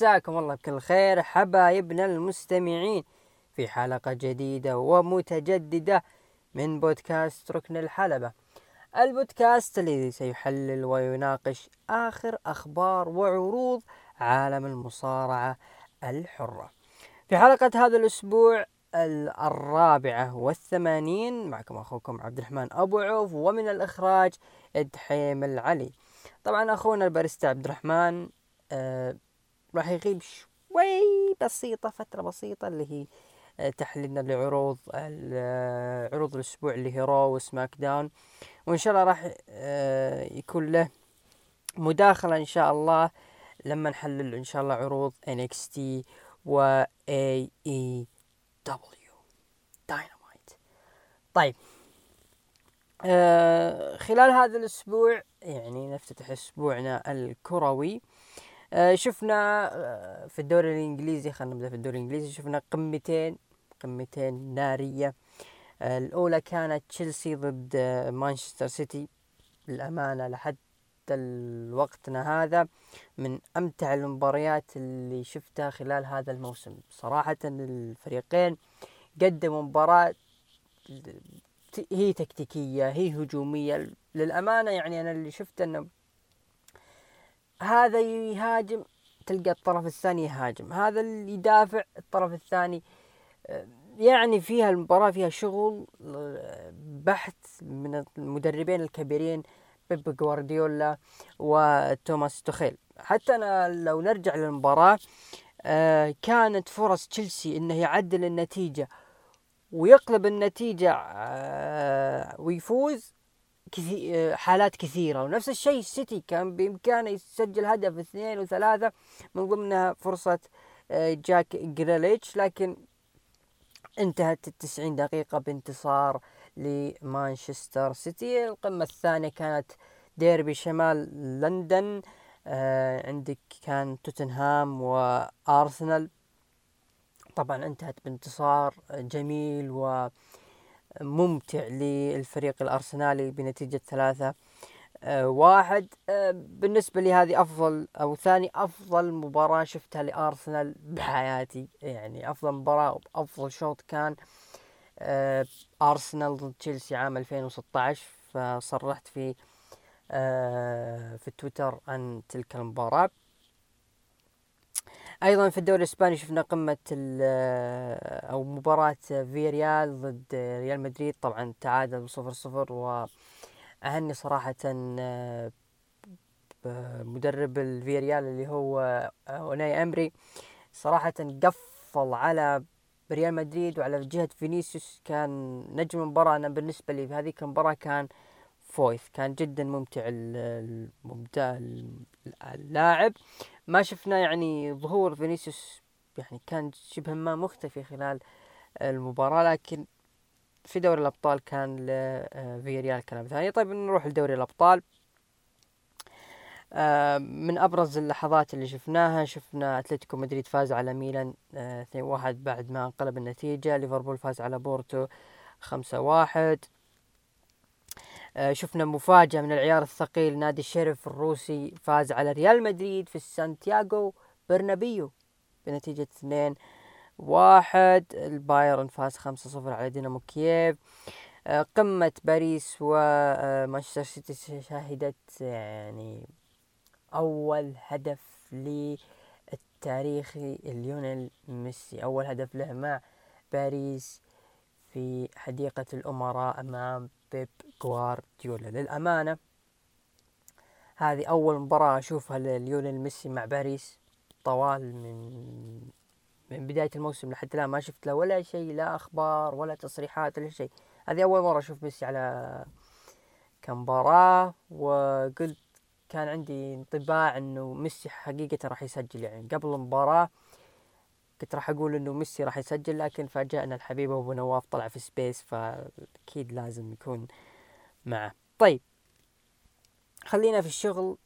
مساكم الله بكل خير حبايبنا المستمعين. في حلقة جديدة ومتجددة من بودكاست ركن الحلبة. البودكاست الذي سيحلل ويناقش آخر أخبار وعروض عالم المصارعة الحرة. في حلقة هذا الأسبوع الرابعة والثمانين معكم أخوكم عبد الرحمن أبو عوف ومن الإخراج إدحيم العلي. طبعا أخونا الباريستا عبد الرحمن آه راح يغيب شوي بسيطة فترة بسيطة اللي هي آه، تحليلنا لعروض آه، عروض الأسبوع اللي هي Raw و SmackDown. وإن شاء الله راح آه، يكون له مداخلة إن شاء الله لما نحلل إن شاء الله عروض NXT و AEW Dynamite طيب خلال هذا الأسبوع يعني نفتتح أسبوعنا الكروي. شفنا آه في الدوري الإنجليزي خلينا نبدأ في الدوري الإنجليزي شفنا قمتين قمتين نارية. آه الأولى كانت تشيلسي ضد آه مانشستر سيتي. للأمانة لحد وقتنا هذا من أمتع المباريات اللي شفتها خلال هذا الموسم. صراحة الفريقين قدموا مباراة هي تكتيكية هي هجومية. للأمانة يعني أنا اللي شفت أنه هذا يهاجم تلقى الطرف الثاني يهاجم. هذا اللي يدافع الطرف الثاني يعني فيها المباراة فيها شغل بحث من المدربين الكبيرين بيب جوارديولا وتوماس توخيل. حتى أنا لو نرجع للمباراة آه كانت فرص تشيلسي إنه يعدل النتيجة ويقلب النتيجة آه ويفوز. كثير آه، حالات كثيرة. ونفس الشيء السيتي كان بإمكانه يسجل هدف اثنين وثلاثة. من ضمنها فرصة آه، جاك جريليش. لكن انتهت التسعين دقيقة بانتصار لمانشستر سيتي. القمة الثانية كانت ديربي شمال لندن. آه عندك كان توتنهام وأرسنال. طبعا انتهت بانتصار جميل وممتع للفريق الأرسنالي بنتيجة ثلاثة آه واحد آه بالنسبة لي هذه أفضل أو ثاني أفضل مباراة شفتها لأرسنال بحياتي. يعني أفضل مباراة افضل شوط كان آه أرسنال ضد تشيلسي عام 2016 فصرحت في في تويتر عن تلك المباراة. أيضا في الدوري الإسباني شفنا قمة آه، أو مباراة فيريال ضد ريال مدريد. طبعا تعادل صفر صفر وأهني صراحة آه، مدرب الفيريال اللي هو أوناي إيمري صراحة قفل على ريال مدريد وعلى جهة فينيسيوس. كان نجم المباراة أنا بالنسبة لي في هذيك المباراة كان فويث كان جدا ممتع الممتع اللاعب. ما شفنا يعني ظهور فينيسيوس يعني كان شبه ما مختفي خلال المباراة لكن في دوري الأبطال كان لفيريال كلام ثاني طيب نروح لدوري الأبطال. آه، من أبرز اللحظات اللي شفناها شفنا أتلتيكو مدريد فاز على ميلان 2-1 آه، بعد ما انقلب النتيجة. ليفربول فاز على بورتو 5-1 آه، شفنا مفاجأة من العيار الثقيل نادي الشرف الروسي فاز على ريال مدريد في سانتياغو برنابيو بنتيجة 2 واحد. البايرن فاز 5-0 على دينامو كييف. قمة باريس ومانشستر سيتي شهدت يعني أول هدف للتاريخي ليونيل ميسي. أول هدف له مع باريس في حديقة الأمراء أمام بيب جوارديولا للأمانة هذه أول مباراة أشوفها لليونيل ميسي مع باريس. طوال من من بداية الموسم لحد الآن ما شفت له ولا شيء لا أخبار ولا تصريحات ولا شيء. هذه أول مرة أشوف ميسي على كمباراة وقلت كان عندي انطباع إنه ميسي حقيقة راح يسجل يعني. قبل المباراة كنت راح أقول إنه ميسي راح يسجل لكن فاجأنا الحبيب أبو نواف طلع في space فأكيد لازم يكون معه. طيب خلينا في الشغل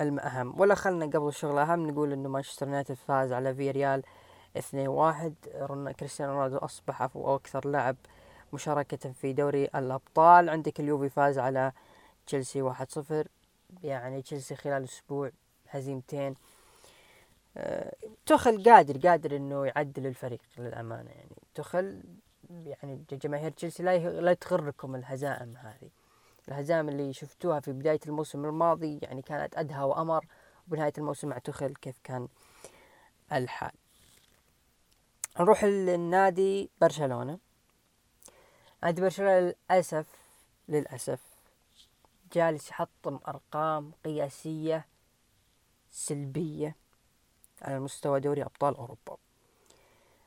الأهم. ولا خلنا قبل الشغل الأهم نقول إنه مانشستر يونايتد فاز على فيريال اثنين واحد. كريستيانو رونالدو أصبح أكثر لاعب مشاركة في دوري الأبطال. عندك اليوفي فاز على تشيلسي واحد صفر. يعني تشيلسي خلال أسبوع هزيمتين تخل قادر قادر إنه يعدل الفريق للأمانة يعني. تخل يعني جماهير تشيلسي لا لا تغركم الهزائم هذه. الهزائم اللي شفتوها في بداية الموسم الماضي يعني كانت أدهى وأمر وبنهاية الموسم مع تخل كيف كان الحال. نروح للنادي برشلونة. نادي برشلونة للأسف للأسف جالس يحطم أرقام قياسية سلبية. على مستوى دوري أبطال أوروبا.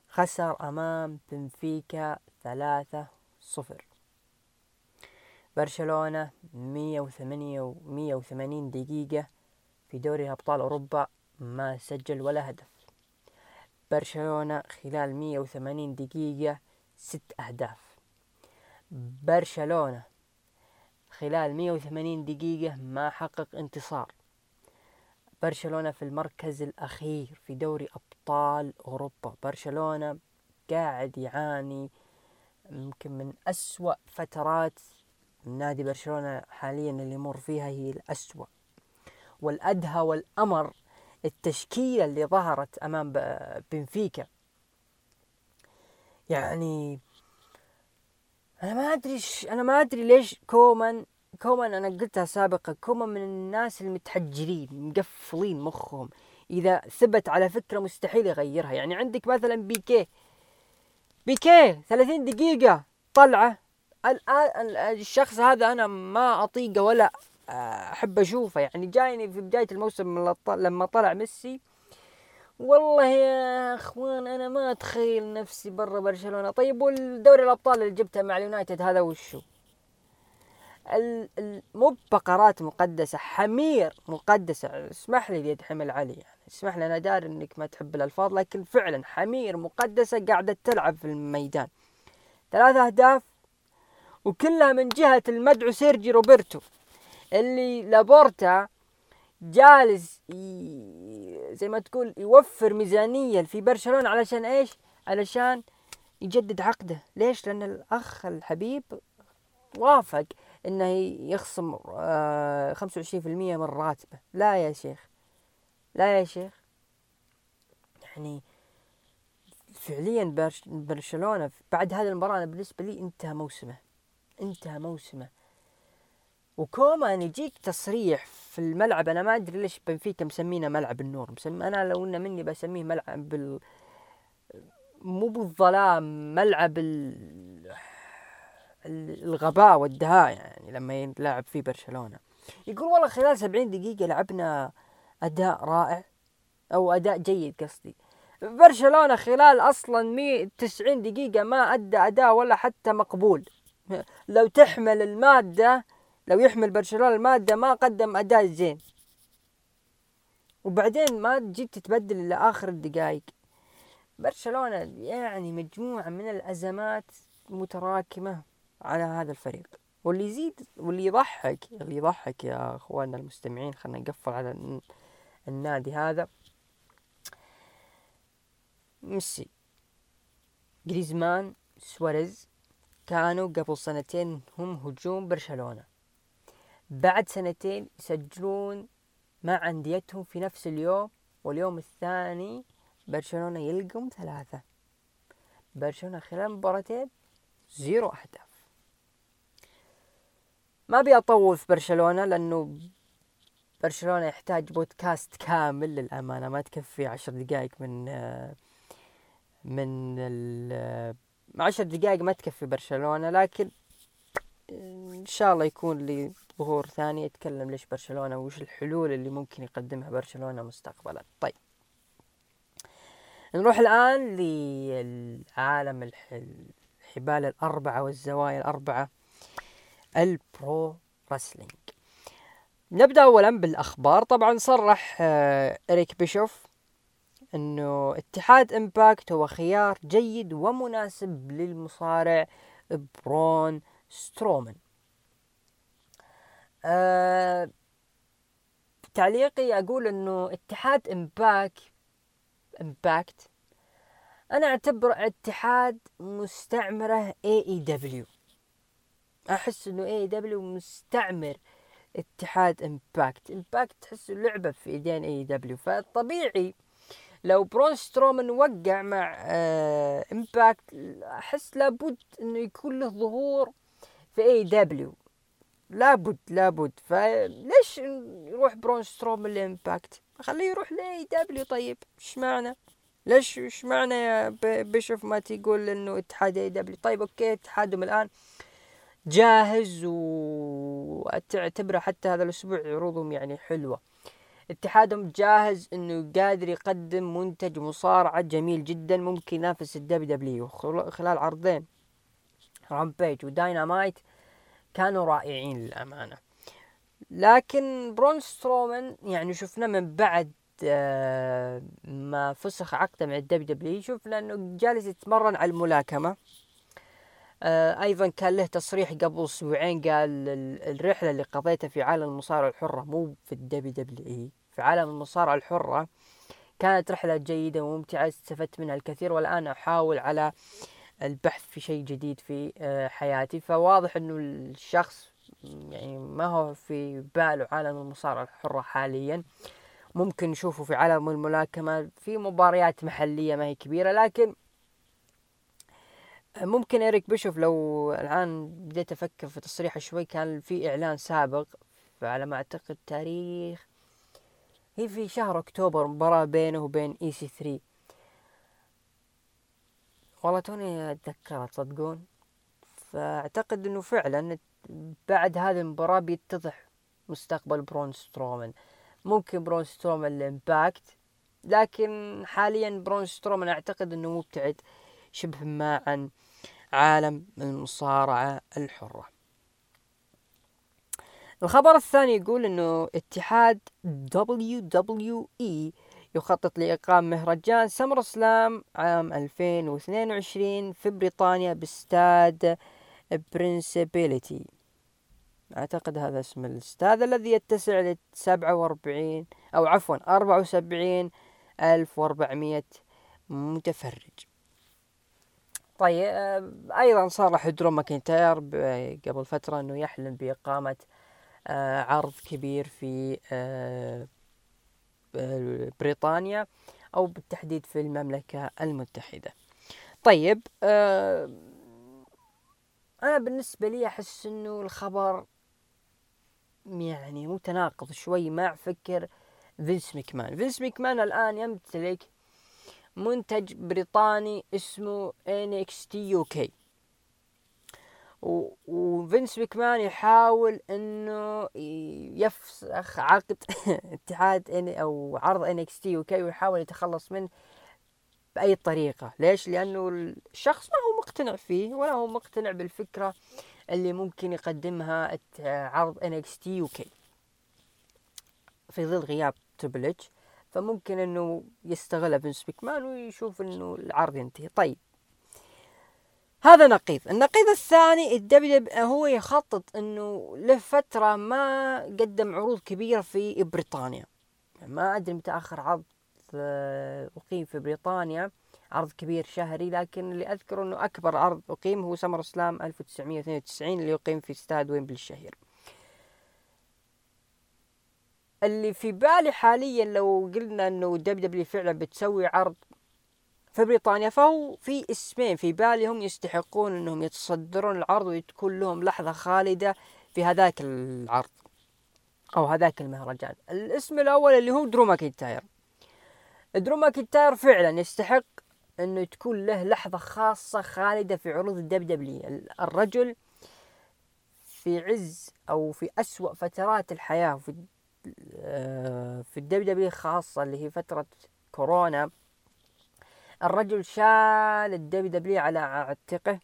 خسر أمام بنفيكا ثلاثة صفر. برشلونة مية وثمانية ومية وثمانين دقيقة في دوري أبطال أوروبا ما سجل ولا هدف. برشلونة خلال مية وثمانين دقيقة ست أهداف. برشلونة خلال مية وثمانين دقيقة ما حقق انتصار. برشلونة في المركز الأخير في دوري أبطال أوروبا. برشلونة قاعد يعاني يمكن من أسوأ فترات نادي برشلونة حاليا اللي يمر فيها هي الأسوأ والأدهى والأمر التشكيلة اللي ظهرت أمام بنفيكا. يعني أنا ما أدري أنا ما أدري ليش كومان كومان أنا قلتها سابقا كومان من الناس المتحجرين مقفلين مخهم. إذا ثبت على فكرة مستحيل يغيرها. يعني عندك مثلا بيكيه. بيكيه 30 دقيقة طلعة. الآن الشخص هذا أنا ما أطيقه ولا أحب أشوفه. يعني جايني في بداية الموسم لما طلع ميسي. والله يا أخوان أنا ما أتخيل نفسي برا برشلونة. طيب والدوري الأبطال اللي جبته مع اليونايتد هذا وشو؟ مو بقرات مقدسة حمير مقدسة اسمح لي يا محمد علي يعني اسمح لي أنا داري إنك ما تحب الألفاظ لكن فعلا حمير مقدسة قاعدة تلعب في الميدان ثلاث أهداف وكلها من جهة المدعو سيرجي روبرتو اللي لابورتا جالس زي ما تقول يوفر ميزانية في برشلونة علشان إيش؟ علشان يجدد عقده ليش؟ لأن الأخ الحبيب وافق إنه يخصم آه، خمسة وعشرين في المية من راتبه. لا يا شيخ. لا يا شيخ. يعني فعليا برشلونة بعد هذه المباراة أنا بالنسبة لي انتهى موسمه. انتهى موسمه. وكومان يجيك تصريح في الملعب أنا ما أدري ليش بنفيكا مسمينه ملعب النور. مسمي أنا لو إنه مني بسميه ملعب بال مو بالظلام ملعب ال... الغباء والدهاء يعني لما يلعب في برشلونة. يقول والله خلال سبعين دقيقة لعبنا أداء رائع أو أداء جيد قصدي. برشلونة خلال أصلا مي تسعين دقيقة ما أدى أداء ولا حتى مقبول. لو تحمل المادة لو يحمل برشلونة المادة ما قدم أداء زين. وبعدين ما جيت تتبدل إلا آخر الدقائق برشلونة يعني مجموعة من الأزمات متراكمة. على هذا الفريق. واللي يزيد واللي يضحك اللي يضحك يا أخواننا المستمعين خلينا نقفل على النادي هذا. ميسي جريزمان سواريز كانوا قبل سنتين هم هجوم برشلونة. بعد سنتين يسجلون مع أنديتهم في نفس اليوم واليوم الثاني برشلونة يلقم ثلاثة. برشلونة خلال مباراتين زيرو أهداف. ما أبي أطول في برشلونة لأنه برشلونة يحتاج بودكاست كامل للأمانة ما تكفي عشر دقائق من من ال عشر دقائق ما تكفي برشلونة لكن إن شاء الله يكون لي ظهور ثاني يتكلم ليش برشلونة وش الحلول اللي ممكن يقدمها برشلونة مستقبلا. طيب. نروح الآن للعالم الحبال الأربعة والزوايا الأربعة. البرو رسلينج نبدأ أولا بالأخبار. طبعا صرح آه، إريك بيشوف أنه اتحاد Impact هو خيار جيد ومناسب للمصارع برون سترومان. أه تعليقي أقول أنه اتحاد Impac Impact أنا أعتبر اتحاد مستعمرة AEW أحس إنه AEW مستعمر. اتحاد Impact Impact تحسه لعبة في إيدين AEW فطبيعي لو برون سترومان وقع مع آه Impact أحس لابد إنه يكون له ظهور في AEW لابد لابد. فليش يروح برون سترومان ل Impact خليه يروح ل AEW طيب إيش معنى؟ ليش إيش معنى يا بيشوف ما تقول إنه اتحاد AEW طيب أوكي اتحادهم الآن. جاهز وتعتبره حتى هذا الأسبوع عروضهم يعني حلوة. اتحادهم جاهز إنه قادر يقدم منتج مصارعة جميل جدا ممكن ينافس ال WW. خلال عرضين. Rampage و Dynamite كانوا رائعين للأمانة. لكن برون سترومان يعني شفنا من بعد آه، ما فسخ عقده مع ال WW شفنا إنه جالس يتمرن على الملاكمة. آه، أيضا كان له تصريح قبل أسبوعين قال الرحلة اللي قضيتها في عالم المصارعة الحرة مو في ال WWE في عالم المصارعة الحرة كانت رحلة جيدة وممتعة استفدت منها الكثير والآن أحاول على البحث في شيء جديد في آه، حياتي. فواضح إنه الشخص يعني ما هو في باله عالم المصارعة الحرة حاليا. ممكن نشوفه في عالم الملاكمة في مباريات محلية ما هي كبيرة لكن ممكن إيريك بيشوف لو الآن بديت أفكر في تصريحه شوي كان في إعلان سابق على ما أعتقد تاريخ هي في شهر أكتوبر مباراة بينه وبين EC3 والله توني أتذكرها تصدقون. فأعتقد أنه فعلا بعد هذه المباراة بيتضح مستقبل برون سترومان. ممكن برون سترومان ال Impact لكن حاليا برون سترومان أعتقد أنه مبتعد شبه ما عن عالم المصارعة الحرة. الخبر الثاني يقول إنه اتحاد WWE يخطط لإقامة مهرجان SummerSlam عام 2022 في بريطانيا باستاد Principality. أعتقد هذا اسم الاستاد الذي يتسع ل 47 أو عفوا 74 ألف متفرج. طيب آه، أيضا صرح درو ماكنتاير قبل فترة إنه يحلم بإقامة آه، عرض كبير في آه، بريطانيا أو بالتحديد في المملكة المتحدة. طيب أنا بالنسبة لي أحس إنه الخبر يعني متناقض شوي مع فكر فينس مكمان. فينس مكمان الآن يمتلك منتج بريطاني اسمه NXT UK وفينس مكمان يحاول إنه يفسخ عقد اتحاد أو عرض NXT UK ويحاول يتخلص منه بأي طريقة. ليش؟ لأنه الشخص ما هو مقتنع فيه ولا هو مقتنع بالفكرة اللي ممكن يقدمها عرض NXT UK في ظل غياب Triple H فممكن إنه يستغلها فينس مكمان ويشوف إنه العرض ينتهي. طيب. هذا نقيض. النقيض الثاني ال W هو يخطط إنه له فترة ما قدم عروض كبيرة في بريطانيا. ما أدري متى آخر عرض آه، أقيم في بريطانيا. عرض كبير شهري لكن اللي أذكره إنه أكبر عرض أقيم هو SummerSlam 1992 اللي يقيم في استاد ويمبلي الشهير. اللي في بالي حاليا لو قلنا إنه WW فعلا بتسوي عرض في بريطانيا فهو في اسمين في بالي هم يستحقون إنهم يتصدرون العرض وتكون لهم لحظة خالدة في هذاك العرض أو هذاك المهرجان. الاسم الأول اللي هو درو ماكنتاير درو ماكنتاير فعلا يستحق إنه تكون له لحظة خاصة خالدة في عروض ال WW. الرجل في عز أو في أسوأ فترات الحياة في في ال WW خاصة اللي هي فترة كورونا الرجل شال ال WW على عاتقه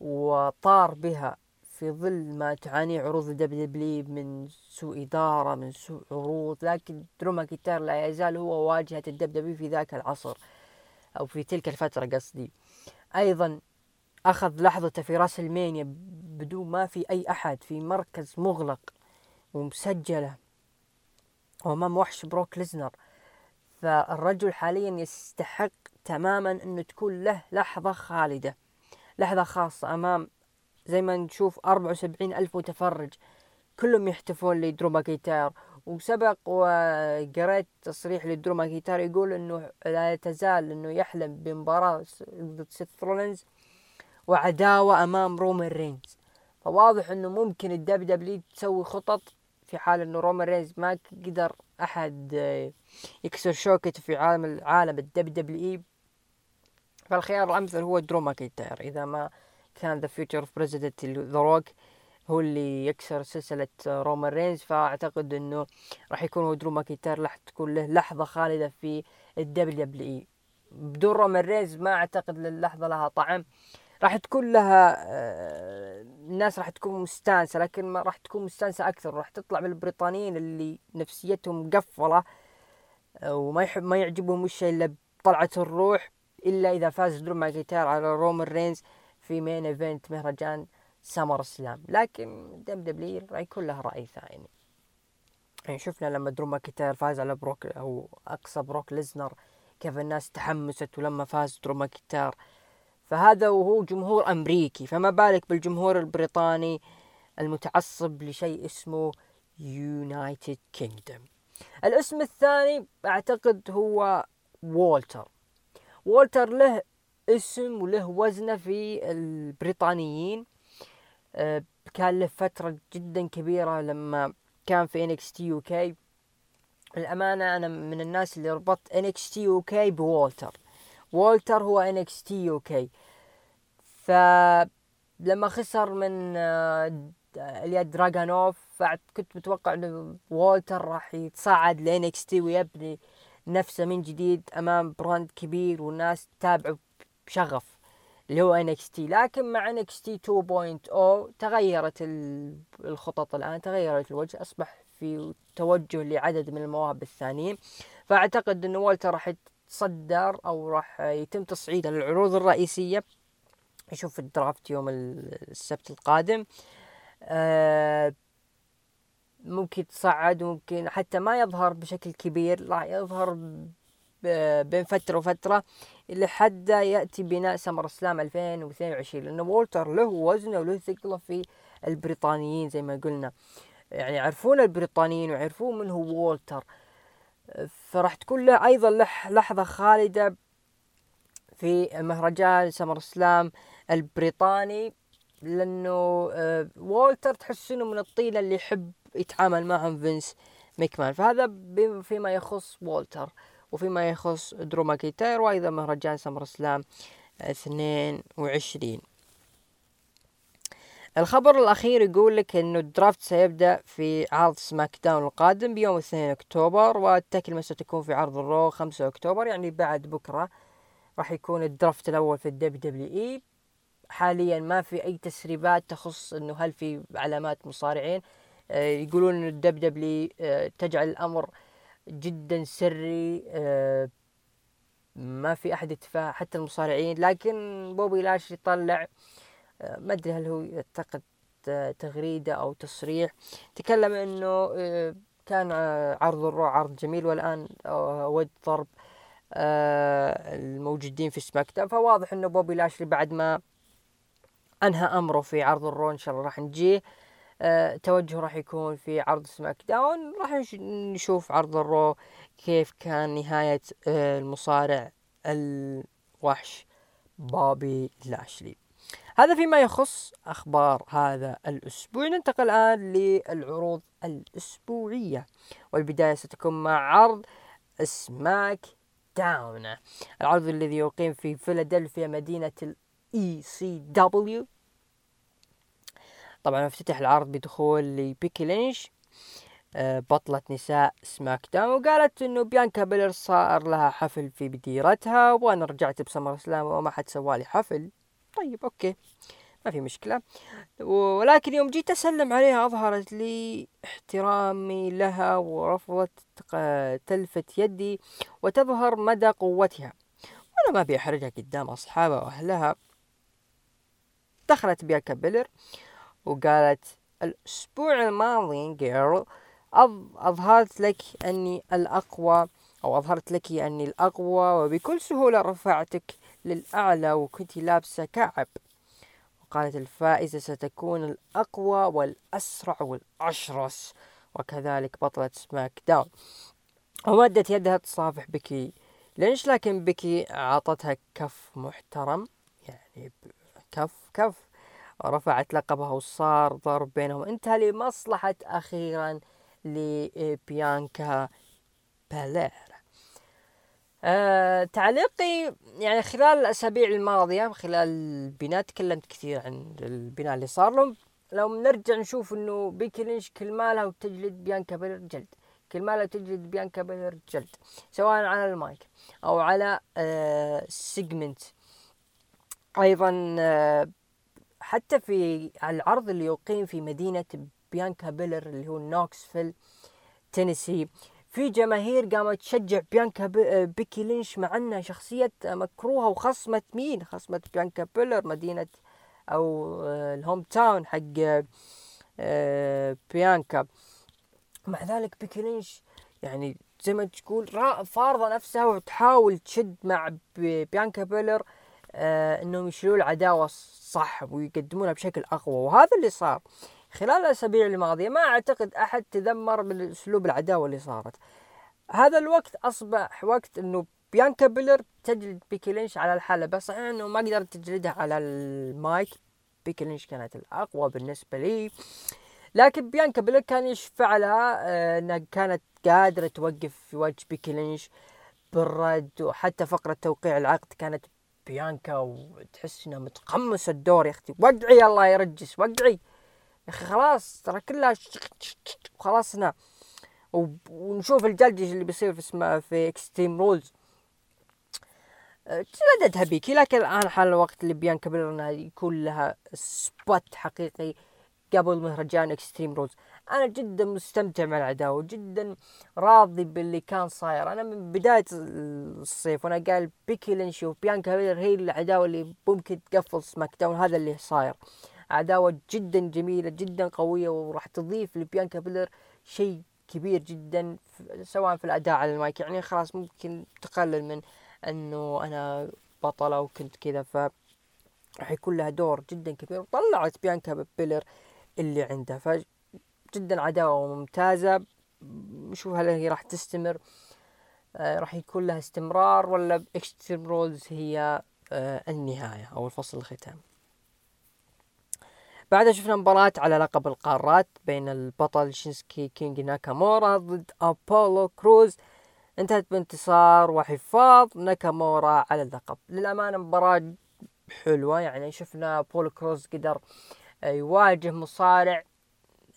وطار بها في ظل ما تعاني عروض ال WW من سوء إدارة من سوء عروض لكن درو ماكنتاير لا يزال هو واجهة ال WW في ذاك العصر أو في تلك الفترة قصدي. أيضا أخذ لحظته في WrestleMania بدون ما في أي أحد في مركز مغلق ومسجلة. وامام وحش بروك ليزنر. فالرجل حاليا يستحق تماما إنه تكون له لحظة خالدة. لحظة خاصة أمام زي ما نشوف 74 ألف متفرج. كلهم يحتفون لدرو ماكنتاير وسبق وقريت تصريح لدرو ماكنتاير يقول إنه لا تزال إنه يحلم بمباراة ضد سيث رولينز وعداوة أمام رومان رينز. فواضح إنه ممكن ال WW تسوي خطط في حال إنه رومان رينز ما قدر أحد يكسر شوكته في عالم العالم ال WW فالخيار الأمثل هو درو ماكنتاير إذا ما كان the future of president The Rock هو اللي يكسر سلسلة رومان رينز فأعتقد إنه راح يكون هو درو ماكنتاير راح تكون له لحظة خالدة في ال WWE. بدون رومان رينز ما أعتقد للحظة لها طعم. راح تكون لها آه، الناس راح تكون مستانسة لكن ما راح تكون مستانسة أكثر. راح تطلع بالبريطانيين اللي نفسيتهم مقفلة آه، وما يحب ما يعجبهم وش إلا بطلعة الروح إلا إذا فاز درو ماكيتاير على رومان رينز في main event مهرجان SummerSlam. لكن WWE راح يكون له رأي ثاني. يعني شفنا لما درو ماكيتاير فاز على بروك أو أقصى بروك ليسنر كيف الناس تحمست ولما فاز درو ماكيتاير فهذا وهو جمهور أمريكي فما بالك بالجمهور البريطاني المتعصب لشيء اسمه United Kingdom الاسم الثاني أعتقد هو وولتر وولتر له اسم وله وزنه في البريطانيين. آه، كان له فترة جدا كبيرة لما كان في NXT الأمانة أنا من الناس اللي ربطت NXT UK بوولتر وولتر هو NXT UK فلما خسر من آه، إليا دراجانوف كنت متوقع إنه وولتر راح يتصعد ل NXT ويبني نفسه من جديد أمام brand كبير والناس تتابعه بشغف اللي هو NXT لكن مع NXT 2.0 تغيرت الخطط الآن تغيرت الوجه أصبح في توجه لعدد من المواهب الثانيين. فأعتقد انه والتر راح يتصدر أو راح يتم تصعيده للعروض الرئيسية. يشوف ال draft يوم السبت القادم. آه ممكن تصعد وممكن حتى ما يظهر بشكل كبير راح يظهر بين فترة وفترة لحد يأتي بناء SummerSlam 2022 لأنه وولتر له وزنه وله ثقله في البريطانيين زي ما قلنا. يعني يعرفون البريطانيين ويعرفون من هو وولتر. فراح تكون له أيضا لحظة خالدة في مهرجان SummerSlam البريطاني لأنه آه، وولتر تحس إنه من ال talent اللي يحب يتعامل معهم فينس مكمان. فهذا فيما يخص وولتر وفيما يخص درو ماكيتاير وأيضا مهرجان SummerSlam اثنين وعشرين. الخبر الأخير يقول لك أنه ال draft سيبدأ في عرض SmackDown القادم بيوم 2 أكتوبر والتكملة ستكون في عرض ال Raw 5 أكتوبر يعني بعد بكرة راح يكون ال draft الأول في ال WWE. حاليا ما في أي تسريبات تخص أنه هل في علامات مصارعين. آه، يقولون أن ال WWE آه، تجعل الأمر جدا سري. آه، ما في أحد يتفاهم حتى المصارعين. لكن بوبي لاشلي طلع آه، ما أدري هل هو يعتقد تغريدة أو تصريح. تكلم إنه آه، كان عرض ال Raw عرض جميل والآن ودي أضرب الموجودين في SmackDown فواضح إنه بوبي لاشلي بعد ما أنهى أمره في عرض ال Raw إن شاء الله راح نجيه. آه، توجه راح يكون في عرض SmackDown راح نشوف عرض ال Raw كيف كان نهاية آه، المصارع الوحش بوبي لاشلي. هذا فيما يخص أخبار هذا الأسبوع. ننتقل الآن للعروض الأسبوعية. والبداية ستكون مع عرض SmackDown العرض الذي يقيم في فيلادلفيا مدينة ال ECW طبعا افتتح العرض بدخول لبيكي لينش آه، بطلة نساء SmackDown. وقالت إنه بيانكا بيلر صار لها حفل في بديرتها وأنا رجعت ب SummerSlam وما حد سوالي حفل. طيب okay. ما في مشكلة. ولكن يوم جيت أسلم عليها أظهرت لي احترامي لها ورفضت تلفت يدي وتظهر مدى قوتها. وأنا ما أبي أحرجها قدام أصحابها وأهلها. دخلت بيانكا بيلر وقالت الأسبوع الماضي جيرل أظهرت لك أني الأقوى أو أظهرت لك أني الأقوى وبكل سهولة رفعتك للأعلى وكنت لابسة كعب. وقالت الفائزة ستكون الأقوى والأسرع والأشرس وكذلك بطلة سماك داون ومدت يدها تصافح بكي. لينش لكن بكي؟ عطتها كف محترم يعني كف كف. رفعت لقبها وصار ضرب بينهم. انتهى لمصلحة أخيرا لبيانكا بالير أه تعليقي يعني خلال الأسابيع الماضية خلال البناء تكلمت كثير عن البناء اللي صار لهم. لو نرجع نشوف إنه بيكي لينش كل مالها وتجلد بيانكا بيلر جلد. كل مالها تجلد بيانكا بيلر جلد سواء على المايك أو على آه segment أيضا آه حتى في العرض اللي يقيم في مدينة بيانكا بيلر اللي هو نوكسفيل تينيسي في جماهير قامت تشجع بيانكا بيكي لينش مع انها شخصية مكروهة وخصمة مين؟ خصمة بيانكا بيلر مدينة أو آه، ال hometown حق آه، بيانكا مع ذلك بيكي لينش يعني زي ما تقول فارضة نفسها وتحاول تشد مع بيانكا بيلر آه إنهم يشيلوا العداوة صح ويقدمونها بشكل أقوى وهذا اللي صار خلال الأسابيع الماضية ما أعتقد أحد تذمر من اسلوب العداوة اللي صارت. هذا الوقت أصبح وقت إنه بيانكا بيلر تجلد بيكي لينش على الحلبة صحيح إنه ما قدرت تجلدها على المايك. بيكي لينش كانت الأقوى بالنسبة لي. لكن بيانكا بيلر كان يشفع لها آه، إنها كانت قادرة توقف في وجه بيكي لينش بالرد وحتى فقرة توقيع العقد كانت بيانكا وتحس إنها متقمصة الدور يا أختي. وقعي الله يرجس وقعي. أخي خلاص ترى كلها وخلاص هنا. ونشوف الجلجش اللي بيصير في اسمه في Extreme Rules جلدتها بيكي لكن الآن حان الوقت لبيانكا بيلر انها يكون لها spot حقيقي قبل مهرجان Extreme Rules أنا جدا مستمتع مع العداوة جدا راضي باللي كان صاير. أنا من بداية الصيف وأنا قال بيكي لينش وبيانكا بيلر هي العداوة اللي ممكن تقفل SmackDown هذا اللي صاير. عداوة جدا جميلة جدا قوية وراح تضيف لبيانكا بيلر شيء كبير جدا سواء في الأداء على المايك. يعني خلاص ممكن تقلل من إنه أنا بطلة وكنت كذا ف راح يكون لها دور جدا كبير. وطلعت بيانكا بيلر اللي عندها فجدا عداوة ممتازة. نشوف هل هي راح تستمر آه راح يكون لها استمرار ولا ب Extreme Rules هي آه النهاية أو الفصل الختام. بعدها شفنا مباراة على لقب القارات بين البطل شينسكي كينج ناكامورا ضد أبولو كروز. انتهت بانتصار وحفاظ ناكامورا على اللقب. للأمانة مباراة حلوة يعني شفنا أبولو كروز قدر يواجه مصارع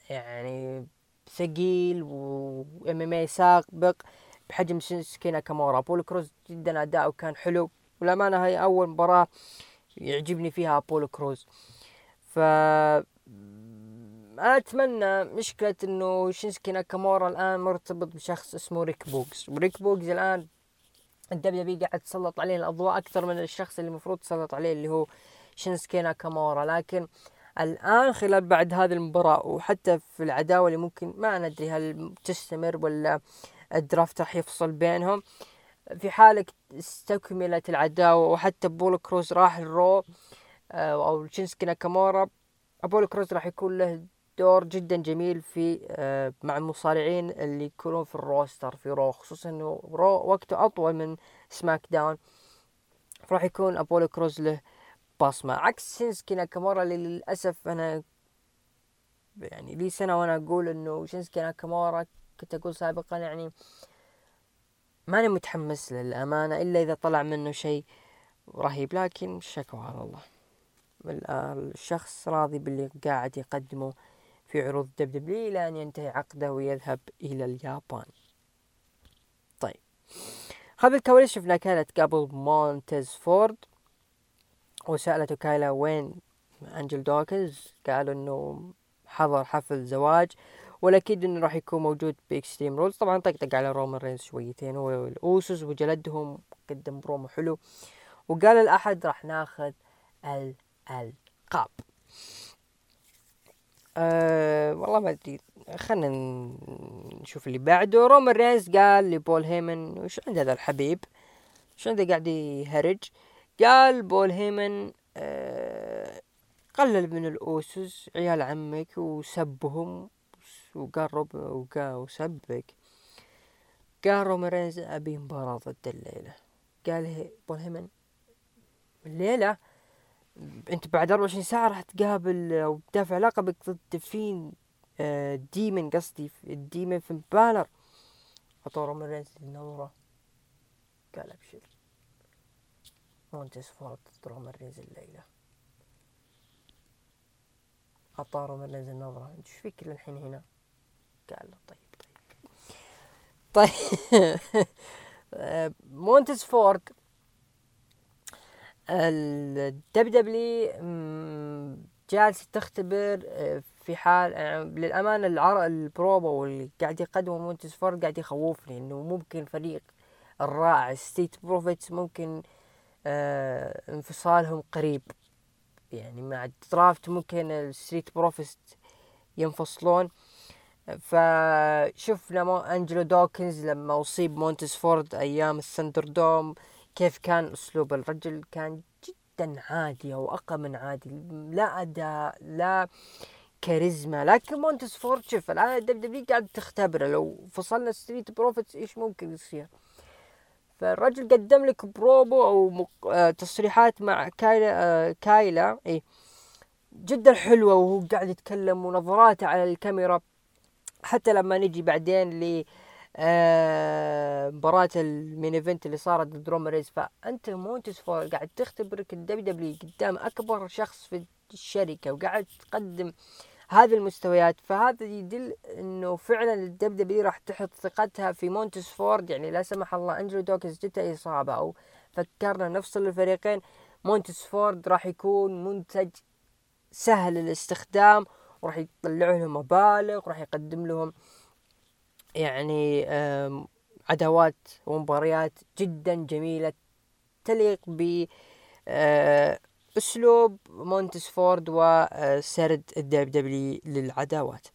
يعني ثقيل و ام سابق بحجم شينسكي ناكامورا. أبولو كروز جدا أداؤه كان حلو وللأمانة هاي أول مباراة يعجبني فيها أبولو كروز. ف أتمنى مشكلة إنه شينسكي ناكامورا الآن مرتبط بشخص اسمه ريك بوقز وريك بوقز الآن ال WWE قاعد تسلط عليه الأضواء أكثر من الشخص اللي المفروض تسلط عليه اللي هو شينسكي ناكامورا. لكن الآن خلال بعد هذه المباراة وحتى في العداوة اللي ممكن ما ندري هل تستمر ولا ال draft راح يفصل بينهم في حالة استكملت العداوة وحتى أبولو كروز راح ال Raw. آه، أو شينسكي ناكامورا. أبولو كروز راح يكون له دور جدا جميل في آه، مع المصارعين اللي يكونون في ال roster في Raw خصوصا إنه Raw وقته أطول من SmackDown. راح يكون أبولو كروز له بصمة. عكس شينسكي ناكامورا اللي للأسف أنا يعني لي سنة وأنا أقول إنه شينسكي ناكامورا كنت أقول سابقا يعني ماني متحمس للأمانة إلا إذا طلع منه شيء رهيب. لكن شكوى على الله. الشخص راضي باللي قاعد يقدمه في عروض WWE إلى أن ينتهي عقده ويذهب إلى اليابان. طيب. خلف الكواليس شفنا كانت قبل مونتز فورد وسألته كايلا وين أنجل دوكنز؟ قالوا إنه حضر حفل زواج والأكيد إنه راح يكون موجود ب Extreme Rules. طبعا طقطق على رومان رينز شويتين والأوسوس وجلدهم قدم برومو حلو. وقال الأحد راح ناخذ الألقاب أه والله ما أدري خلنا نشوف اللي بعده. رومان رينز قال لبول هيمن وش عند هذا الحبيب؟ وش عنده قاعد يهرج؟ قال بول هيمن آه قلل من الأوسس عيال عمك وسبهم وقال روب وقال وسبك. قال رومان رينز أبي مباراة ضد الليلة. قال بول هيمن الليلة؟ انت بعد 24 ساعة راح تقابل أو تدافع لقبك ضد فين آه ديمن قصدي الديمن في بالر. عطوا رومان رينز النورة قال ابشر مونتس فورد ضد رومان رينز الليلة. عطاه رومان رينز النظرة إيش فيك الحين هنا؟ قال له طيب طيب. طيب. مونتس فورد الدب دبلي جالس تختبر آه، في حال آه، للأمانة العرق البروبا واللي قاعد يقدمه مونتس فورد قاعد يخوفني إنه ممكن فريق الرائع Street Profits ممكن آه انفصالهم قريب. يعني مع ال draft ممكن ال Street Profits ينفصلون. فشفنا أنجلو دوكنز لما أصيب مونتس فورد أيام ال ThunderDome كيف كان أسلوب الرجل؟ كان جدا عادي أو أقل من عادي. لا أداء لا كاريزما لكن مونتس فورد شوف الآن ال WWE قاعد تختبره لو فصلنا Street Profits إيش ممكن يصير؟ فالرجل قدم لك بروبو أو مق... آه تصريحات مع كايلا آه كايلا. اي جدا حلوة وهو قاعد يتكلم ونظراته على الكاميرا. حتى لما نجي بعدين ل مباراة ال main event اللي صارت ضد رومان فأنت مونتس فورد قاعد تختبرك ال WWE قدام أكبر شخص في الشركة وقاعد تقدم هذه المستويات. فهذا يدل إنه فعلا ال WWE راح تحط ثقتها في مونتس فورد. يعني لا سمح الله انجلو دوكنز جته إصابة أو فكرنا نفصل الفريقين. مونتس فورد راح يكون منتج سهل الاستخدام وراح يطلع لهم مبالغ وراح يقدم لهم يعني عداوات ومباريات جدا جميلة تليق ب آه، أسلوب مونتس فورد وسرد ال WWE للعداوات.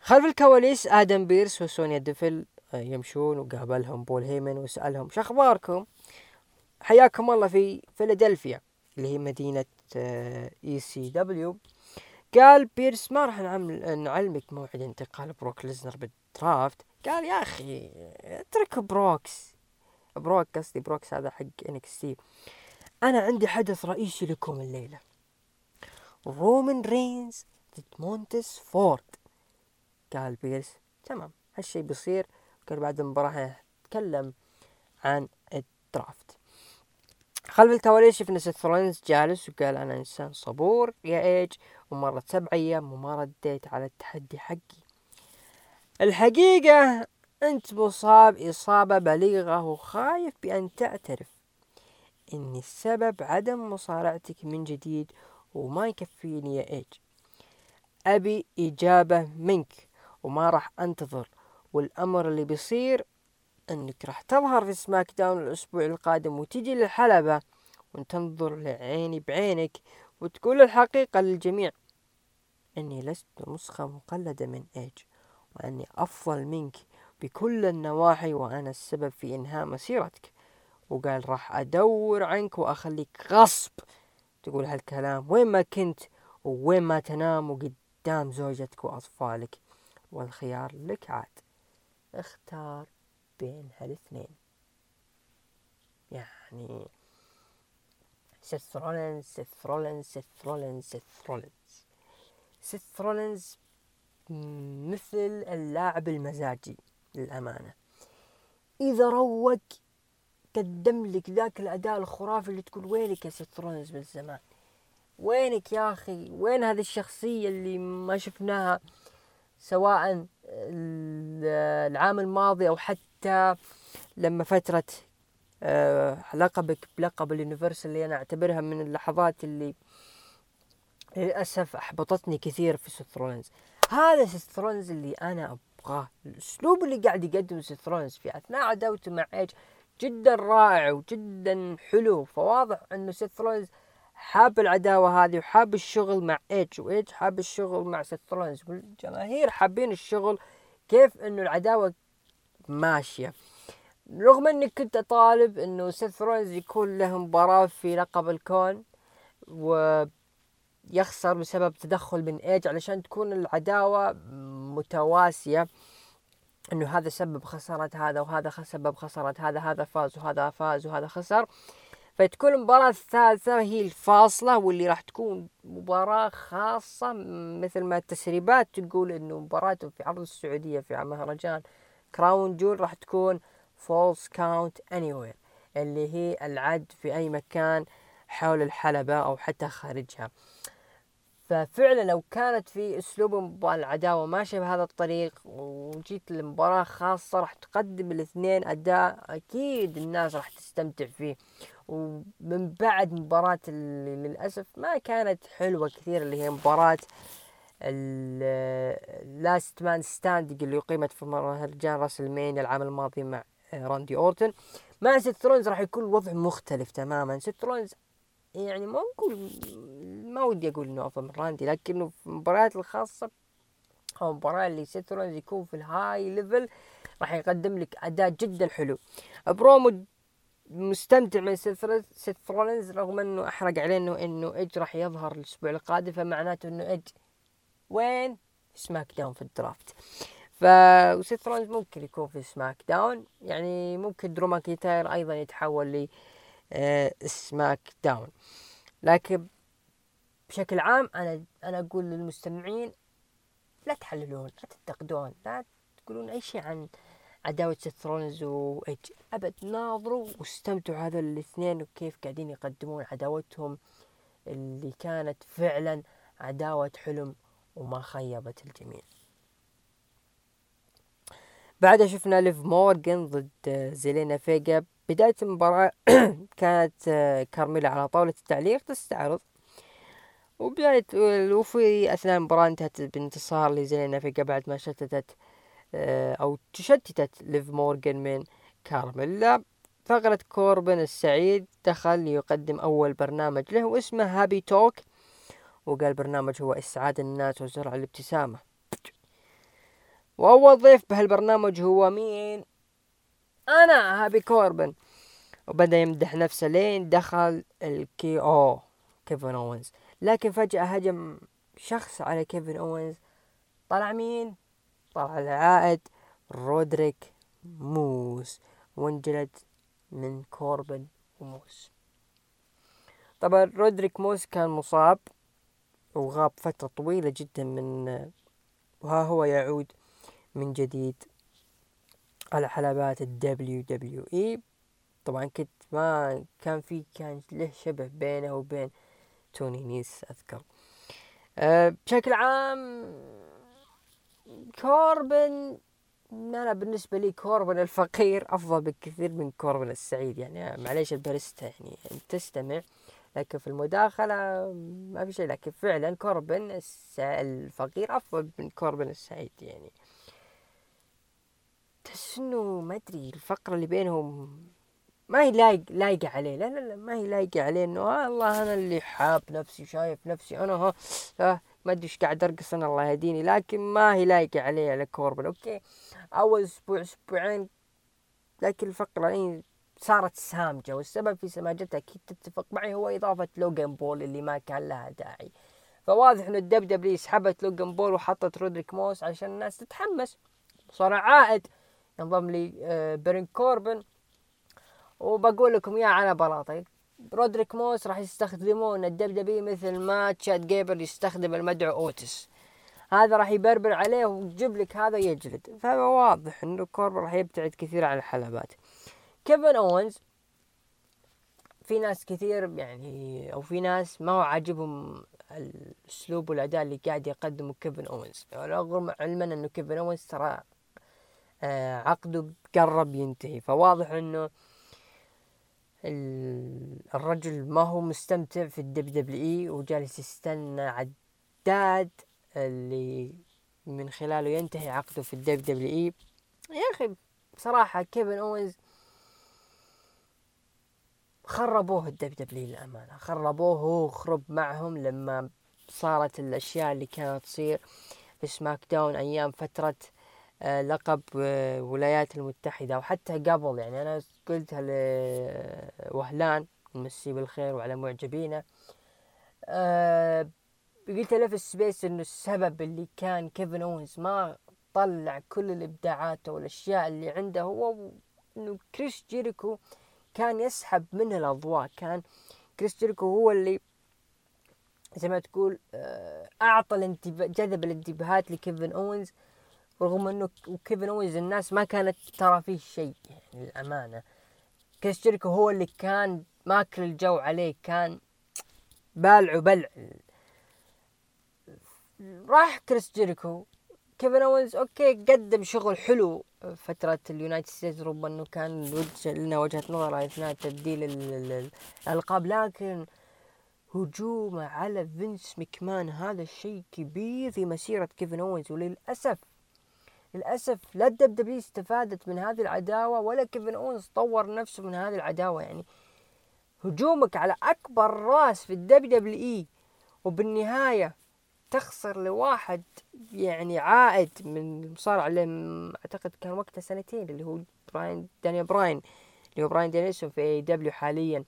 خلف الكواليس آدم بيرس وسونيا ديفل آه، يمشون وقابلهم بول هيمن وسألهم شو أخباركم؟ حياكم الله في فيلادلفيا اللي هي مدينة ECW قال بيرس ما راح نعلمك موعد انتقال بروك ليسنر بال draft. قال يا أخي اترك بروكس. بروك قصدي بروكس هذا حق NXT. أنا عندي حدث رئيسي لكم الليلة. رومان رينز ضد مونتس فورد. قال بيرس تمام هالشي بيصير. قال بعد المباراة نتكلم عن ال draft. خلف الكواليس شفنا سيث جالس وقال أنا إنسان صبور يا إيج. ومرت سبع أيام وما رديت على التحدي حقي. الحقيقة أنت مصاب إصابة بليغة وخايف بأن تعترف. ان السبب عدم مصارعتك من جديد وما يكفيني يا إيج. أبي إجابة منك وما راح أنتظر. والأمر اللي بيصير إنك راح تظهر في سماك داون الأسبوع القادم وتجي للحلبة وتنظر لعيني بعينك وتقول الحقيقة للجميع. إني لست نسخة مقلدة من إيج وإني أفضل منك بكل النواحي وأنا السبب في إنهاء مسيرتك. وقال راح أدور عنك وأخليك غصب. تقول هالكلام وين ما كنت ووين ما تنام وقدام زوجتك وأطفالك. والخيار لك عاد. اختار بين هالاثنين. يعني سيث رولينز سيث رولينز سيث رولينز سيث رولينز سيث رولينز مثل اللاعب المزاجي للأمانة. إذا روق قدم لك ذاك الأداء الخرافي اللي تقول وينك يا سيث رولينز من زمان؟ وينك يا أخي؟ وين هذه الشخصية اللي ما شفناها سواء العام الماضي أو حتى لما فترة لقبك بلقب ال Universal اللي أنا أعتبرها من اللحظات اللي للأسف أحبطتني كثير في سيث رولينز. هذا سيث رولينز اللي أنا أبغاه. الأسلوب اللي قاعد يقدمه سيث رولينز في أثناء عداوته مع إيج جدا رائع وجدا حلو. فواضح أنه سيث رولينز حاب العداوة هذه وحاب الشغل مع إيج وإيج حاب الشغل مع سيث رولينز. والجماهير حابين الشغل كيف إنه العداوة ماشية. رغم اني كنت اطالب إنه سيث رولينز يكون له مباراة في لقب الكون و يخسر بسبب تدخل من إيج علشان تكون العداوة متساوية إنه هذا سبب خسارة هذا وهذا سبب خسارة هذا هذا فاز وهذا فاز وهذا خسر. فتكون المباراة الثالثة هي الفاصلة واللي راح تكون مباراة خاصة مثل ما التسريبات تقول إنه مباراتهم في عرض السعودية في مهرجان Crown Jewel راح تكون count anywhere اللي هي العد في أي مكان حول الحلبة أو حتى خارجها. ففعلا لو كانت في أسلوب العداوة ماشية بهذا الطريق وجيت لمباراة خاصة راح تقدم الاثنين أداء أكيد الناس راح تستمتع فيه. ومن بعد مباراة اللي للأسف ما كانت حلوة كثير اللي هي مباراة ال last man standing اللي أقيمت في مهرجان راسلمينيا العام الماضي مع راندي أورتن. مع سيث رولينز راح يكون الوضع مختلف تماما. سيث رولينز يعني ما نقول ما ودي أقول إنه أفضل من راندي لكنه في المباريات الخاصة أو المباراة اللي سيث رولينز يكون في ال high level راح يقدم لك أداء جدا حلو. برومو مستمتع من سيث رولينز رغم إنه أحرق عليه إنه إنه ايج راح يظهر الأسبوع القادم فمعناته إنه ايج وين؟ SmackDown في ال draft. ف وسيث رولينز ممكن يكون في SmackDown يعني ممكن درو ماكنتاير أيضا يتحول ل آه، SmackDown. لكن بشكل عام أنا أنا أقول للمستمعين لا تحللون لا تنتقدون لا تقولون أي شيء عن عداوة سيث رولينز وإيج أبد ناظروا واستمتعوا هذول الاثنين وكيف قاعدين يقدمون عداوتهم اللي كانت فعلا عداوة حلم وما خيبت الجميع. بعدها شفنا ليف مورغان ضد زيلينا فيجا. بداية المباراة كانت كارميلا على طاولة التعليق تستعرض. وبداية وفي أثناء المباراة انتهت بانتصار لزيلينا فيجا بعد ما شتتت آه، أو تشتتت ليف مورغان من كارميلا. فقرة كوربن السعيد دخل ليقدم أول برنامج له واسمه Happy Talk. وقال برنامج هو إسعاد الناس وزرع الابتسامة. وأول ضيف بهالبرنامج هو مين؟ أنا Happy كوربن. وبدأ يمدح نفسه لين دخل ال KO كيفن أوينز. لكن فجأة هجم شخص على كيفن أوينز. طلع مين؟ طلع العائد ريديك موس. وانجلد من كوربن وموس. طبعا ريديك موس كان مصاب وغاب فترة طويلة جدا من وها هو يعود من جديد على حلبات ال WWE طبعا كنت ما كان في كان له شبه بينه وبين توني نيس أذكر. أه بشكل عام كوربن أنا بالنسبة لي كوربن الفقير أفضل بكثير من كوربن السعيد. يعني معليش الباريستا يعني تستمع لكن في المداخلة ما في شيء. لكن فعلا كوربن الفقير أفضل من كوربن السعيد يعني. تحس انه ما أدري الفقرة اللي بينهم ما هي لايق لايقة عليه. لا لا لا ما هي لايقة عليه إنه آه الله أنا اللي حاب نفسي شايف نفسي أنا ها آه ما أدري إيش قاعد أرقص أنا الله يهديني لكن ما هي لايقة عليه على كوربن. أوكي أول أسبوع أسبوعين لكن الفقرة يعني صارت سامجة والسبب في سماجتها أكيد تتفق معي هو إضافة لوجان بول اللي ما كان لها داعي. فواضح إنه ال WWE سحبت لوجان بول وحطت ريديك موس عشان الناس تتحمس. صار عائد ينضم لي آه، بارون كوربن. وبقول لكم إياه على بلاطة. ريديك موس راح يستخدمون ال WWE مثل ما تشاد جيبل يستخدم المدعو أوتيس. هذا راح يبربر عليه ويجيب لك هذا يجلد. فهو واضح إنه كوربن راح يبتعد كثير عن الحلبات. كيفن اونز في ناس كثير يعني أو في ناس ما هو عاجبهم الأسلوب والأداء اللي قاعد يقدمه كيفن اونز رغم علما إنه كيفن اونز ترى عقده قرب ينتهي. فواضح إنه الرجل ما هو مستمتع في ال WWE وجالس يستنى عداد اللي من خلاله ينتهي عقده في ال WWE. يا أخي بصراحة كيفن أوينز خربوه ال WWE للأمانة. خربوه هو خرب معهم لما صارت الأشياء اللي كانت تصير في SmackDown أيام فترة آه، لقب الولايات آه، المتحدة وحتى قبل يعني أنا قلتها لوهلان نمسيه بالخير وعلى معجبينه. أه قلت له في ال Space إنه السبب اللي كان كيفن اونز ما طلع كل الإبداعات والأشياء اللي عنده هو إنه كريس جيريكو كان يسحب منه الأضواء. كان كريس جيريكو هو اللي زي ما تقول آه، أعطى الانتباه جذب الانتباهات لكيفن اونز رغم إنه كيفن اونز الناس ما كانت ترى فيه شيء يعني للأمانة. كريس جيريكو هو اللي كان ماكل الجو عليه كان بالع وبلع. راح كريس جيريكو. كيفن اونز أوكي قدم شغل حلو فترة ال United States ربما إنه كان لنا وجهة نظر إثناء تبديل الألقاب لكن هجومه على فينس مكمان هذا شيء كبير في مسيرة كيفن اونز وللأسف للأسف لا ال WWE استفادت من هذه العداوة ولا كيفن اونز طور نفسه من هذه العداوة. يعني هجومك على أكبر راس في ال WWE وبالنهاية تخسر لواحد يعني عائد من المصارع اللي أعتقد كان وقتها سنتين اللي هو براين دانيال براين اللي هو براين دانيلسون في AEW حاليا.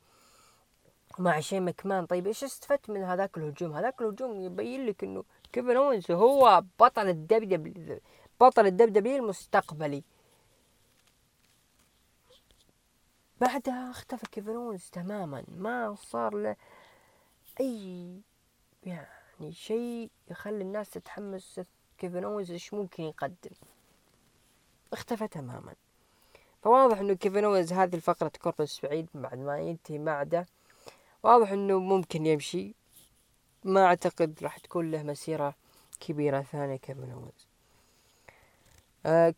مع شين مكمان طيب إيش استفدت من هذاك الهجوم؟ هذاك الهجوم يبين لك إنه كيفن اونز هو بطل الدب بطل ال WWE المستقبلي. بعدها اختفى كيفن تماما. ما صار له أي يعني شيء يخلي الناس تتحمس كيفن اونز إيش ممكن يقدم. اختفى تماما. فواضح إنه كيفن اونز هذه الفقرة كوربس بعيد بعد ما ينتهي عقده. واضح إنه ممكن يمشي. ما أعتقد راح تكون له مسيرة كبيرة ثانية كيفن اونز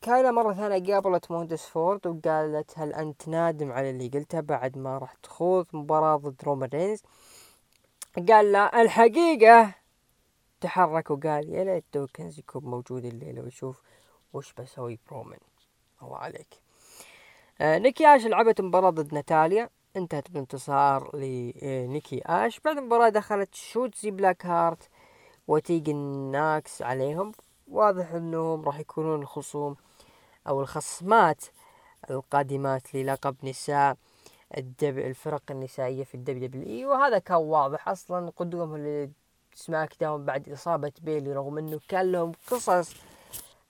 كايلا مرة ثانية قابلت مونتيز فورد وقالت هل أنت نادم على اللي قلته بعد ما راح تخوض مباراة ضد رومان رينز؟ قال لا الحقيقة تحرك وقال يا ليت دوكنز يكون موجود الليلة ويشوف وش بسوي برومان. الله عليك. آه نيكي آش لعبت مباراة ضد ناتاليا. انتهت بانتصار لنيكي آش. بعد المباراة دخلت شوتزي بلاكهارت وتيجن ناكس عليهم. واضح إنهم راح يكونون الخصوم أو الخصمات القادمات للقب نساء الدب الفرق النسائية في ال WWE وهذا كان واضح أصلا قدومهم ل SmackDown بعد إصابة بيلي رغم إنه كان لهم قصص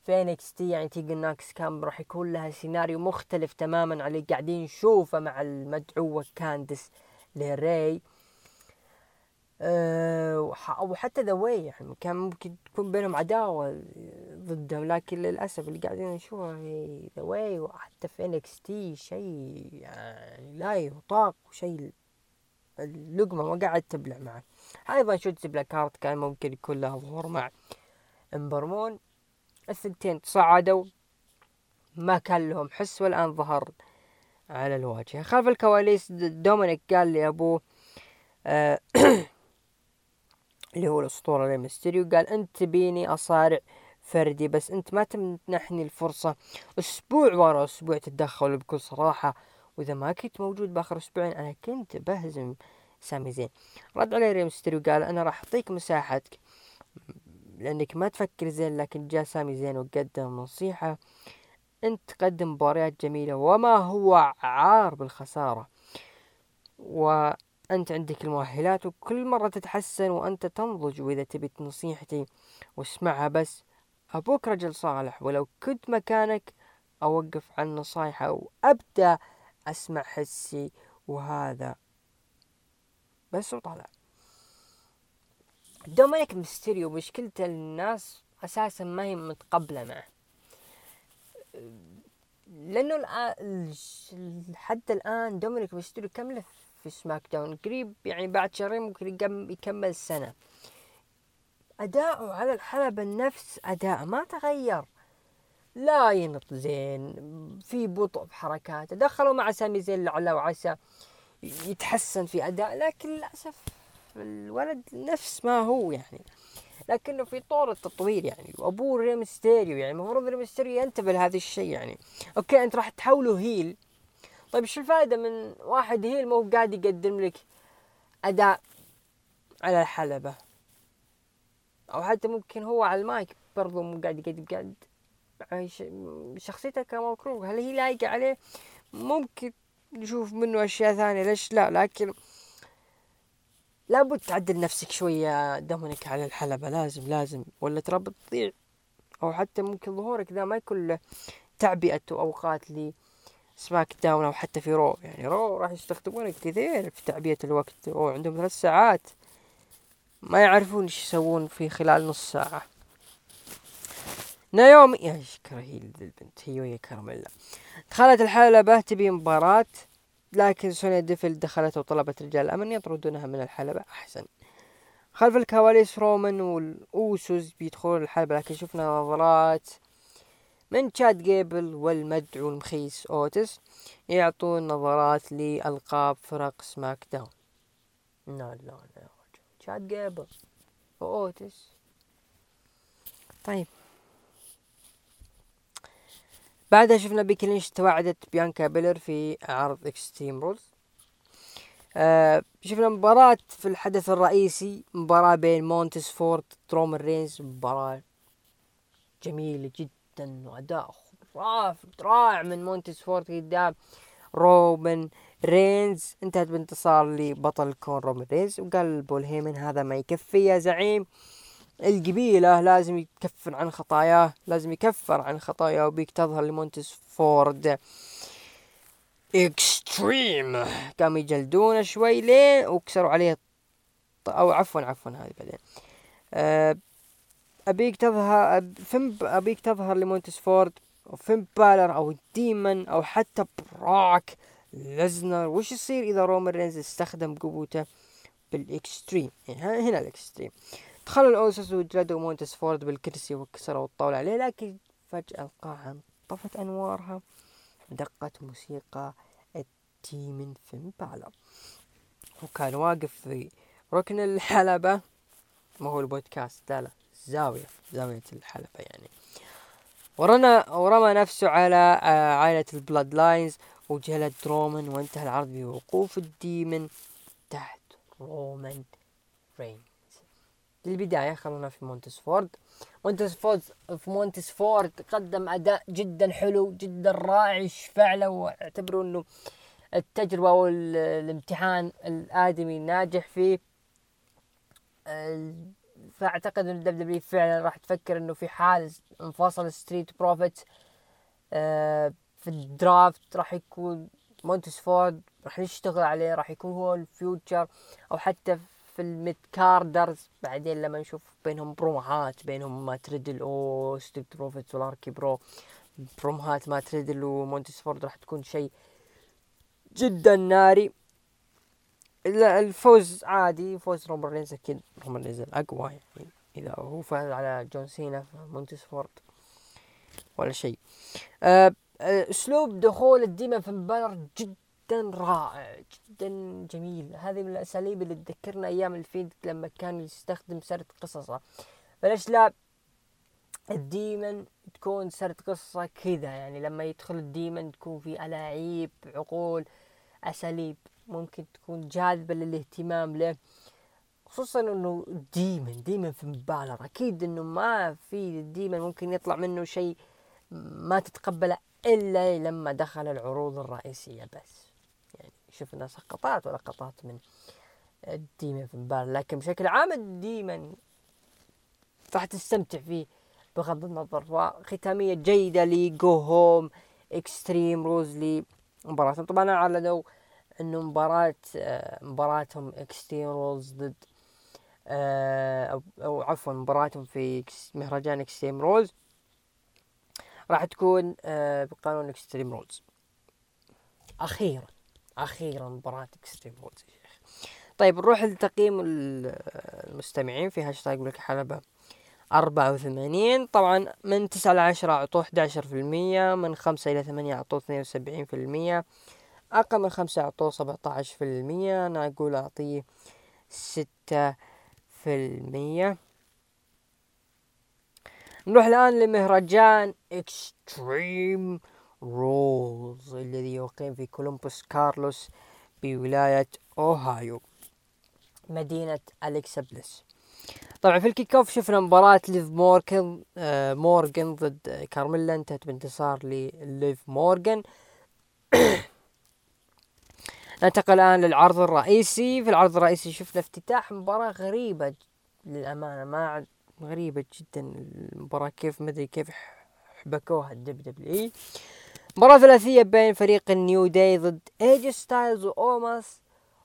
في NXT. يعني تيجن ناكس كان راح يكون لها سيناريو مختلف تماما على اللي قاعدين نشوفه مع المدعوة كانديس ليراي أه وحتى The Way يعني كان ممكن تكون بينهم عداوة ضدهم لكن للأسف اللي قاعدين نشوفه في The Way وحتى في NXT شيء يعني لا يطاق وشيء اللقمة ما قاعد تبلع معه. أيضا شوتزي بلاكهارت كان ممكن يكون له ظهور مع إمبر مون. الثنتين تصعدوا ما كان لهم حس والآن ظهر على الواجهة. خلف الكواليس دومينيك قال لأبوه آه اللي هو الأسطورة ري ميستيريو قال أنت تبيني أصارع فردي بس أنت ما تمنحني الفرصة. أسبوع ورا أسبوع تتدخل بكل صراحة. وإذا ما كنت موجود بآخر أسبوعين أنا كنت بهزم سامي زين. رد عليه ريمستيريو قال أنا راح أعطيك مساحتك لأنك ما تفكر زين لكن جاء سامي زين وقدم نصيحة. أنت تقدم مباريات جميلة وما هو عار بالخسارة. وأنت عندك المؤهلات وكل مرة تتحسن وأنت تنضج وإذا تبي نصيحتي واسمعها بس. أبوك رجل صالح ولو كنت مكانك أوقف عن نصايحه وأبدأ أسمع حسي وهذا. بس وطلع دومينيك ميستيريو مشكلته الناس أساسا ما هي متقبلة معه. لأنه الان حتى الآن دومينيك ميستيريو كم له في SmackDown قريب يعني بعد شهرين ممكن يكمل سنة. اداؤه على الحلبة نفس أداء ما تغير. لا ينط زين في بطء في حركاته. دخلوا مع سامي زين لعل وعسى يتحسن في أداء لكن للأسف الولد نفس ما هو يعني. لكنه في طور التطوير يعني. وأبوه ريمستيريو يعني المفروض ريمستيريو ينتبه لهذا الشيء يعني. أوكي أنت راح تحوله heel طيب شو الفائدة من واحد heel مو قاعد يقدم لك أداء على الحلبة؟ أو حتى ممكن هو على المايك برضو مو قاعد يقدم قاعد شخصيته كمكروه heel هي لايقة عليه؟ ممكن نشوف منه أشياء ثانية ليش لا؟ لكن لابد تعدل نفسك شوية دومينيك على الحلبة. لازم لازم. ولا ترى بتضيع. أو حتى ممكن ظهورك ذا ما يكون تعبئة أوقات ل SmackDown أو حتى في Raw. يعني Raw راح يستخدمونك كثير في تعبئة الوقت. أو عندهم ثلاث ساعات. ما يعرفون إيش يسوون في خلال نص ساعة. نايومي يا شكرا هي البنت. هي ويا كارميلا دخلت الحلبة تبي مباراة. لكن سونيا ديفل دخلت وطلبت رجال الأمن يطردونها من الحلبة. أحسن. خلف الكواليس رومان والأوسوس بيدخلون الحلبة لكن شفنا نظرات. من تشاد جيبل والمدعو المخيس أوتيس يعطون نظرات لألقاب فرق SmackDown. لا لا لا تشاد جيبل وأوتيس. طيب. بعدها شفنا بيكي توعدت بيانكا بيلر في عرض Extreme Rules آه شفنا مباراة في الحدث الرئيسي مباراة بين مونتس فورد ضد رومان رينز مباراة جميلة جدا. وأداء خرافي رائع من مونتس فورد قدام رومان رينز. انتهت بانتصار لبطل الكون رومان رينز وقال بول هيمن هذا ما يكفي يا زعيم. القبيلة لازم يكفر عن خطاياه لازم يكفر عن خطاياه وأبيك تظهر لمونتس فورد extreme. قاموا يجلدونه شوي لين وكسروا عليه أو عفوا عفوا هذه بعدين. أه أبيك تظهر فين أبيك تظهر لمونتس فورد بالر أو Demon أو حتى بروك ليسنر وش يصير إذا رومان رينز استخدم قوته بال extreme؟ يعني هنا ال extreme. دخلوا الأوسوس وجلدوا مونتس فورد بالكرسي وكسروا الطاولة عليه لكن فجأة القاعة انطفت أنوارها دقت موسيقى ال Demon فين بالر وكان واقف في ركن الحلبة ما هو البودكاست لا لا. زاوية زاوية الحلبة يعني. ورنا ورمى نفسه على آه، عائلة ال Bloodline وجلد رومان وانتهى العرض بوقوف ال Demon تحت رومان رينز البداية خلونا في مونتس فورد مونتس فورد في مونتس فورد قدم أداء جدا حلو جدا رائع يشفع له واعتبروا أنه التجربة والامتحان الآدمي ناجح فيه. فأعتقد إن ال W فعلا راح تفكر إنه في حال انفصل Street Profits آه، في ال draft راح يكون مونتس فورد راح نشتغل عليه راح يكون هو ال future. أو حتى في ال mid-carders بعدين لما نشوف بينهم بروموهات بينهم مات ريدل أو Street Profits وال RK-Bro بروموهات مات ريدل ومونتس فورد راح تكون شيء جدا ناري. الفوز عادي فوز رومان رينز أكيد. رومان رينز الأقوى يعني إذا هو فاز على جون سينا في مونتس فورد ولا شيء. أه أسلوب دخول ال Demon جدا جدا رائع جدا جميل. هذه من الأساليب اللي تذكرنا أيام ال Fiend لما كان يستخدم سرد قصصه. فليش لا ال Demon تكون سرد قصة كذا يعني لما يدخل ال Demon تكون في ألاعيب عقول أساليب. ممكن تكون جاذبة للاهتمام له خصوصا إنه ديمن ديمن في مبالغة. أكيد إنه ما في ديمن ممكن يطلع منه شيء ما تتقبله إلا لما دخل العروض الرئيسية بس. شفنا سقطات ولقطات من الديمن في المباراة لكن بشكل عام الديمن راح تستمتع فيه بغض النظر. وختامية جيدة go home Extreme Rules مباراة طبعا أعلنوا إنه مباراة مباراتهم Extreme Rules ضد أو, أو عفوا مباراتهم في مهرجان Extreme Rules راح تكون بقانون Extreme Rules أخيرا أخيرا مباراة Extreme Rules طيب نروح لتقييم المستمعين في هاشتاج ملك حلبة أربعة وثمانين. طبعا من تسعة لعشرة أعطوه أحد عشر في المية من خمسة إلى ثمانية أعطوه اثنين وسبعين في المية. أقل من خمسة أعطوه سبعة عشر في المية أنا أقول أعطيه ستة في المية. نروح الآن لمهرجان Extreme Rules الذي يقيم في كولومبوس كارلوس بولاية أوهايو مدينة أليكسا بليس طبعا في ال kickoff شفنا مباراة ليف مورجن آه مورجن ضد كارميلا انتهت بانتصار لليف مورجن ننتقل الآن للعرض الرئيسي. في العرض الرئيسي شفنا افتتاح مباراة غريبة للأمانة ما غريبة جدا المباراة. كيف مدري كيف حبكوها ال WWE. مباراة ثلاثية بين فريق ال New Day ضد ايه جي ستايلز وأوموس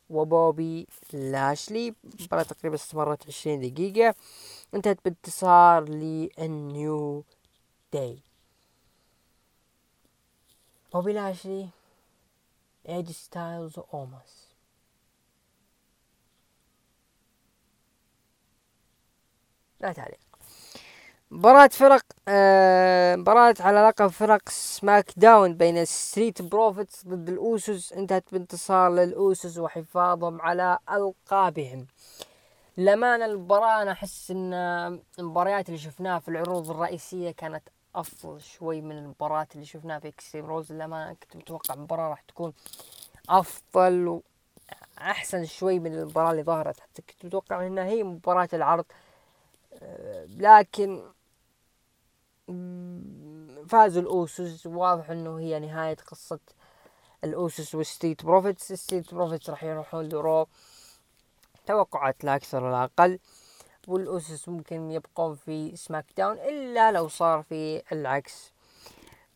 وبوبي لاشلي. مباراة تقريبا استمرت عشرين دقيقة. انتهت بانتصار لل New Day. بوبي لاشلي AJ Styles واوماس لا تعليق. مباراة فرق آه مباراة على لقب فرق SmackDown بين ال Street Profits ضد ال Usos. انتهت بانتصار لل Usos وحفاظهم على ألقابهم. للأمانة المباراة أنا أحس أن المباريات اللي شفناها في العروض الرئيسية كانت أفضل شوي من المباريات اللي شفناها في Extreme Rules للأمانة كنت متوقع المباراة راح تكون أفضل وأحسن شوي من المباراة اللي ظهرت. حتى كنت متوقع أنها هي مباراة العرض آه، لكن فازوا ال Usos. واضح إنه هي نهاية قصة ال Usos وال Street Profits. ال Street Profits راح يروحون ل Raw. توقعات لا أكثر ولا أقل. وال Usos ممكن يبقون في SmackDown إلا لو صار في العكس.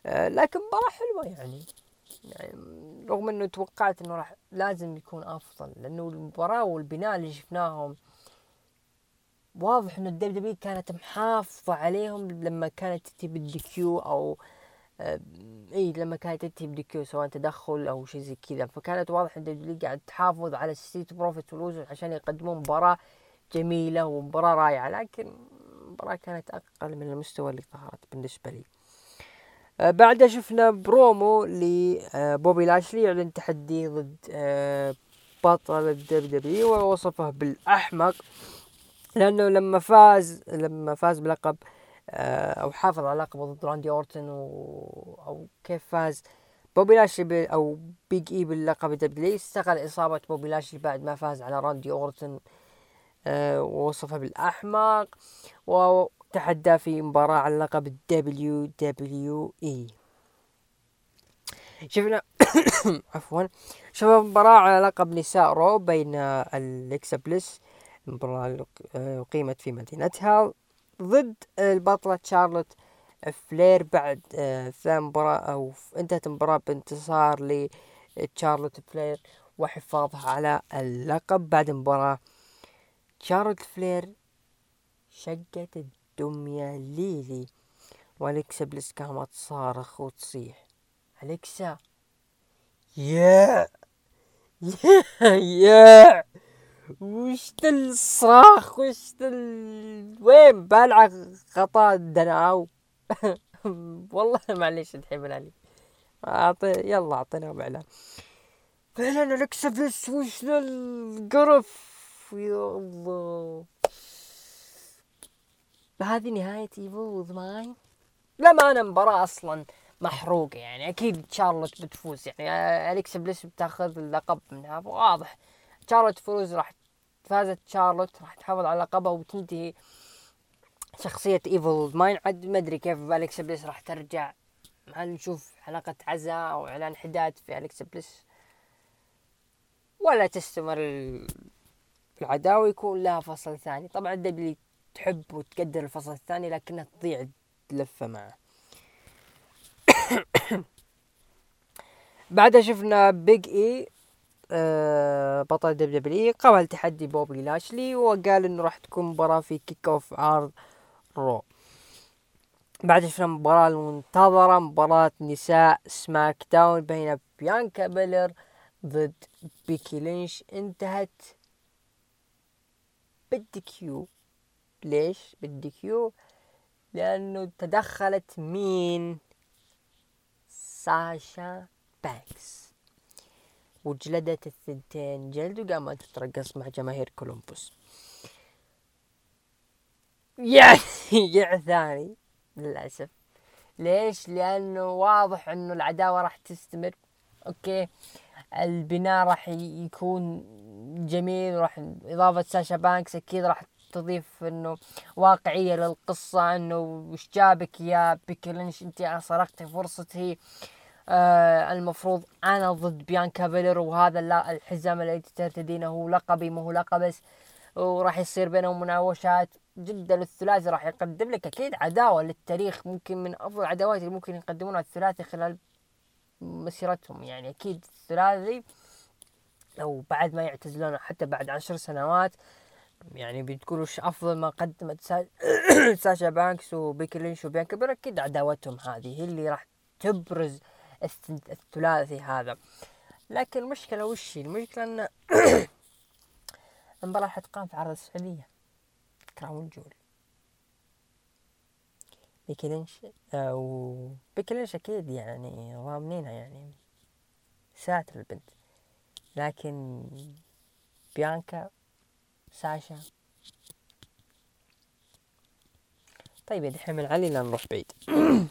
آه لكن مباراة حلوة يعني. يعني رغم إنه توقعت إنه راح لازم يكون أفضل لأنه المباراة والبناء اللي شفناهم واضح إنه ال WWE كانت محافظة عليهم لما كانت تنتهي بال DQ أو آه، إي لما كانت تنتهي بال DQ سواء تدخل أو شيء زي كذا. فكانت واضح إن ال WWE قاعد تحافظ على ال Street Profits وال Usos عشان يقدمون مباراة جميلة ومباراة رائعة لكن المباراة كانت أقل من المستوى اللي ظهرت بالنسبة لي. آه بعدها شفنا برومو لبوبي لاشلي يعلن تحدي ضد آه بطل ال WWE ووصفه بالأحمق لأنه لما فاز لما فاز بلقب آه، أو حافظ على لقبه ضد راندي أورتن و... أو كيف فاز بوبي لاشلي أو بيج إي باللقب WWE استغل إصابة بوبي لاشلي بعد ما فاز على راندي أورتن أه ووصفه بالاحمق وتحدى في مباراة على لقب ال WWE. شفنا عفوا شفنا مباراة على لقب نساء Raw بين الكسا بليس المباراة أقيمت في مدينتها ضد البطلة شارلوت فلير بعد آه، ثاني مباراة أو انتهت المباراة بانتصار لشارلوت فلير وحفاظها على اللقب بعد المباراة شارلوت فلير شقت الدمية ليلي. والكسا بليس قامت تصارخ وتصيح. الكسا يا يا يا وش الصراخ وش. وين؟ بلع غطاء الدناو. والله معليش تحب علي أعطي يلا أعطيناهم إعلان. فعلا الاكسبلس وش القرف؟ يا الله هذه نهاية ايفل ماين لا ما أنا مباراة أصلا محروقة يعني. أكيد شارلوت بتفوز. يعني أليكس بليس بتاخذ اللقب منها واضح. شارلوت فوز راح فازت. شارلوت راح تحافظ على لقبها وتنتهي شخصية ايفل ماين عاد ما أدري كيف أليكس بليس راح ترجع. هل نشوف حلقة عزاء أو إعلان حداد في أليكسا بليس؟ ولا تستمر العداوة يكون لها فصل ثاني. طبعا WWE تحب وتقدر الفصل الثاني لكنها تضيع اللفة معه. بعدها شفنا بيج اي آه، بطل WWE قبل تحدي بوبي لاشلي وقال إنه راح تكون مباراة في kick off عرض Raw بعد شفنا المباراة المنتظرة مباراة نساء SmackDown بين بيانكا بيلر ضد بيكي لينش. انتهت بال DQ ليش بال DQ لأنه تدخلت مين؟ ساشا بانكس وجلدت الثنتين جلد وقامت تترقص مع جماهير كولومبوس. يعني يع ثاني للأسف. ليش؟ لأنه واضح أنه العداوة راح تستمر. okay البناء راح يكون جميل وراح إضافة ساشا بانكس أكيد راح تضيف إنه واقعية للقصة إنه وش جابك يا بيكي لينش؟ أنت سرقتي فرصتي. آه المفروض أنا ضد بيانكا بيلر وهذا لا الحزام الذي ترتدينه لقبي ما هو لقبس وراح يصير بينهم مناوشات. جدا الثلاثي راح يقدم لك أكيد عداوة للتاريخ ممكن من أفضل العداوات اللي ممكن يقدمونها الثلاثي خلال مسيرتهم. يعني أكيد الثلاثي لو بعد ما يعتزلون حتى بعد عشر سنوات يعني بتقولوا أفضل ما قدمت ساشا بانكس وبيكي لينش وبيانكا أكيد عداوتهم هذه هي اللي راح تبرز الثلاثي هذا. لكن المشكلة وش المشكلة إن المباراة حتقام في عرض السعودية. Crown Jewel. بيكي لينش أو بيكي لينش أكيد يعني ضامنينها يعني. ساتر البنت. لكن بيانكا ساشا. طيب دحين من علي نروح بعيد.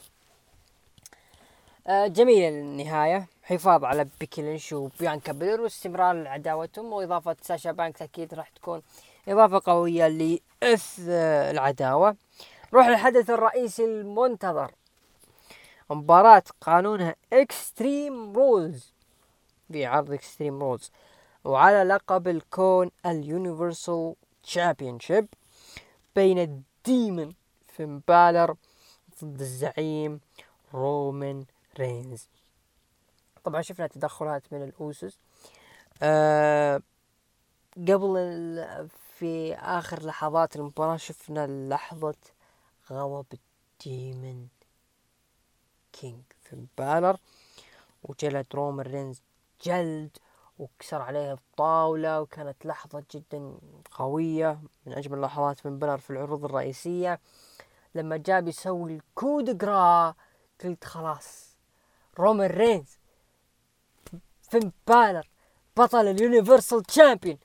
آه، جميلة النهاية. حفاظ على بيكي لينش وبيانكا بيلر واستمرار عداوتهم وإضافة ساشا بانكس أكيد راح تكون إضافة قوية لإث العداوة. نروح للحدث الرئيسي المنتظر. مباراة قانونها Extreme Rules في عرض Extreme Rules وعلى لقب الكون ال Universal Championship بين ال Demon فين بالر ضد الزعيم رومان رينز. طبعا شفنا تدخلات من ال Usos أه قبل في آخر لحظات المباراة شفنا لحظة غضب ال Demon King فين بالر. وجلد رومان رينز جلد وكسر عليه الطاولة وكانت لحظة جدا قوية من أجمل اللحظات فين بالر في العروض الرئيسية. لما جاء بيسوي ال Coup de Grâce قلت خلاص رومان رينز فين بالر بطل ال Universal Champion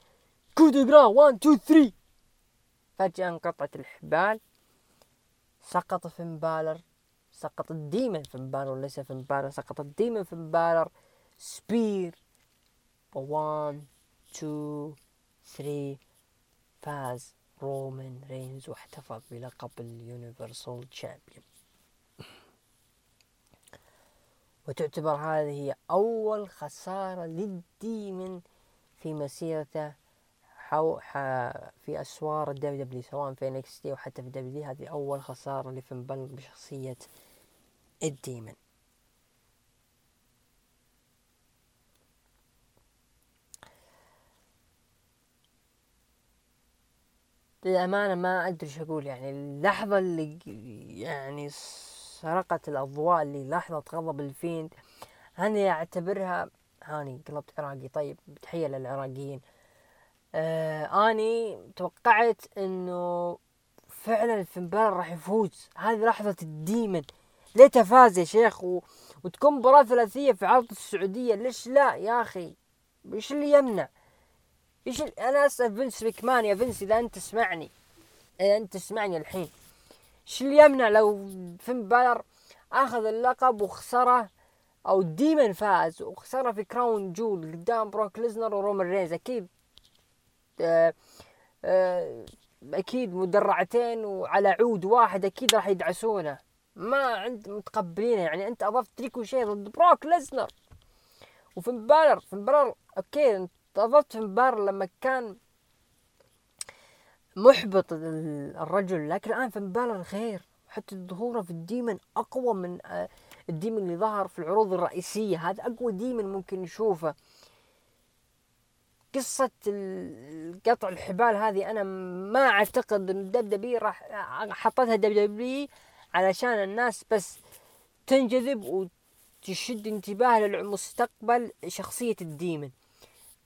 Coup de Grâce 1 2 3 فجأة انقطعت الحبال. سقط فين بالر سقط ال Demon فين بالر وليس فين بالر سقط ال Demon فين بالر. Spear 1 2 3 فاز رومان رينز واحتفظ بلقب ال Universal Champion. وتعتبر هذه هي أول خسارة لل Demon في مسيرته حو في أسوار ال WW سواء في NXT وحتى في W هذه أول خسارة لفين بالر بشخصية ال Demon. للأمانة ما أدري شو أقول يعني اللحظة اللي يعني سرقت الأضواء اللي لحظة غضب ال Fiend أنا أعتبرها أني قلبت عراقي طيب تحية للعراقيين. آه أني توقعت إنه فعلا فين بالر راح يفوز. هذه لحظة ال Demon. ليته فاز يا شيخ و... وتكون مباراة ثلاثية في عرض السعودية. ليش لا يا أخي؟ إيش اللي يمنع؟ إيش أنا أسأل فينس مكمان يا فينس إذا أنت تسمعني. إذا أنت تسمعني الحين. إيش اللي يمنع لو فين بالر أخذ اللقب وخسره أو Demon فاز وخسره في Crown Jewel قدام بروك ليزنر ورومان رينز. أكيد آه آه أكيد مدرعتين وعلى عود واحد أكيد راح يدعسونه. ما عند متقبلينه. يعني أنت أضفت ريكوشيه ضد بروك ليزنر. وفين بالر فين بالر okay في مبار لما كان محبط الرجل لكن الآن فين بالر خير حتى ظهوره في ال Demon أقوى من آه، ال Demon اللي ظهر في العروض الرئيسية. هذا أقوى Demon ممكن نشوفه. قصة قطع الحبال هذه أنا ما أعتقد إن ال W راح حطتها W علشان الناس بس تنجذب وتشد انتباه للمستقبل شخصية ال Demon.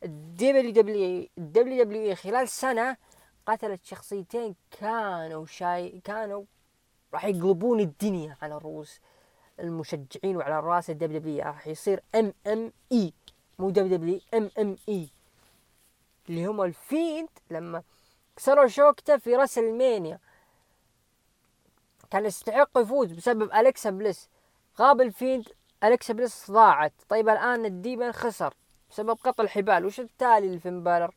ال WW الدبليو دبليو خلال سنة قتلت شخصيتين كانوا شاي كانوا راح يقلبون الدنيا على رؤوس المشجعين وعلى رأس الدبليو دبليو راح يصير إم إم إي مو دبليو دبليو إم إم إي. اللي هم ال Fiend لما كسروا شوكته في WrestleMania كان يستحق يفوز بسبب الكسا بليس. غاب ال Fiend الكسا بليس ضاعت طيب الآن ال Demon خسر. بسبب قطع الحبال. وش التالي لفين بالر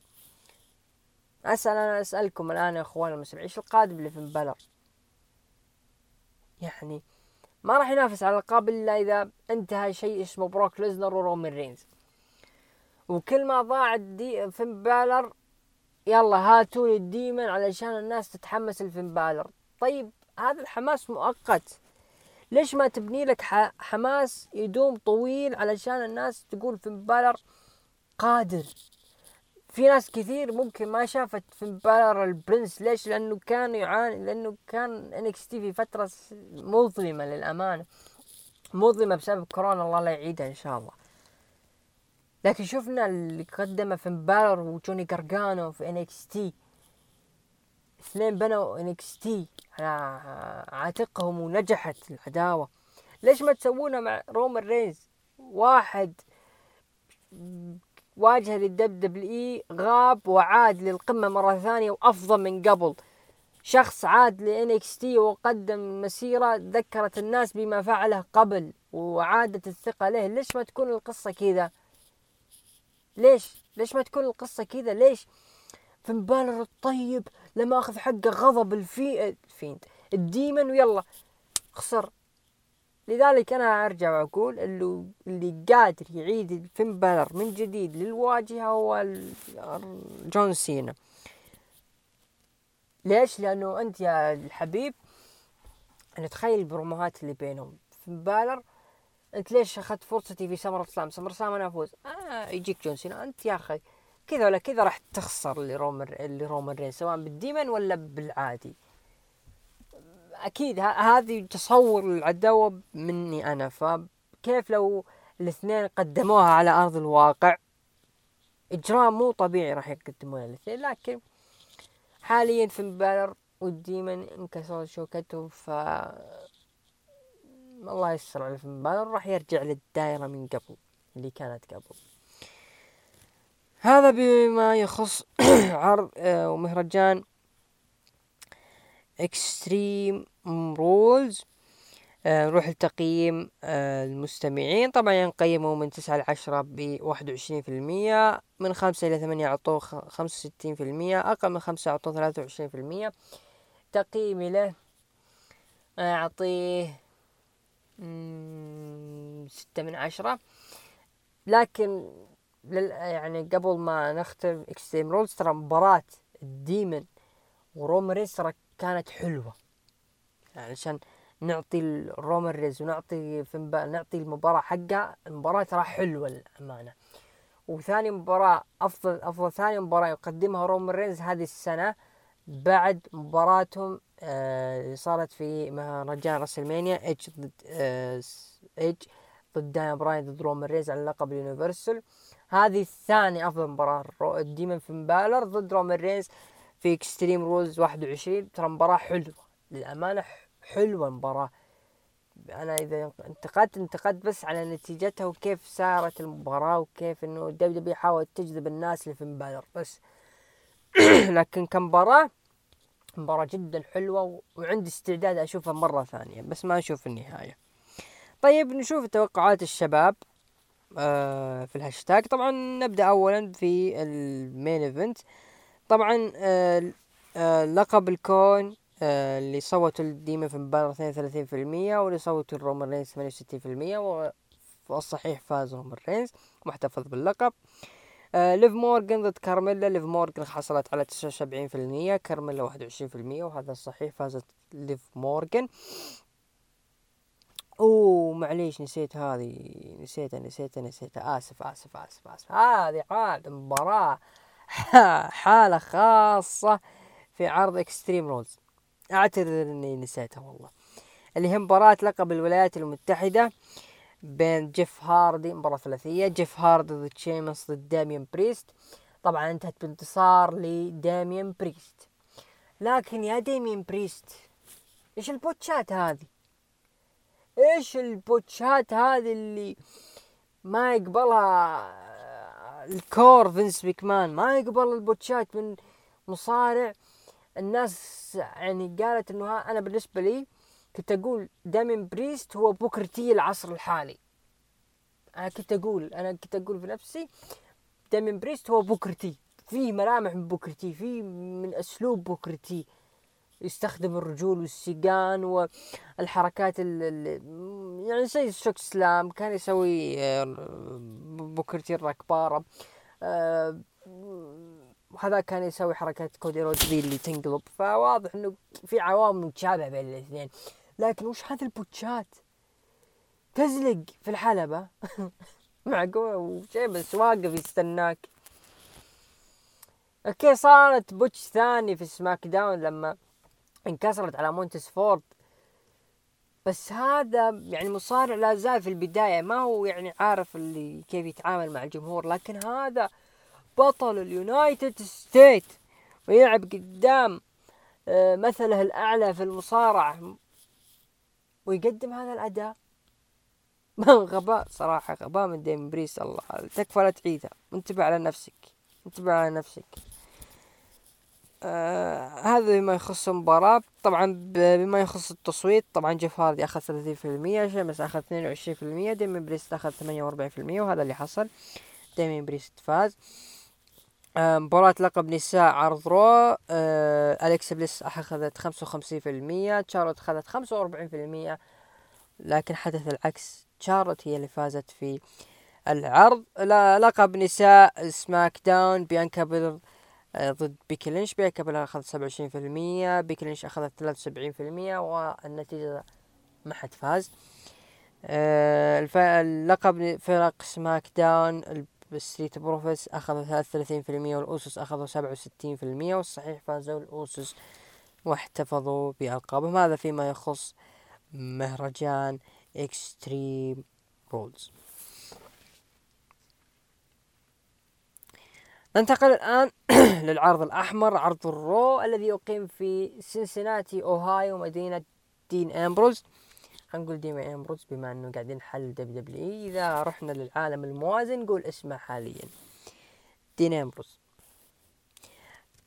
أسأل أنا أسألكم الآن يا أخوان المستمعين إيش القادم لفين بالر يعني ما راح ينافس على القاب إلا إذا انتهى شيء اسمه بروك ليزنر ورومان رينز. وكل ما ضاع الدي فين بالر يلا هاتوا ال Demon علشان الناس تتحمس لفين بالر طيب هذا الحماس مؤقت. ليش ما تبني لك حماس يدوم طويل علشان الناس تقول فين بالر قادر. في ناس كثير ممكن ما شافت فين بالر ال Prince ليش؟ لأنه كان يعاني لأنه كان NXT في فترة مظلمة للأمانة. مظلمة بسبب كورونا. الله لا يعيدها إن شاء الله. لكن شفنا اللي قدمه فين بالر وجوني جارجانو في NXT اثنين بنوا NXT على عاتقهم ونجحت العداوة. ليش ما تسوونها مع رومان رينز واحد واجهة لل WWE غاب وعاد للقمة مرة ثانية وأفضل من قبل. شخص عاد ل NXT وقدم مسيرة ذكرت الناس بما فعله قبل وعادت الثقة له. ليش ما تكون القصة كذا؟ ليش؟ ليش ما تكون القصة كذا؟ ليش؟ فين بالر الطيب لما أخذ حقه غضب الفي ال Fiend ال Demon ويلا خسر. لذلك أنا أرجع وأقول اللي اللي قادر يعيد فين بالر من جديد للواجهة هو جون سينا. ليش؟ لأنه أنت يا الحبيب أنا تخيل البروموهات اللي بينهم. فين بالر أنت ليش أخذت فرصتي في SummerSlam؟ SummerSlam أنا أفوز. آه يجيك جون سينا. أنت يا أخي كذا ولا كذا راح تخسر لرومان لرومان رين سواء بال Demon ولا بالعادي. أكيد هذه تصور العداوة مني أنا فكيف لو الاثنين قدموها على أرض الواقع؟ اجرام مو طبيعي راح يقدمونها الاثنين لكن حاليا فين بالر وال Demon انكسر شوكتهم ف الله يستر على فين بالر راح يرجع للدائرة من قبل اللي كانت قبل. هذا بما يخص عرض آه، ومهرجان اكستريم رولز آه، نروح لتقييم آه، المستمعين. طبعا قيموا من تسعة لعشرة بواحد وعشرين في المية من خمسة إلى ثمانية أعطوه خمسة وستين في المية أقل من خمسة أعطوه ثلاثة وعشرين في المية. تقييمي له أعطيه ستة من عشرة. لكن يعني قبل ما نختم اكستريم رولز ترى مباراة ال Demon ورومان ريز ترى كانت حلوة. يعني عشان نعطي رومان ريز ونعطي فنبا نعطي المباراة حقها المباراة ترى حلوة للأمانة. وثاني مباراة أفضل أفضل ثاني مباراة يقدمها رومان رينز هذه السنة بعد مباراتهم آه، صارت في مهرجان راسلمانيا إتش ضد آه، ضد دانيال براين ضد رومان رينز على لقب ال Universal. هذه الثاني أفضل مباراة ال Demon فين بالر ضد رومان رينز في اكستريم رولز 21 ترى مباراة حلوة. للأمانة حلوة مباراة أنا إذا انتقدت انتقدت بس على نتيجتها وكيف سارت المباراة وكيف إنه دبليو دبليو حاولت تجذب الناس لفين بالر بس لكن كمباراة مباراة جدا حلوة وعندي استعداد أشوفها مرة ثانية بس ما أشوف النهاية. طيب نشوف توقعات الشباب آه في الهاشتاج. طبعا نبدأ أولا في ال main event آه آه لقب الكون آه اللي صوتوا لبالر اثنين وثلاثين في المية واللي صوتوا لرومان رينز ثمانية وستين في المية والصحيح فاز رومان رينز محتفظ باللقب. آه ليف مورجان ضد كارميلا. ليف مورجان حصلت على تسعة وسبعين في المية كارميلا واحد وعشرين في المية وهذا الصحيح فازت ليف مورجان أوه معليش نسيت هذه نسيتها نسيتها نسيتها. آسف آسف آسف آسف. هذه عاد مباراة. حالة خاصة في عرض اكستريم رولز أعتذر إني نسيتها والله. اللي هي مباراة لقب الولايات المتحدة بين جيف هاردي مباراة ثلاثية جيف هاردي ضد شيمس ضد داميان بريست. طبعا انتهت بانتصار لداميان بريست. لكن يا داميان بريست إيش البوتشات هذه؟ إيش البوتشات هذه اللي ما يقبلها الكور فينس مكمان ما يقبل البوتشات من مصارع. الناس يعني قالت إنه أنا بالنسبة لي كنت أقول دامين بريست هو بوكر تي العصر الحالي. أنا كنت أقول أنا كنت أقول في نفسي دامين بريست هو بوكر تي. في ملامح من بوكر تي في من أسلوب بوكر تي. يستخدم الرجول والسيقان والحركات اللي يعني زي ال chokeslam كان يسوي آه، بوكر تي الركبارة. آه، وهذا كان يسوي حركات كودي رودز ذي اللي تنقلب. فواضح إنه في عوامل متشابهة بين الاثنين. لكن وش هذه البوتشات؟ تزلق في الحلبة. معقول؟ وشيمس واقف يستناك. okay صارت botch ثاني في سماك داون لما انكسرت على مونتيز فورد. بس هذا يعني مصارع لا زال في البداية ما هو يعني عارف اللي كيف يتعامل مع الجمهور لكن هذا بطل ال United States ويلعب قدام آه، مثله الأعلى في المصارعة. ويقدم هذا الأداء. غباء صراحة غباء من ديمين بريست الله تكفى لا تعيدها انتبه على نفسك انتبه على نفسك. آه هذا بما يخص المباراة. طبعا بما يخص التصويت طبعا جيف هاردي اخذ ثلاثين في المية شيمس أخذ اثنين وعشرين في المية ديمين بريست أخذ ثمانية وأربعين في المية وهذا اللي حصل. ديمين بريست فاز. آه مباراة لقب نساء عرض رو آه أليكس بليس أخذت خمسة وخمسين في المية تشارلوت أخذت خمسة وأربعين في المية لكن حدث العكس تشارلوت هي اللي فازت في العرض. لقب نساء سماك داون بيانكا بلير ضد بيكي لينش بيانكا بلير أخذت سبعة وعشرين في المية بيكي لينش أخذت ثلاثة وسبعين في المية والنتيجة ما حد فاز. آه اللقب فرق سماك داون الستريت بروفتس أخذوا ثلاثة وثلاثين في المية والأوسوس أخذوا سبعة وستين في المية والصحيح فازوا الأوسوس واحتفظوا بألقابهم. هذا فيما يخص مهرجان اكستريم رولز ننتقل الآن للعرض الأحمر عرض الرو الذي يقيم في سنسناتي أوهايو مدينة دين أمبروز. نقول دين أمبروز بما أنه قاعدين نحل دبليو دبليو إذا رحنا للعالم الموازي نقول اسمه حاليا. دين أمبروز.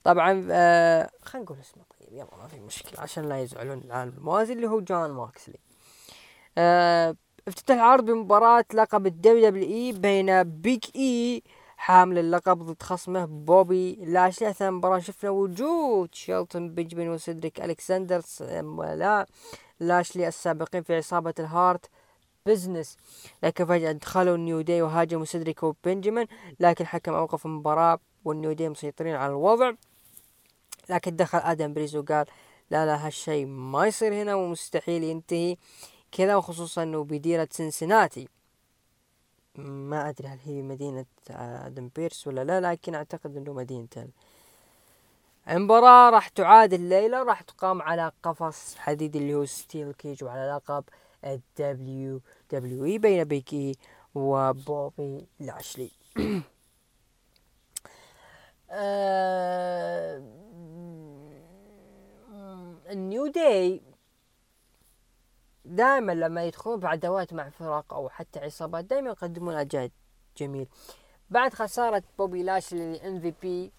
طبعا آه خلينا نقول اسمه طيب يلا ما في مشكلة عشان لا يزعلون العالم الموازي اللي هو جون موكسلي. آه افتتح العرض بمباراة لقب الدبليو دبليو إي بين بيغ إي حامل اللقب ضد خصمه بوبي لاشلي اثناء المباراة شفنا وجود شيلتون بنجمن وسيدريك الكسندر ولا لاشلي السابقين في عصابة ال Hurt Business. لكن فجأة دخلوا ال New Day وهاجموا سيدريك وبنجمن لكن حكم أوقف المباراة وال New Day مسيطرين على الوضع. لكن دخل آدم بيرس وقال لا لا هالشي ما يصير هنا ومستحيل ينتهي. كذا وخصوصا إنه بديرة سنسناتي. ما أدري هل هي مدينة آدم بيرس ولا لا لكن أعتقد إنه مدينة المباراة راح تعاد الليلة راح تقام على قفص حديدي اللي هو steel cage وعلى لقب ال WWE بين بيج إي وبوبي لاشلي. آه، ال New Day دائما لما يدخلون في عداوات مع فرق أو حتى عصابات دائما يقدمون أداء جميل. بعد خسارة بوبي لاشلي لل MVP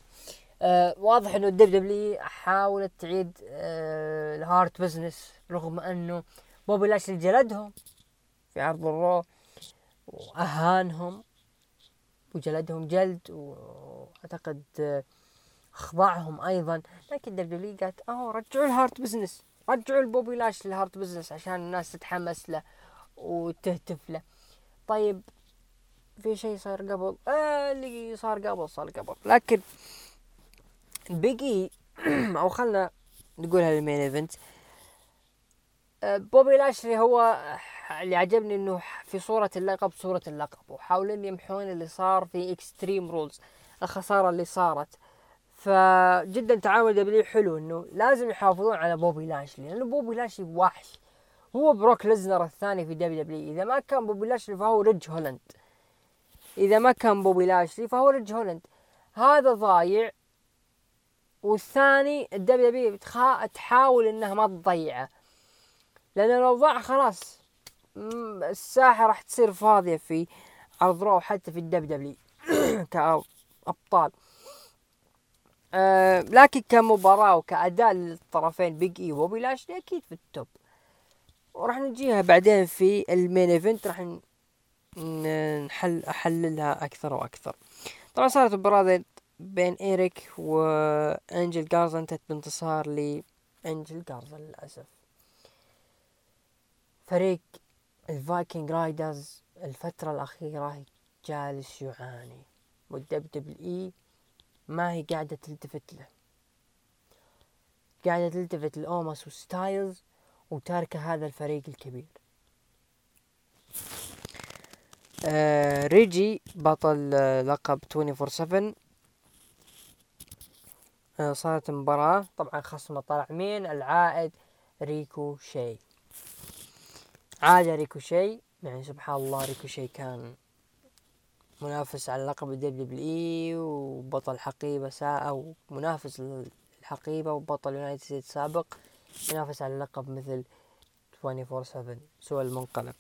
آه واضح إنه ال WWE حاولت تعيد آه ال Hurt Business رغم إنه بوبي لاشلي جلدهم في عرض ال Raw وأهانهم وجلدهم جلد وأعتقد آه أخضعهم أيضا. لكن WWE قالت آه رجعوا ال Hurt Business. رجعوا بوبي لاشلي لل Hurt Business عشان الناس تتحمس له وتهتف له. طيب في شيء صار قبل؟ آه اللي صار قبل صار قبل. لكن بيج إي أو خلنا نقولها لل main event. آه بوبي لاشلي هو اللي عجبني إنه في صورة اللقب صورة اللقب ويحاولون يمحون اللي صار في Extreme Rules الخسارة اللي صارت. فجدا تعامل WWE حلو إنه لازم يحافظون على بوبي لاشلي لأنه بوبي لاشلي وحش. هو بروك ليزنر الثاني في WWE إذا ما كان بوبي لاشلي فهو ريج هولند إذا ما كان بوبي لاشلي فهو ريج هولند هذا ضايع. والثاني ال WWE تحاول إنها ما تضيعه. لأنه لو ضاع خلاص. الساحة راح تصير فاضية في عرض Raw حتى في ال WWE كأبطال. آه لكن كمباراة وكأداء للطرفين بيج إي وبوبي لاشلي أكيد في ال top. وراح نجيها بعدين في ال main event راح نحل أحللها أكثر وأكثر. طبعا صارت المباراة بين إيريك وأنجل جارزا انتهت بانتصار ل أنجل جارزا للأسف. فريق ال Viking Raiders الفترة الأخيرة جالس يعاني. وال WWE ما هي قاعدة تلتفت له. قاعدة تلتفت لأوماس وستايلز وتاركة هذا الفريق الكبير. آه ريجي بطل آه لقب 24 7 صارت مباراة. طبعا خصمه طلع مين؟ العائد ريكوشي. عاد ريكوشي. يعني سبحان الله ريكوشي كان منافس على لقب ال WWE وبطل حقيبة ساعة أو منافس الحقيبة وبطل United States سابق ينافس على اللقب مثل 24 7 سوى المنقلب.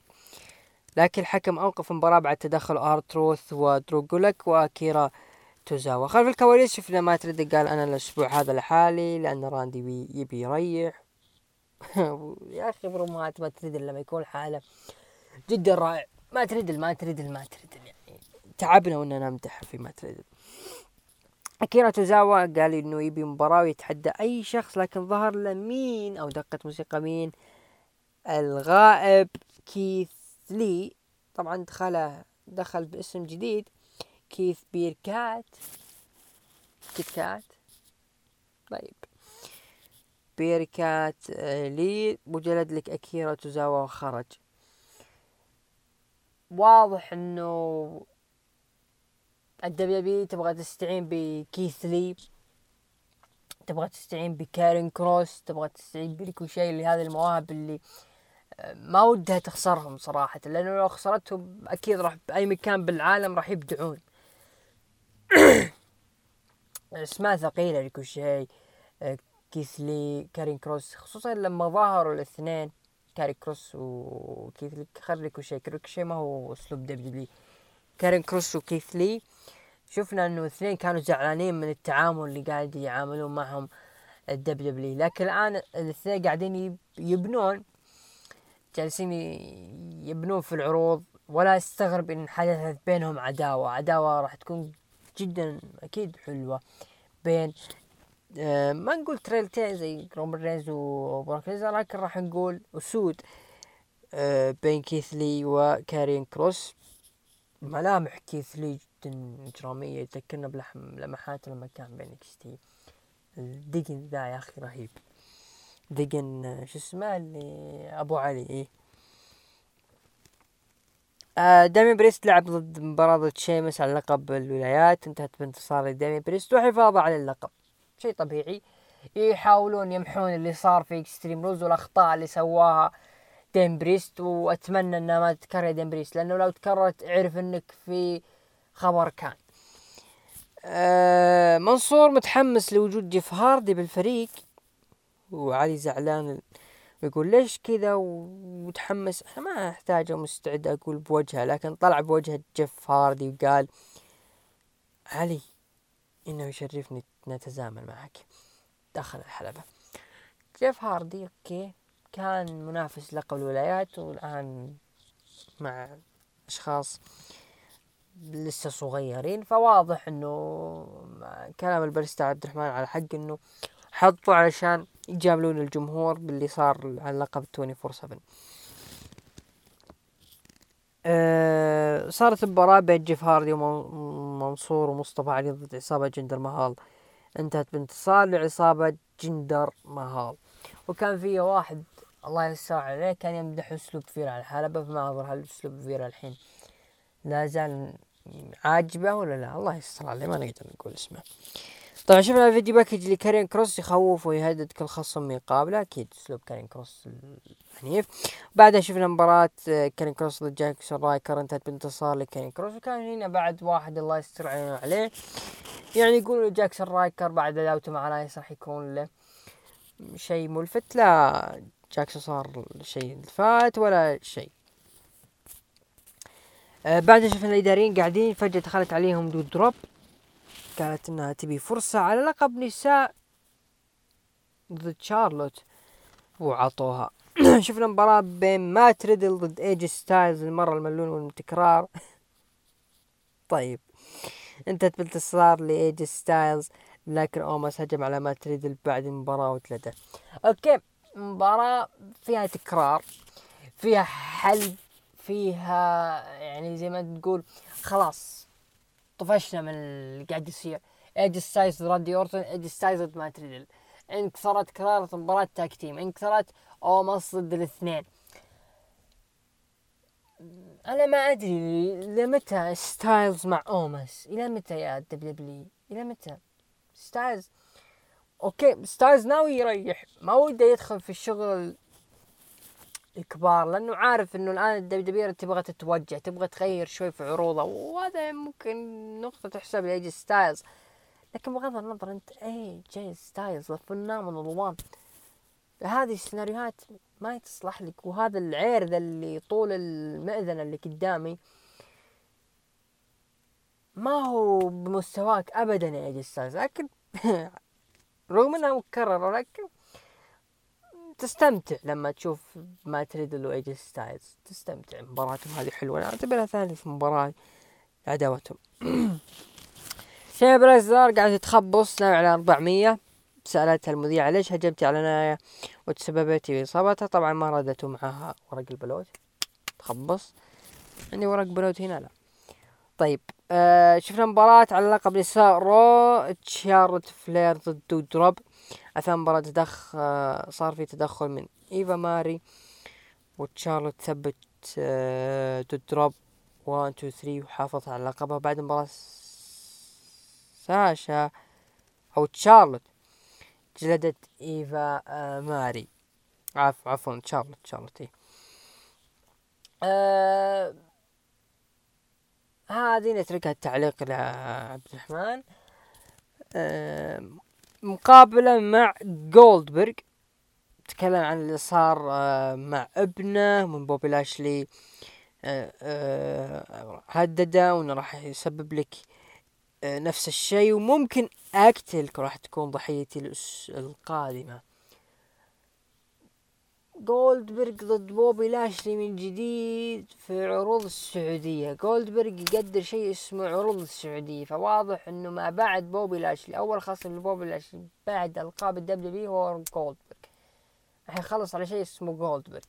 لكن الحكم أوقف المباراة بعد تدخل آر تروث ودرو غولاك وأكيرا توزاوا. خلف الكواليس شفنا مات ريدل قال أنا الأسبوع هذا لحالي لأن راندي يبي يريح. يا أخي برومات مات ريدل لما يكون لحاله جدا رائع. مات ريدل مات ريدل مات ريدل تعبنا وإننا نمدح في مات ريدل أكيرا توزاوا قال إنه يبي مباراة ويتحدى أي شخص لكن ظهر له مين أو دقة موسيقى مين؟ الغائب كيث لي. طبعا دخله دخل باسم جديد كيث بير كات بير كات طيب. بير كات آه، لي. وجلد لك أكيرا توزاوا وخرج واضح إنه ال WWE تبغى تستعين بكيث لي تبغى تستعين بكاريون كروس تبغى تستعين بريكوشي اللي هذه المواهب اللي آه، ما ودها تخسرهم صراحة لأنه لو خسرتهم أكيد راح بأي مكان بالعالم راح يبدعون. أسماء ثقيلة ريكوشي آه، كيث لي كاريون كروس خصوصا لما ظهروا الاثنين كاريون كروس وكيث لي خلي ريكوشي ريكوشي ما هو أسلوب WWE كاريون كروس وكيث لي شفنا إنه الاثنين كانوا زعلانين من التعامل اللي قاعد يعاملون معهم ال WWE لكن الآن الاثنين قاعدين يبنون جالسين يبنون في العروض. ولا أستغرب إن حدثت بينهم عداوة. عداوة راح تكون جدا أكيد حلوة بين آه ما نقول تريلتين زي رومان رينز وبروك لكن راح نقول أسود آه بين كيث لي وكاريون كروس. ملامح كيث لي جدا إجرامية تذكرنا بلحم لمحات لما كان ب NXT الدقن ذا يا أخي رهيب. دقن شو اسمه اللي أبو علي إيه. آه دامي بريست لعب ضد مباراة ضد شيمس على لقب الولايات. انتهت بانتصار دامي بريست وحفاظه على اللقب. شيء طبيعي. يحاولون يمحون اللي صار في إكستريم رولز والأخطاء اللي سواها ديم بريست وأتمنى إنها ما تتكرر ديم بريست لأنه لو تكررت أعرف إنك في خبر كان. آه منصور متحمس لوجود جيف هاردي بالفريق. وعلي زعلان ويقول ليش كذا؟ ومتحمس. أنا ما أحتاج مستعد أقول بوجهه لكن طلع بوجهه جيف هاردي وقال علي إنه يشرفني نتزامن معك. داخل الحلبة. جيف هاردي okay. كان منافس لقب الولايات والآن مع أشخاص لسه صغيرين. فواضح إنه كلام الأستاذ عبد الرحمن على حق إنه حطوا علشان يجاملون الجمهور باللي صار على لقب 24 7 أه صارت مباراة بين جيف هاردي ومنصور ومصطفى علي ضد عصابة جندر مهال. انتهت بانتصار لعصابة جندر مهال. وكان فيه واحد الله يستر عليه كان يمدح أسلوب فيرا الحلبة فما أظهر هل أسلوب فيرا الحين. لا زال عاجبه ولا لا؟ الله يستر عليه ما نقدر نقول اسمه. طبعا شفنا ال video package لكارين كروس يخوف ويهدد كل خصم يقابله أكيد أسلوب كارين كروس العنيف. بعدها شفنا مباراة آه، كارين كروس ضد جاكسون رايكر. انتهت بانتصار لكارين كروس. وكان هنا بعد واحد الله يستر عليه. يعني يقولوا جاكسون رايكر بعد عداوته مع رايس راح يكون له شيء ملفت. لا جاكسون صار شيء فات ولا شيء. آه بعد شفنا الإداريين قاعدين فجأة دخلت عليهم دو دروب. قالت إنها تبي فرصة على لقب نساء ضد شارلوت. وعطوها. شفنا مباراة بين مات ريدل ضد إي جي ستايلز المرة المليون والتكرار. طيب. انتهت بانتصار لإي جي ستايلز لكن أوماس هجم على مات ريدل بعد المباراة وجلده. okay. مباراة فيها تكرار فيها حل فيها يعني زي ما تقول خلاص طفشنا من اللي قاعد يصير. اي جي ستايلز راندي اورتون اي جي ستايلز ضد مات ريدل. انكسرت كرارة مباراة tag team انكسرت اوماس ضد الاثنين. أنا ما أدري إلى متى ستايلز مع اوماس إلى متى يا دبليو إلى متى؟ ستايلز okay ستايلز ناوي يريح. ما وده يدخل في الشغل الكبار لأنه عارف إنه الآن الدبليو تبغى تتوجه تبغى تغير شوي في عروضه وهذا ممكن نقطة تحسب لاي جي ستايلز. لكن بغض النظر أنت اي جي ستايلز الفنان وان هذه السيناريوهات ما تصلح لك وهذا العير ذا اللي طول المأذنة اللي قدامي ما هو بمستواك ابدا يا اي جي ستايلز لكن رغم إنها مكررة لكن تستمتع لما تشوف مات ريدل واي جي ستايلز. تستمتع. مباراتهم هذه حلوة. أنا أعتبرها ثالث مباراة عداوتهم شيء بريزر قاعد تخبص على 400 سألتها المذيعة ليش هجمتي على نايا وتسببتي بإصابتها طبعا ما ردتوا معها ورق البلوت. تخبص. عندي ورق بلوت هنا لا. طيب. آه شفنا مباراة على لقب نساء رو تشارلوت فلير ضد دروب. أثناء المباراة تدخل آه صار في تدخل من إيفا ماري وتشارلوت ثبت آه ضد دروب. 1 2 3 وحافظ على لقبها. بعد المباراة ساشا أو تشارلوت جلدت إيفا ماري. عفوا عفوا تشارلوت تشارلوت إيه. آه هذه نتركها التعليق لعبد الرحمن. مقابلة مع جولدبرغ تكلم عن اللي صار آه مع ابنه من بوبي لاشلي. آه آه هدده وإنه راح يسبب لك نفس الشيء. وممكن أقتلك راح تكون ضحيتي القادمة. جولدبرغ ضد بوبي لاشلي من جديد في عروض السعودية. جولدبرغ يقدر شيء اسمه عروض السعودية فواضح إنه ما بعد بوبي لاشلي أول خصم لبوبي لاشلي بعد ألقاب الدبليو هو جولدبرغ راح يخلص على شيء اسمه جولدبرغ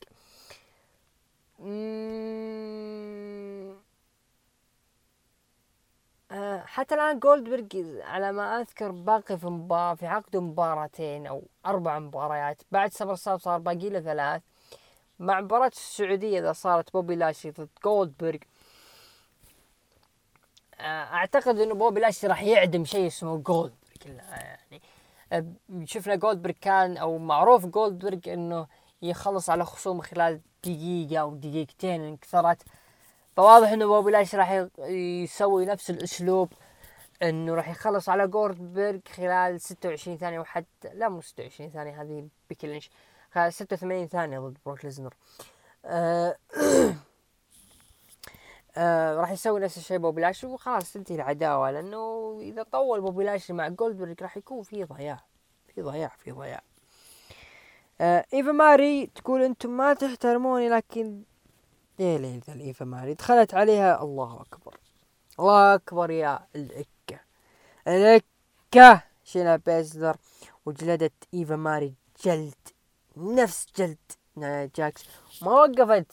حتى الآن جولدبرغ على ما أذكر باقي في مباراة في عقده مباراتين أو أربع مباريات بعد سمر سلام صار باقي له ثلاث. مع مباراة السعودية إذا صارت بوبي لاشلي ضد جولدبرغ آه، أعتقد إنه بوبي لاشلي راح يعدم شيء اسمه جولدبرغ يعني. آه، شفنا جولدبرغ كان أو معروف جولدبرغ إنه يخلص على خصومه خلال دقيقة أو دقيقتين انكثرت فواضح إنه بوبي لاشلي راح يسوي نفس الأسلوب إنه راح يخلص على جولدبرغ خلال 26 ثانية وحتى لا مو 26 ثانية هذه بيكي خلال 86 ثانية ضد بروك ليزنر. آه آه راح يسوي نفس الشيء بوبي لاشلي وخلاص تنتهي العداوة لأنه إذا طول بوبي لاشلي مع جولدبرغ راح يكون في ضياع في ضياع في ضياع. آه إيفا ماري تقول أنتم ما تحترموني لكن يا ليل إيفا ماري دخلت عليها الله أكبر. الله أكبر يا الإكة الإكة شينا بيزلر وجلدت إيفا ماري جلد نفس جلد نايا جاكس. ما وقفت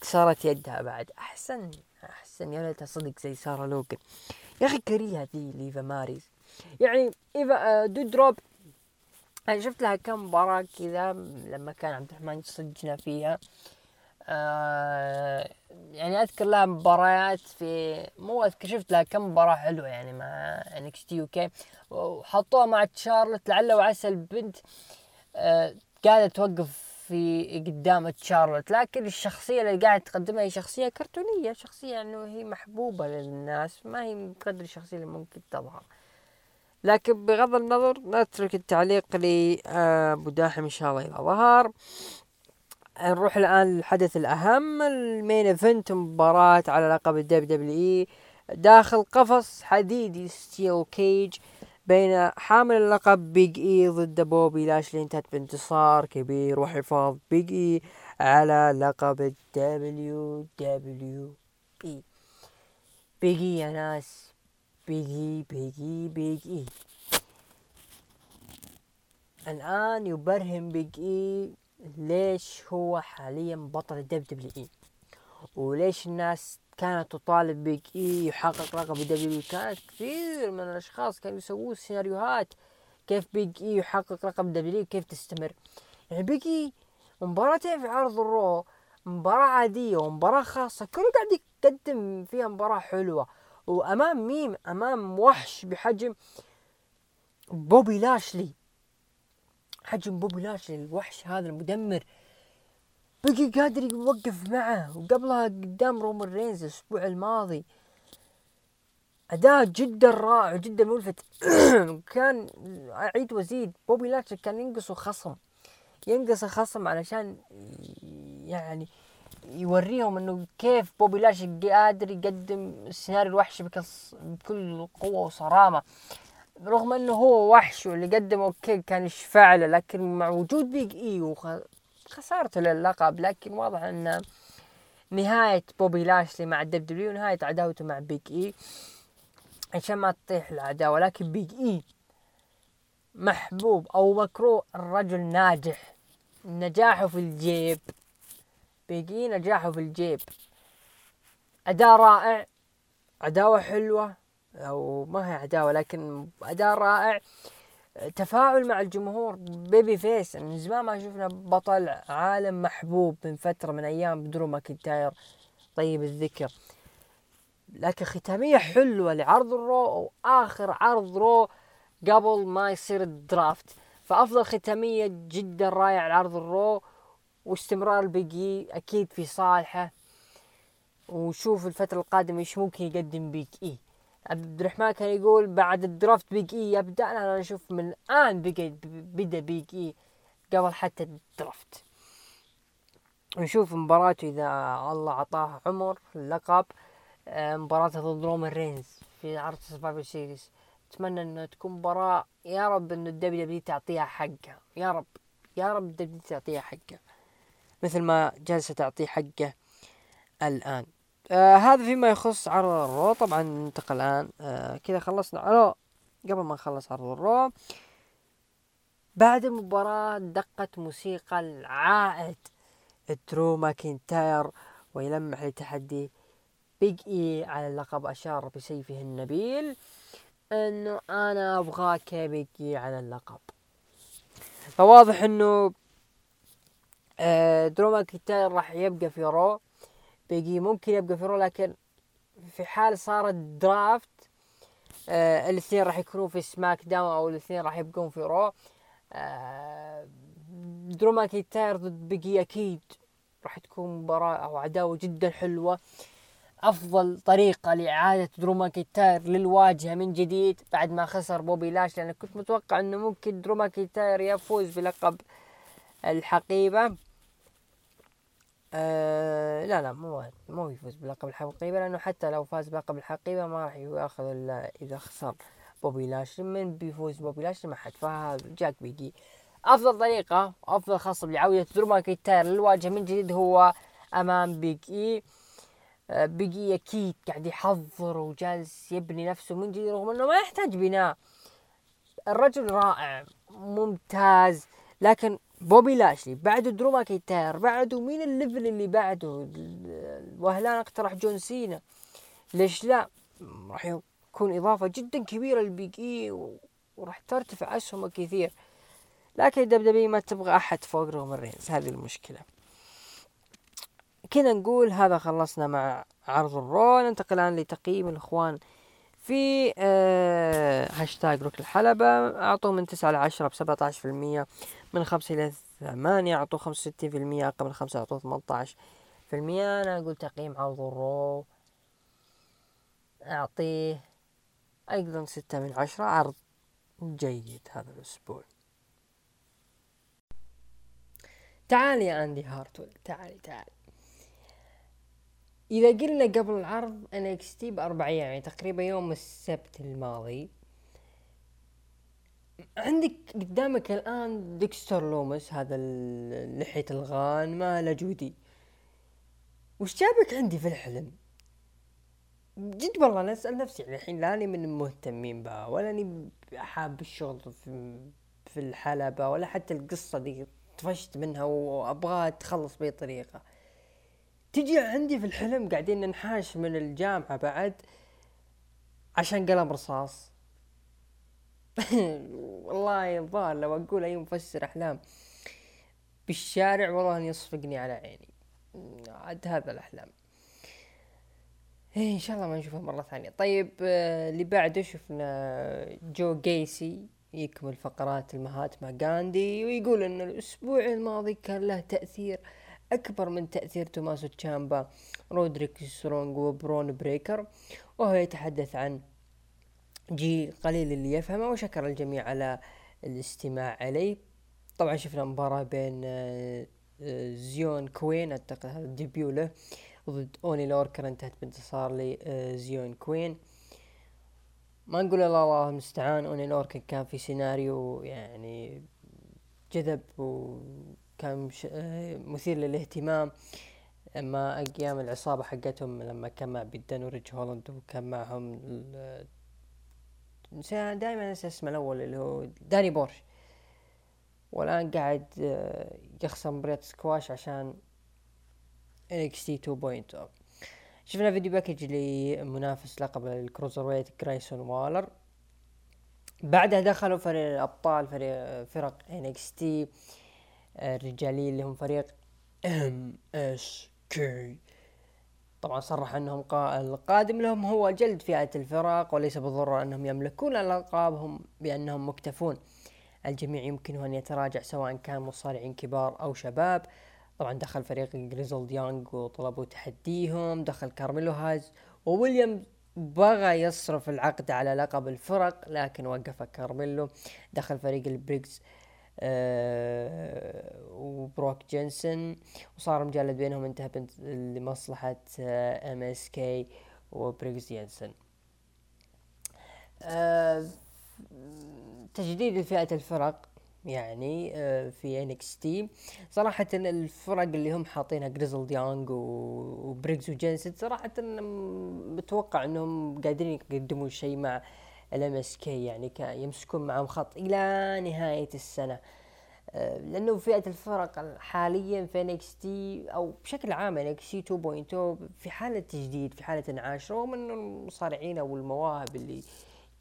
كسرت يدها بعد أحسن أحسن. يا ليتها صدق زي سارة لوجن يا أخي كريهة ذي الإيفا ماريز يعني إيفا آه دودروب أنا شفت لها كم مباراة كذا لما كان عبد الرحمن يصجنا فيها. آه يعني أذكر لها مباريات في مو أذكر شفت لها كم مباراة حلوة يعني مع NXT UK. وحطوها مع تشارلت لعل وعسى البنت آه قاعدة توقف في قدام تشارلت. لكن الشخصية اللي قاعدة تقدمها هي شخصية كرتونية شخصية إنه هي محبوبة للناس ما هي بقدر الشخصية اللي ممكن تظهر. لكن بغض النظر نترك التعليق لأبو داحم إن شاء الله إذا ظهر. نروح الآن للحدث الأهم ال main event مباراة على لقب ال WWE. داخل قفص حديدي steel cage بين حامل اللقب بيج اي ضد بوبي لاشلي انتهت بانتصار كبير وحفاظ بيج اي على لقب ال WWE. بيج اي يا ناس. بيج اي بيج اي بيج اي الآن يبرهن بيج إي ليش هو حاليا بطل ال WWE؟ وليش الناس كانت تطالب بيج إي يحقق لقب WWE كانت كثير من الأشخاص كانوا يسوون سيناريوهات كيف بيج إي يحقق لقب WWE كيف تستمر؟ يعني بيج إي مباراتين في عرض ال Raw مباراة عادية ومباراة خاصة كله قاعد يقدم فيها مباراة حلوة. وأمام ميم أمام وحش بحجم بوبي لاشلي. حجم بوبي لاشلي الوحش هذا المدمر. بيج إي قادر يوقف معه. وقبلها قدام رومان رينز الأسبوع الماضي. أداء جدا رائع جدا ملفت. كان أعيد وأزيد. بوبي لاشلي كان ينقصه خصم. ينقص خصم علشان يعني يوريهم إنه كيف بوبي لاشلي قادر يقدم سيناريو الوحش بكل قوة وصرامة. رغم إنه هو وحش واللي قدمه أوكي كان يشفع له لكن مع وجود بيج اي وخسارته للقب لكن واضح إن نهاية بوبي لاشلي مع ال WWE ونهاية عداوته مع بيج اي عشان ما تطيح العداوة لكن بيج اي محبوب أو مكروه الرجل ناجح نجاحه في الجيب. بيج إي نجاحه في الجيب. أداء رائع عداوة حلوة. أو ما هي عداوة لكن أداء رائع. تفاعل مع الجمهور babyface من زمان ما شفنا بطل عالم محبوب من فترة من أيام درو ماكنتاير. طيب الذكر. لكن ختامية حلوة لعرض ال Raw واخر عرض Raw قبل ما يصير ال draft. فأفضل ختامية جدا رائع لعرض ال Raw واستمرار البيج إي أكيد في صالحه. وشوف الفترة القادمة إيش ممكن يقدم بيج إي. عبد الرحمن كان يقول بعد ال draft بيج اي يبدا أنا أشوف من الآن بدا بيج اي قبل حتى ال draft. نشوف مباراته إذا الله عطاه عمر اللقب آه، مباراته ضد رومان رينز في عرض Survivor Series أتمنى إنه تكون مباراة يا رب إنه ال WWE تعطيها حقها. يا رب يا رب ال WWE تعطيها حقها مثل ما جالسة تعطيه حقه الآن. آه هذا فيما يخص عرض ال Raw. طبعا ننتقل الآن آه كذا خلصنا على قبل ما نخلص عرض ال Raw بعد المباراة دقت موسيقى العائد. درو ماكنتاير ويلمح لتحدي بيج إي على اللقب أشار بسيفه النبيل. إنه أنا ابغاك بيج إي على اللقب. فواضح إنه آه، درو ماكنتاير راح يبقى في Raw. بيج إي ممكن يبقى في Raw لكن في حال صار ال draft آه الاثنين راح يكونوا في SmackDown أو الاثنين راح يبقون في Raw. آه درو ماكنتاير ضد بيج إي أكيد راح تكون مباراة أو عداوة جدا حلوة. أفضل طريقة لإعادة درو ماكنتاير للواجهة من جديد بعد ما خسر بوبي لاشلي لأن كنت متوقع إنه ممكن درو ماكنتاير يفوز بلقب الحقيبة. آه لا لا مو مو يفوز بلقب الحقيبة لأنه حتى لو فاز بلقب الحقيبة ما راح ياخذ إلا إذا خسر بوبي لاشلي من بيفوز بوبي لاشلي ما حد فجاك بيج إي. أفضل طريقة أفضل خصم لعودة درو ماكنتاير للواجهة من جديد هو أمام بيج اي آه، بيج إي أكيد قاعد يحضر وجالس يبني نفسه من جديد رغم إنه ما يحتاج بناء. الرجل رائع ممتاز لكن بوبي لاشلي بعده درو ماكنتاير بعده مين ال level اللي بعده؟ وهلان اقترح جون سينا. ليش لا؟ راح يكون إضافة جدا كبيرة للبيجي وراح ترتفع أسهمه كثير. لكن WWE ما تبغى أحد فوق رومان رينز هذه المشكلة. كذا نقول هذا خلصنا مع عرض ال Raw ننتقل الآن لتقييم الإخوان في آه هاشتاج ركن الحلبة أعطوه من تسعة لعشرة بسبعة عشر في المية من خمسة إلى ثمانية أعطوه خمسة وستين في المية أقل من خمسة أعطوه عشر في المية. أنا أقول تقييم عرض ال Raw أعطيه أيضا ستة من عشرة عرض جيد هذا الأسبوع. تعال يا إندي هارتويل تعالي تعالي إذا قلنا قبل العرض NXT بأربع أيام يعني تقريبا يوم السبت الماضي عندك قدامك الآن ديكستر لومس هذا لحية الغان ما له جودي. وش جابك عندي في الحلم؟ جد والله أنا أسأل نفسي يعني الحين لاني من المهتمين بها ولا أني حاب الشغل في في الحلبة ولا حتى القصة دي طفشت منها وأبغاها تخلص بأي طريقة. تجي عندي في الحلم قاعدين ننحاش من الجامعة بعد عشان قلم رصاص. والله الظاهر لو أقول أي مفسر أحلام. بالشارع والله يصفقني على عيني. عاد هذا الأحلام. إيه إن شاء الله ما نشوفه مرة ثانية. طيب آه، اللي بعده شفنا جو جيسي يكمل فقرات المهاتما غاندي ويقول إن الأسبوع الماضي كان له تأثير أكبر من تأثير توماسو تشامبا رودريك سترونج وبرون بريكر. وهو يتحدث عن جيل قليل اللي يفهمه وشكر الجميع على الاستماع عليه. طبعا شفنا مباراة بين آه، آه، زيون كوين أعتقد هذا ال debut له ضد أوني لوركان انتهت بانتصار لزيون كوين. ما نقول الله الله المستعان أوني لوركان كان في سيناريو يعني جذب وكان آه، مثير للاهتمام. أما أيام العصابة حقتهم لما كان مع بيت دن وريدج هولاند وكان معهم دائما انسى اسمه الأول اللي هو داني بيرش. والآن قاعد آه، يخسر مباريات سكواش عشان NXT 2.0 شفنا video package لمنافس لقب ال cruiserweight جرايسون والر بعدها دخلوا فريق الأبطال فريق فرق NXT الرجاليين اللي هم فريق ام اس كي طبعا صرح أنهم القادم لهم هو جلد فئة الفرق وليس بالضرورة أنهم يملكون الالقابهم بأنهم مكتفون. الجميع يمكنه أن يتراجع سواء كان مصارعين كبار أو شباب. طبعا دخل فريق جريزولد يونغ وطلبوا تحديهم دخل كارميلو هاز وويليام بغى يصرف العقد على لقب الفرق لكن وقف كارميلو. دخل فريق البريكس آه وبروك جينسون وصار مجلد بينهم انتهى لمصلحة آه ام اس كي وبريكس جينسون آه تجديد فئة الفرق يعني آه، في انكس تي صراحة الفرق اللي هم حاطينها جريزل يونغ وبريكس وجينسن صراحة متوقع انهم قادرين يقدمون شيء مع ال MSK يعني يمسكون معهم خط إلى نهاية السنة. آه، لأنه فئة الفرق حاليا في NXT أو بشكل عام NXT 2.0 في حالة تجديد في حالة انعاش رغم إنه المصارعين أو المواهب اللي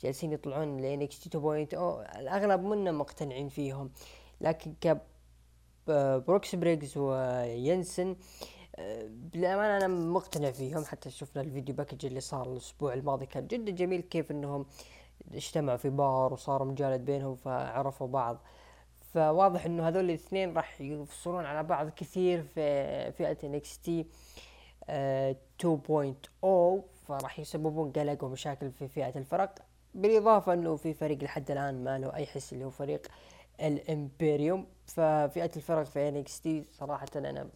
جالسين يطلعون ل NXT 2.0 الأغلب منا مقتنعين فيهم. لكن ك بروكس بريجز وجينسن بالأمانة أنا مقتنع فيهم. حتى شفنا ال video package اللي صار الأسبوع الماضي كان جدا جميل كيف إنهم اجتمعوا في بار وصاروا مجالد بينهم فعرفوا بعض. فواضح إنه هذول الاثنين راح يفصلون على بعض كثير في فئة NXT 2.0 فراح يسببون قلق ومشاكل في فئة الفرق. بالإضافة إنه في فريق لحد الآن ما له أي حس اللي هو فريق الامبريوم ففئة الفرق في NXT صراحة أنا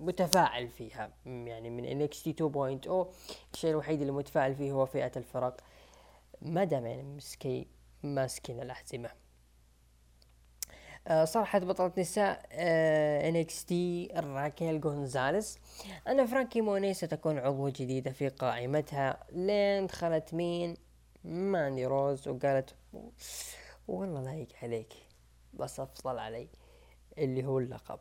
متفائل فيها. يعني NXT 2.0 الشيء الوحيد اللي متفائل فيه هو فئة الفرق. ما دام يعني MSK ماسكين الاحزمه آه صرحت بطلة نساء آه NXT راكيل جونزاليس أن فرانكي موني ستكون عضو جديدة في قائمتها. لين دخلت مين؟ ماندي روز وقالت والله لايق عليك بس أفضل علي اللي هو اللقب.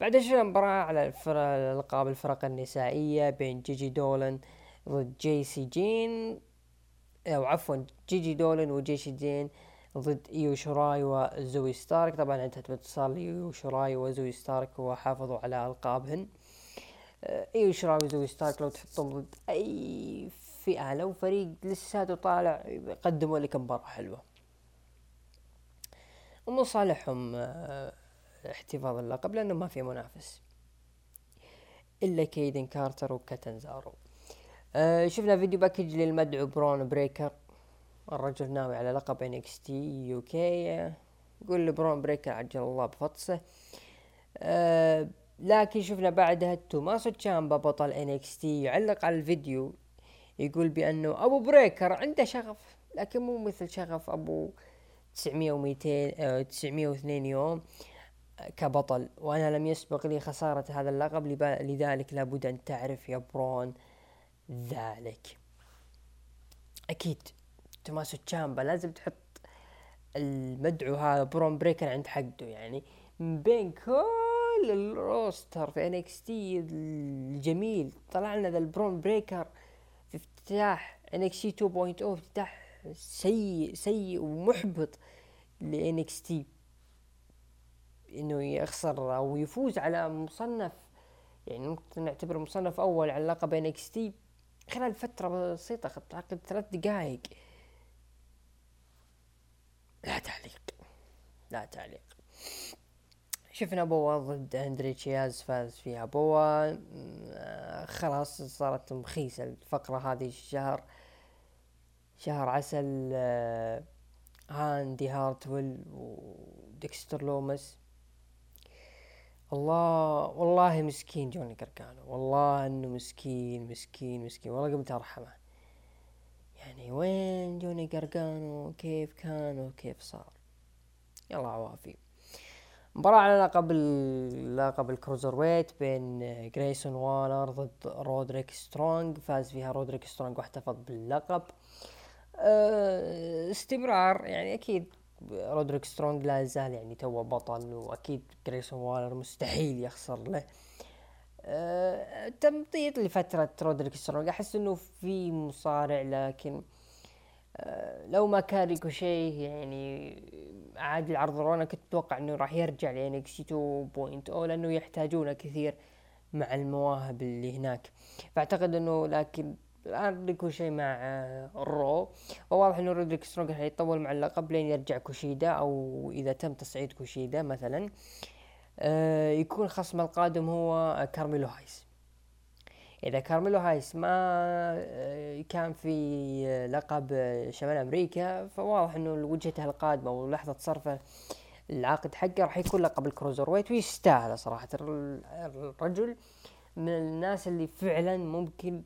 بعد شفنا مباراة على الألقاب الفرق النسائية بين جيجي دولن ضد جيسي جين. أو عفوا جيجي دولن وجيسي جين ضد إيو شراي وزوي ستارك. طبعا انتهت بانتصار إيو شراي وزوي ستارك وحافظوا على ألقابهن. إيو شراي وزوي ستارك لو تحطهم ضد أي فئة لو فريق لساته طالع يقدموا لك مباراة حلوة. ومن صالحهم آه، احتفاظ اللقب لأنه ما في منافس إلا كايدن كارتر وكاتانزارو. أه شفنا video package للمدعو برون بريكر. الرجل ناوي على لقب NXT UK يقول لبرون بريكر عجل الله بفطسه. أه لكن شفنا بعدها توماسو تشامبا بطل NXT يعلق على الفيديو. يقول بأنه أبو بريكر عنده شغف لكن مو مثل شغف أبو 900 و200 902 يوم كبطل. وأنا لم يسبق لي خسارة هذا اللقب لذلك لابد أن تعرف يا برون ذلك. أكيد توماسو تشامبا لازم تحط المدعو هذا برون بريكر عند حده يعني من بين كل ال roster في NXT الجميل طلع لنا ذا البرون بريكر في افتتاح NXT 2.0 افتتاح سيء سيء ومحبط ل NXT. إنه يخسر أو يفوز على مصنف يعني ممكن نعتبر مصنف أول على لقب NXT. خلال فترة بسيطة تعقد ثلاث دقائق لا تعليق. لا تعليق. شفنا بوا ضد أندري تشيس فاز فيها بوا خلاص صارت مخيسة الفقرة هذه الشهر. شهر عسل آه، إندي هارتويل وديكستر لومس. الله والله مسكين جوني قرقانو والله إنه مسكين مسكين مسكين. والله قمت أرحمه. يعني وين جوني قرقانو كيف كان؟ وكيف صار؟ يلا عوافي. مباراة على لقب لقب ال cruiserweight بين جريسون والر ضد رودريك سترونج. فاز فيها رودريك سترونج واحتفظ باللقب. أه استمرار. يعني أكيد رودريك سترونج لا يزال يعني توه بطل وأكيد جريسون والر مستحيل يخسر له. أه تمطيط لفترة رودريك سترونج أحس إنه في مصارع لكن أه لو ما كان ريكوشي يعني عاد لعرض الرو أنا كنت أتوقع إنه راح يرجع ل NXT 2.0 لأنه يحتاجونه كثير مع المواهب اللي هناك. فأعتقد إنه لكن الان ريكوشي مع الرو. وواضح إنه رودريك سترونج حيطول مع اللقب لين يرجع كوشيدا أو إذا تم تصعيد كوشيدا مثلا. آه يكون خصم القادم هو كارميلو هايس. إذا كارميلو هايس ما آه، كان في لقب شمال أمريكا فواضح إنه وجهته القادمة ولحظة صرفه العقد حقه راح يكون لقب ال cruiserweight ويستاهل صراحة الرجل من الناس اللي فعلا ممكن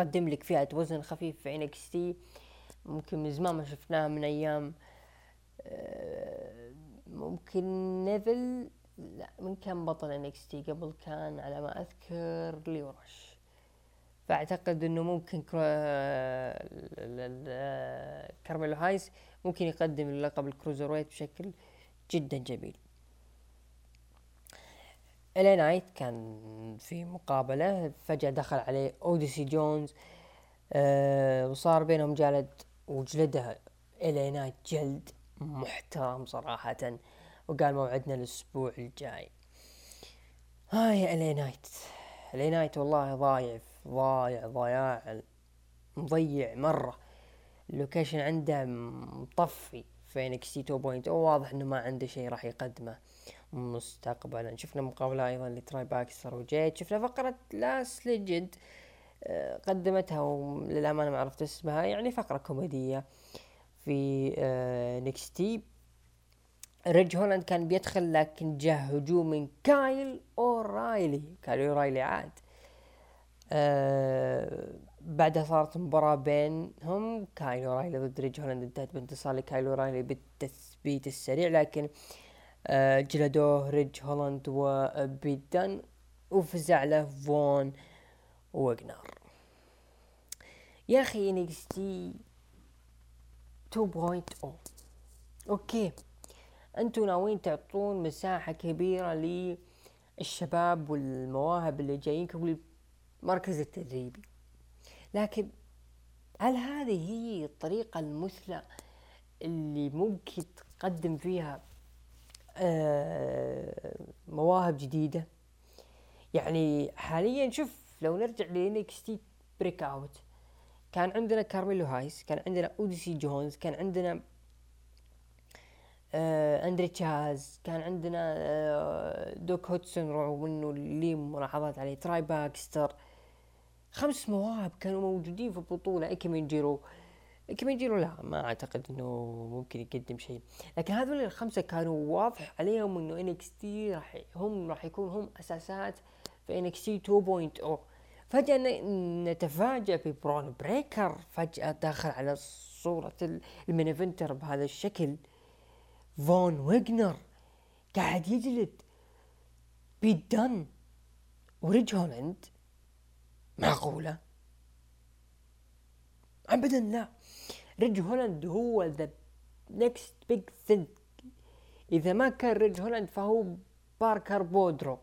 تقدم لك فئة وزن خفيف في NXT ممكن من زمان ما شفناها من أيام. آه، ممكن نيفل لا من كان بطل NXT قبل كان على ما أذكر ليورش فأعتقد إنه ممكن كارميلو هايس ممكن يقدم اللقب ال cruiserweight بشكل جدا جميل. الي نايت كان في مقابلة فجأة دخل عليه اوديسي جونز أه وصار بينهم جلد وجلدها الي نايت جلد محترم صراحة وقال موعدنا الأسبوع الجاي. هاي الي نايت الي نايت والله ضايع ضايع ضياع مضيع مرة. ال location عنده مطفي في NXT 2.0 واضح إنه ما عنده شيء راح يقدمه. مستقبلا. شفنا مقابلة أيضا لتري باكستر وجيت. شفنا فقرة لاش ليجند آه، قدمتها وللأمانة ما عرفت اسمها يعني فقرة كوميدية في آه، NXT. ريدج هولاند كان بيدخل لكن جاء هجوم من كايل أورايلي. كايل أورايلي عاد. أه بعدها صارت مباراة بينهم. كايل أورايلي ضد ريدج هولاند انتهت بانتصار لكايل أورايلي بالتثبيت السريع لكن أه جلدوه ريدج هولاند وبيت دن وفزع له فون واجنر يا أخي NXT 2.0 okay. أنتم ناويين تعطون مساحة كبيرة للشباب والمواهب اللي جايينكم للمركز التدريبي. لكن هل هذه هي الطريقة المثلى اللي ممكن تقدم فيها آه مواهب جديدة. يعني حاليا شوف لو نرجع ل NXT Breakout كان عندنا كارميلو هايس كان عندنا أوديسي جونز كان عندنا آه أندري تشيس كان عندنا آه ديوك هدسون رغم إنه لي ملاحظات عليه تري باكستر. خمس مواهب كانوا موجودين في البطولة ايكي جيرو ايكي جيرو لا ما أعتقد إنه ممكن يقدم شيء. لكن هذول الخمسة كانوا واضح عليهم إنه NXT راح هم راح يكون هم أساسات في NXT 2.0 فجأة نتفاجأ ببرون بريكر فجأة داخل على صورة ال main eventer بهذا الشكل. فون واجنر قاعد يجلد بيت دن وريدج هولاند معقولة أبدا لا. ريدج هولاند هو the next big thing إذا ما كان ريدج هولاند فهو باركر بودرو.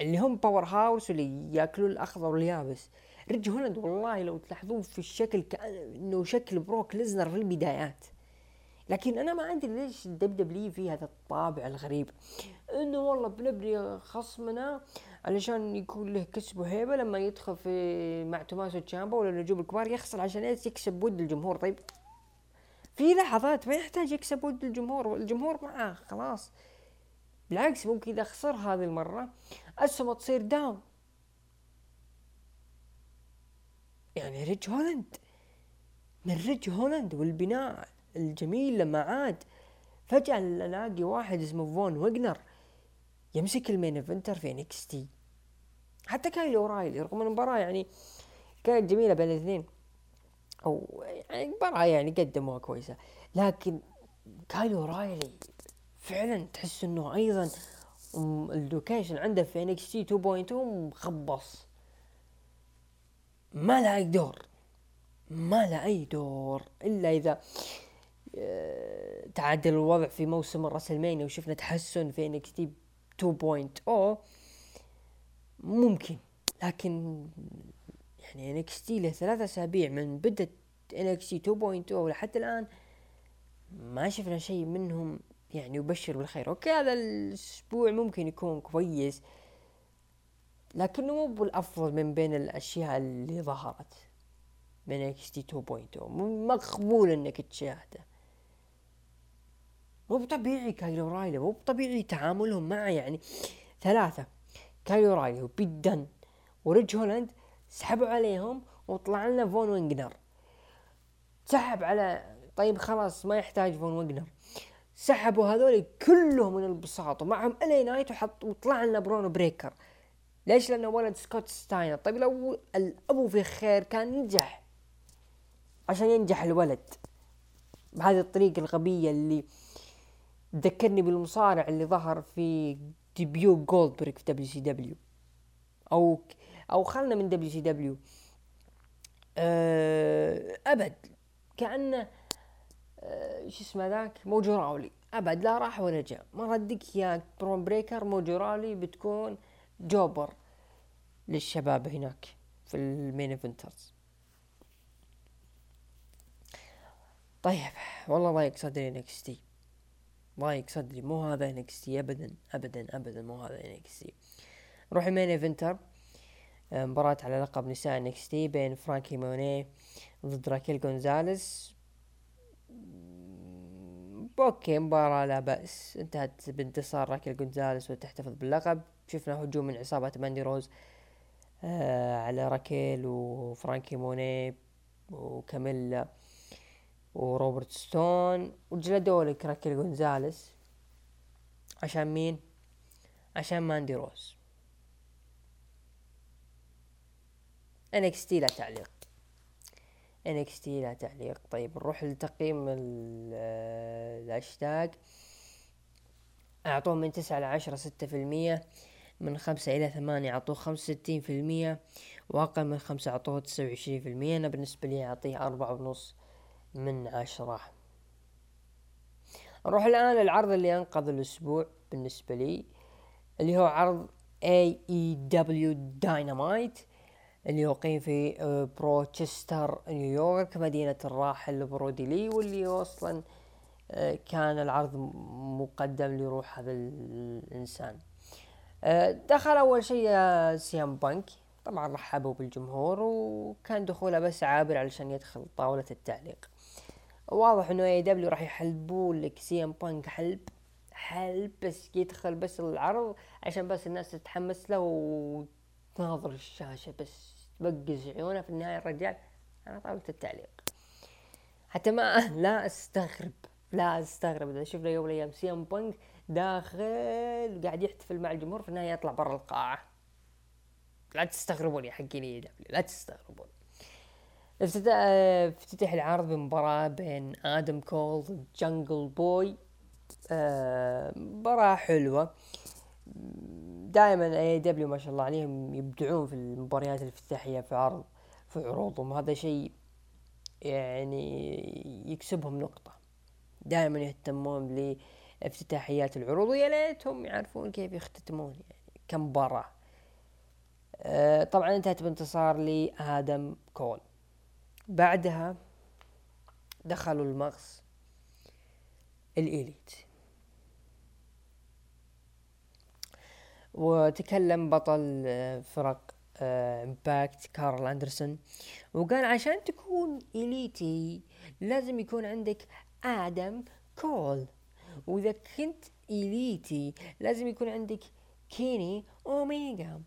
اللي هم powerhouse واللي ياكلون الأخضر واليابس. ريج هولاند والله لو تلاحظون في الشكل كانه شكل بروك ليزنر في البدايات. لكن أنا ما أدري ليش ال WWE في هذا الطابع الغريب. إنه والله بنبني خصمنا علشان يكون له كسب وهيبة لما يدخل في مع توماسو تشامبا ولا النجوم الكبار يخسر عشان يكسب ود الجمهور. طيب في لحظات ما يحتاج يكسب ود الجمهور الجمهور معاه خلاص. بالعكس ممكن إذا خسر هذه المرة اسهمه تصير down يعني ريج هولاند من ريج هولاند والبناء الجميل لما عاد فجأة الاقي واحد اسمه فون ويجنر يمسك ال main eventer في NXT. حتى كايلي اورايلي رغم المباراة يعني كانت جميلة بين الاثنين. أو يعني مباراة يعني قدموها كويسة. لكن كايلي اورايلي فعلا تحس إنه أيضا ال location عنده في NXT 2.2 مخبص. ما له أي دور. ما له أي دور. إلا إذا آه، تعدل الوضع في موسم ال WrestleMania وشفنا تحسن في NXT 2.0 ممكن لكن يعني NXT له ثلاث أسابيع من بدت NXT 2.0 لحتى الآن ما شفنا شيء منهم يعني يبشر بالخير. okay هذا الأسبوع ممكن يكون كويس لكنه مو بالأفضل من بين الأشياء اللي ظهرت من NXT 2.0 مقبول إنك تشاهده. مو بطبيعي كايل اورايلي مو بطبيعي تعاملهم معه يعني. ثلاثة كايل اورايلي وبيت دن وريج هولاند سحبوا عليهم وطلع لنا فون ويجنر سحب على طيب خلاص ما يحتاج فون ويجنر سحبوا هذول كلهم من البساط ومعهم الي نايت وحط وطلع لنا برون بريكر. ليش؟ لأنه ولد سكوت ستاينر. طيب لو الأبو في خير كان ينجح. عشان ينجح الولد. بهذه الطريقة الغبية اللي ذكرني بالمصارع اللي ظهر في debut جولدبرغ في WCW. أو أو خلنا من WCW. أبد. كانه أه شو اسمه ذاك؟ موجو راولي أبد لا راح ولا جاء. ما ردك يا برون بريكر موجو راولي بتكون jobber للشباب هناك في ال main eventers. طيب والله ضايق صدري NXT ضايق صدري مو هذا NXT ابدا ابدا ابدا مو هذا NXT نروح ال main event آه، مباراة على لقب نساء NXT بين فرانكي موني ضد راكيل جونزاليس okay مباراة لا بأس. انتهت بانتصار راكيل جونزاليس وتحتفظ باللقب. شفنا هجوم من عصابة ماندي روز آه على راكيل وفرانكي موني وكاميلا. وروبرت ستون وجلدوا لك راكيل جونزاليس عشان مين؟ عشان ماندي روز NXT لا تعليق. NXT لا تعليق. طيب نروح لتقييم الهاشتاج. أعطوه من تسعة لعشرة ستة في المية. من خمسة إلى ثمانية أعطوه خمسة وستين في المية. وأقل من خمسة أعطوه تسعة وعشرين في المية. أنا بالنسبة لي أعطيه أربعة ونص من عشرة. نروح الآن العرض اللي أنقذ الأسبوع بالنسبة لي اللي هو عرض AEW Dynamite اللي يقيم في آه، بروتشستر نيويورك مدينة الراحل برودي لي واللي أصلا آه، كان العرض مقدم لروح هذا الإنسان. آه، دخل أول شيء سي إم بانك. طبعا رحبوا بالجمهور وكان دخوله بس عابر علشان يدخل طاولة التعليق. واضح إنه AEW راح يحلبون لك سي إم بانك حلب حلب بس يدخل بس العرض عشان بس الناس تتحمس له وتناظر الشاشة بس تبقز عيونه في النهاية الرجال. على طاولة التعليق. حتى ما لا أستغرب لا أستغرب. إذا شفنا يوم من الأيام سي إم بانك داخل قاعد يحتفل مع الجمهور في النهاية يطلع برا القاعة. لا تستغربون يا حقين AEW لا تستغربون افتتح العرض بمباراة بين آدم كول ضد جنجل بوي آه، مباراة حلوة. دائما AEW ما شاء الله عليهم يبدعون في المباريات الافتتاحية في عرض في عروضهم. هذا شيء يعني يكسبهم نقطة. دائما يهتمون لافتتاحيات العروض ويا ليتهم يعرفون كيف يختتمون يعني كمباراة. آه، طبعا انتهت بانتصار لآدم كول بعدها دخلوا المغص ال Elite وتكلم بطل آه، فرق Impact كارل أندرسون وقال عشان تكون elite لازم يكون عندك آدم كول. وإذا كنت elite لازم يكون عندك كيني أوميجا.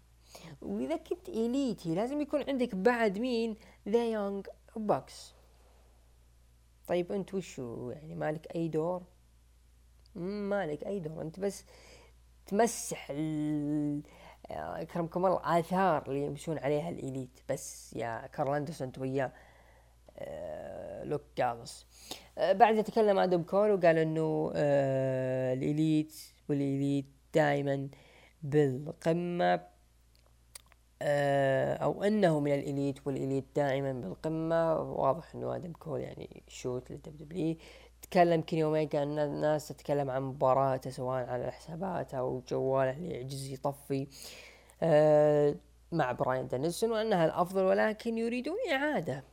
وإذا كنت اليتي لازم يكون عندك بعد مين؟ The Young Bucks. طيب أنت وشو يعني؟ مالك أي دور؟ مالك أي دور. أنت بس تمسح اكرمكم الله آثار اللي يمشون عليها الإليت. بس يا كارل أندرسون أنت وياه. آه، لوك جالس آه، بعد تكلم آدم كول وقال إنه آه، الإليت والإليت دائما بالقمة. أو أنه من الإليت والإليت دائما بالقمة. واضح إنه آدم كول يعني shoot للدبليو تكلم كيني اوميجا ان الناس تتكلم عن مباراته سواء على الحسابات أو جواله اللي يعجز يطفي آه مع براين دانيلسون وأنها الأفضل ولكن يريدون إعادة.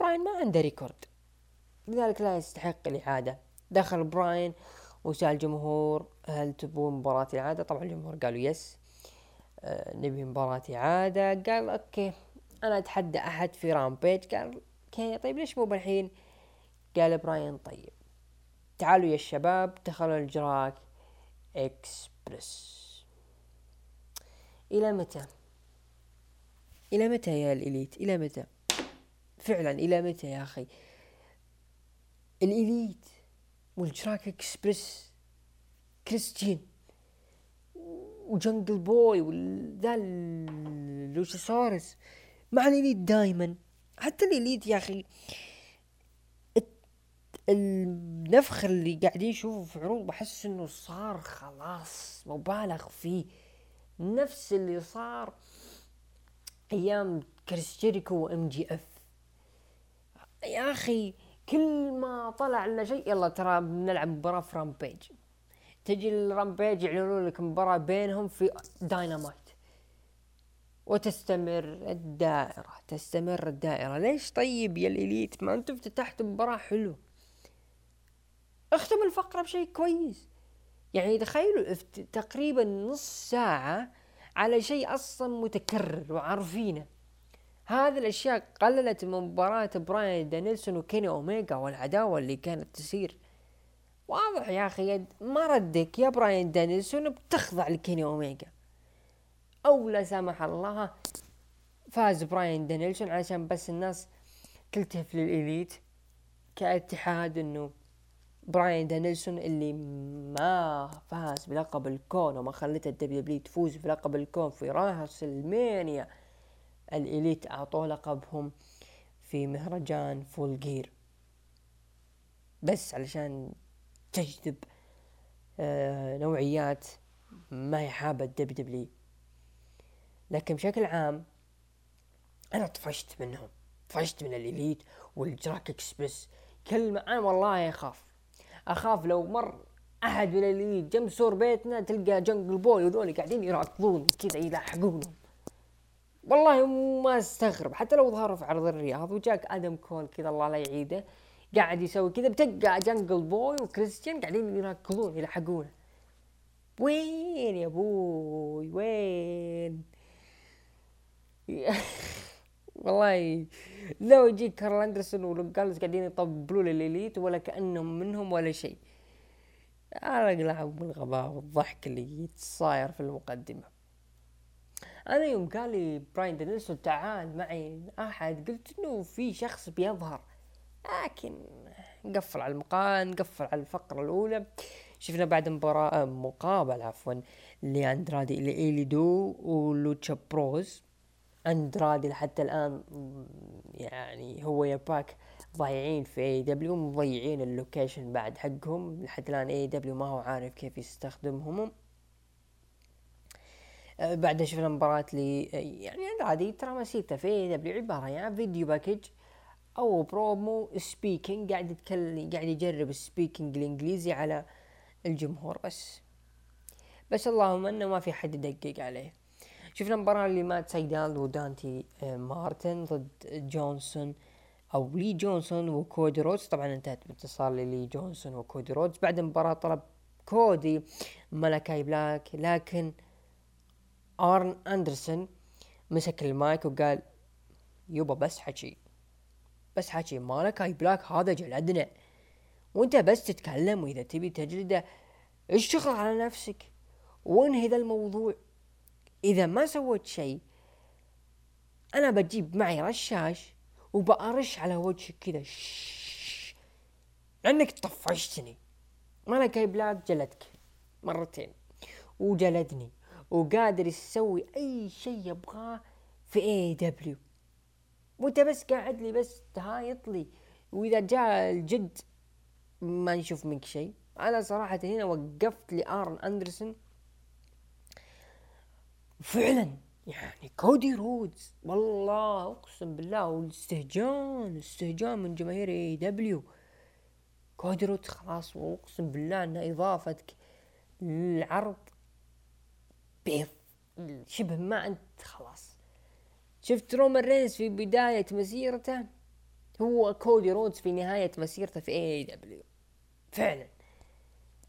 براين ما عنده record لذلك لا يستحق الإعادة. دخل براين وسأل الجمهور هل تبون مباراة إعادة طبعا الجمهور قالوا yes آه نبي مباراة إعادة. قال okay أنا أتحدى أحد في رامبيج. قال okay طيب ليش مو بالحين؟ قال براين طيب تعالوا يا الشباب دخلوا الجوراسيك اكسبرس إلى متى؟ إلى متى يا الإليت؟ إلى متى؟ فعلا إلى متى يا أخي؟ الإليت والجوراسيك اكسبرس كريستيان وجنجل بوي وذا لوشيسورس مع الاليت دايما. حتى الاليت يا أخي النفخ اللي قاعدين نشوفه في عروض بحس إنه صار خلاص مبالغ فيه. نفس اللي صار أيام كريس جيريكو وام جي إف. يا أخي كل ما طلع لنا شيء يلا ترى بنلعب مباراة في رامبيج تجي الرامبيج يعلنون لك مباراة بينهم في داينامايت. وتستمر الدائرة تستمر الدائرة. ليش طيب يا الإليت؟ ما أنتم افتتحتوا مباراة حلوة اختم الفقرة بشيء كويس. يعني تخيلوا تقريبا نص ساعة على شيء أصلا متكرر وعارفينه. هذه الأشياء قللت من مباراة براين دانيلسون وكيني أوميجا والعداوة اللي كانت تصير. واضح يا أخي ما ردك يا براين دانيلسون بتخضع لكيني أوميجا أو لا سامح الله فاز براين دانيلسون عشان بس الناس تلتف للإليت كاتحاد إنه براين دانيلسون اللي ما فاز بلقب الكون وما خلت الدبليو دبليو تفوز بلقب الكون في راس المانيا الإليت أعطوه لقبهم في مهرجان فول جير بس علشان تجذب آه نوعيات ما هي حابة الدبليو دبليو لكن بشكل عام أنا طفشت منهم طفشت من الإليت والجوراسيك إكسبرس كلمة أنا والله أخاف أخاف لو مر أحد من اللي جنب سور بيتنا تلقى جنجل بوي وذول قاعدين يراكضون كذا يلاحقونهم. والله ما أستغرب حتى لو ظهروا في عرض الرياض وجاك آدم كول كذا الله لا يعيده قاعد يسوي كذا بتلقى جنجل بوي وكريستيان قاعدين يراكضون يلحقونه وين يا أبوي؟ وين؟ والله لو يجيك كارل أندرسون ولوك قاعدين يطبلوا للإليت ولا كأنهم منهم ولا شيء. أقلعهم بالغباء والضحك اللي صاير في المقدمة. أنا يوم قال لي براين دانيلسون تعال معي. أحد قلت إنه في شخص بيظهر. لكن نقفل على المقال نقفل على الفقرة الأولى. شفنا بعد مباراة مقابلة عفوا لأندرادي إل إيدولو ولوتشا بروز. أندرادي لحتى الآن يعني هو يا باك ضايعين في اي دبليو مضيعين ال location بعد حقهم. لحد الآن اي دبليو ما هو عارف كيف يستخدمهم. أه، بعدها شفنا مباراة لي يعني أندرادي ترى مسيرته في اي دبليو عبارة عن يعني video package. أو promo speaking قاعد يتكلم قاعد يجرب ال speaking الإنجليزي على الجمهور بس. بس اللهم إنه ما في حد يدقق عليه. شفنا المباراة اللي مات سيدال ودانتي آه، مارتن ضد جونسون أو لي جونسون وكودي رودز. طبعا انتهت بانتصار للي جونسون وكودي رودز. بعد المباراة طلب كودي ملكاي بلاك لكن آرن أندرسون مسك المايك وقال يبا بس حكي. بس حكي مالكاي بلاك هذا جلدنا. وانت بس تتكلم وإذا تبي تجلده اشتغل على نفسك. وانهي ذا الموضوع؟ إذا ما سويت شيء أنا بجيب معي رشاش وبأرش على وجهك كذا. لأنك طفشتني. ملكاي بلاك جلدك. مرتين. وجلدني. وقادر يسوي أي شيء يبغاه في اي دبليو وانت بس قاعد لي بس تهايط لي. وإذا جاء الجد ما نشوف منك شيء. أنا صراحة هنا وقفت لآرن أندرسون. فعلا يعني كودي رودز. والله أقسم بالله والاستهجان استهجان من جماهير اي دبليو كودي رودز خلاص وأقسم بالله ان إضافتك للعرض بيض. شبه ما أنت خلاص. شفت رومان رينز في بداية مسيرته؟ هو كودي رودز في نهاية مسيرته في اي دبليو فعلا.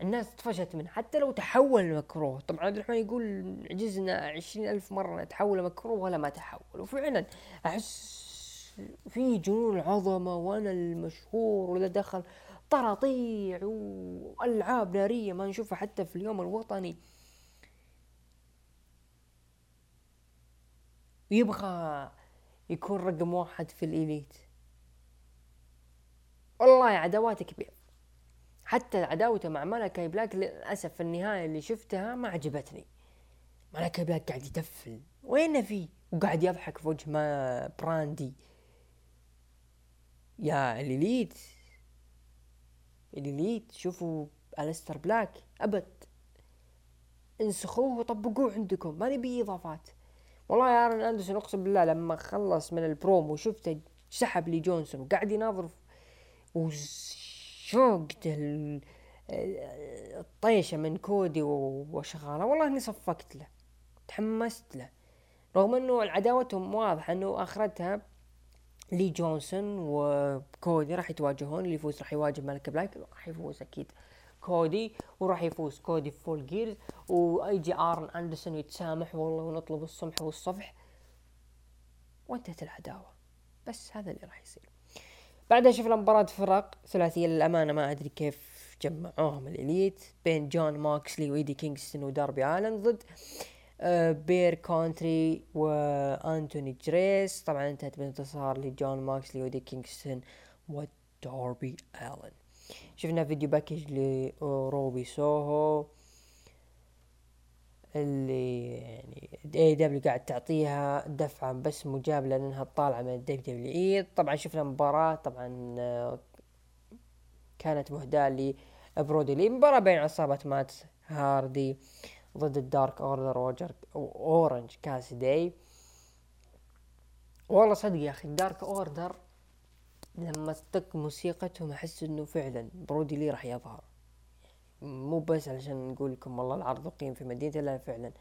الناس طفشت منه حتى لو تحول مكروه. طبعا عبد الرحمن يقول عجزنا عشرين ألف مرة نتحول مكروه ولا ما تحول. وفعلا أحس في جنون العظمة وأنا المشهور ولا دخل طراطيع وألعاب نارية ما نشوفها حتى في اليوم الوطني. ويبغى يكون رقم واحد في ال Elite والله عداواتك كبير حتى عداوته مع ملكاي بلاك للأسف في النهاية اللي شفتها ما عجبتني. ملكاي بلاك قاعد يتفل وين في وقاعد يضحك في وجه ما براندي. يا ال Elite ال Elite شوفوا ألستر بلاك. أبد. انسخوه وطبقوه عندكم. ما نبي إضافات. والله يا ارن اندرسون اقسم بالله لما خلص من البرومو شفته سحب لي جونسون وقاعد يناظر وشوقته الطيشة من كودي وشغالة. والله إني صفقت له تحمست له. رغم إنه عداوتهم واضحة إنه أخرتها لي جونسون وكودي راح يتواجهون اللي يفوز راح يواجه ملكاي بلاك راح يفوز أكيد. كودي وراح يفوز. كودي Full Gear ويجي آرن أندرسون يتسامح والله ونطلب السمح والصفح. وانتهت العداوة. بس هذا اللي راح يصير. بعدها شفنا مباراة فرق ثلاثية للأمانة ما أدري كيف جمعوهم ال Elite. بين جون موكسلي وإيدي كينغستون وداربي آلن ضد آه Bear Country وأنتوني جريس. طبعا انتهت بانتصار لجون موكسلي وإيدي كينغستون وداربي آلن. شفنا video package لروبي سوهو اللي يعني AEW قاعد تعطيها دفعة بس مجابلة لانها طالعة من ال WWE طبعا شفنا مباراة طبعا كانت مهداة لبرودي لي مباراة بين عصابة مات هاردي ضد ال Dark Order روجر اورنج كاسدي والله صدق يا أخي ال Dark Order لما تطق موسيقتهم أحس إنه فعلا برودي لي راح يظهر. مو بس علشان نقول لكم والله العرض أقيم في مدينتي لا فعلا.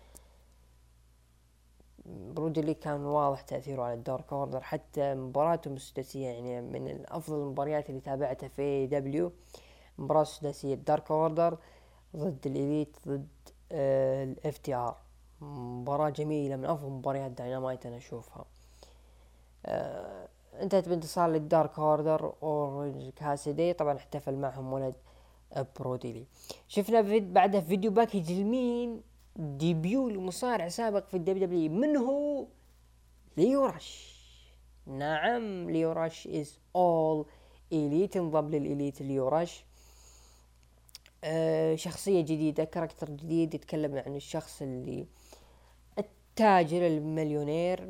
برودي لي كان واضح تأثيره على ال Dark Order حتى مباراتهم السداسية يعني من افضل المباريات اللي تابعتها في AEW مباراة سداسية. ال Dark Order ضد ال Elite ضد ال FTR. مباراة جميلة من أفضل مباريات داينامايت أنا أشوفها. آه انتهت بانتصار لل Dark Order أورنج كاسيدي طبعا احتفل معهم ولد برودي لي شفنا فيد بعدها video package لمين؟ debut لمصارع سابق في ال WW من هو؟ ليو رش نعم ليو رش is All Elite انضم لل Elite ليو رش أه شخصية جديدة character جديد يتكلم عن الشخص اللي التاجر المليونير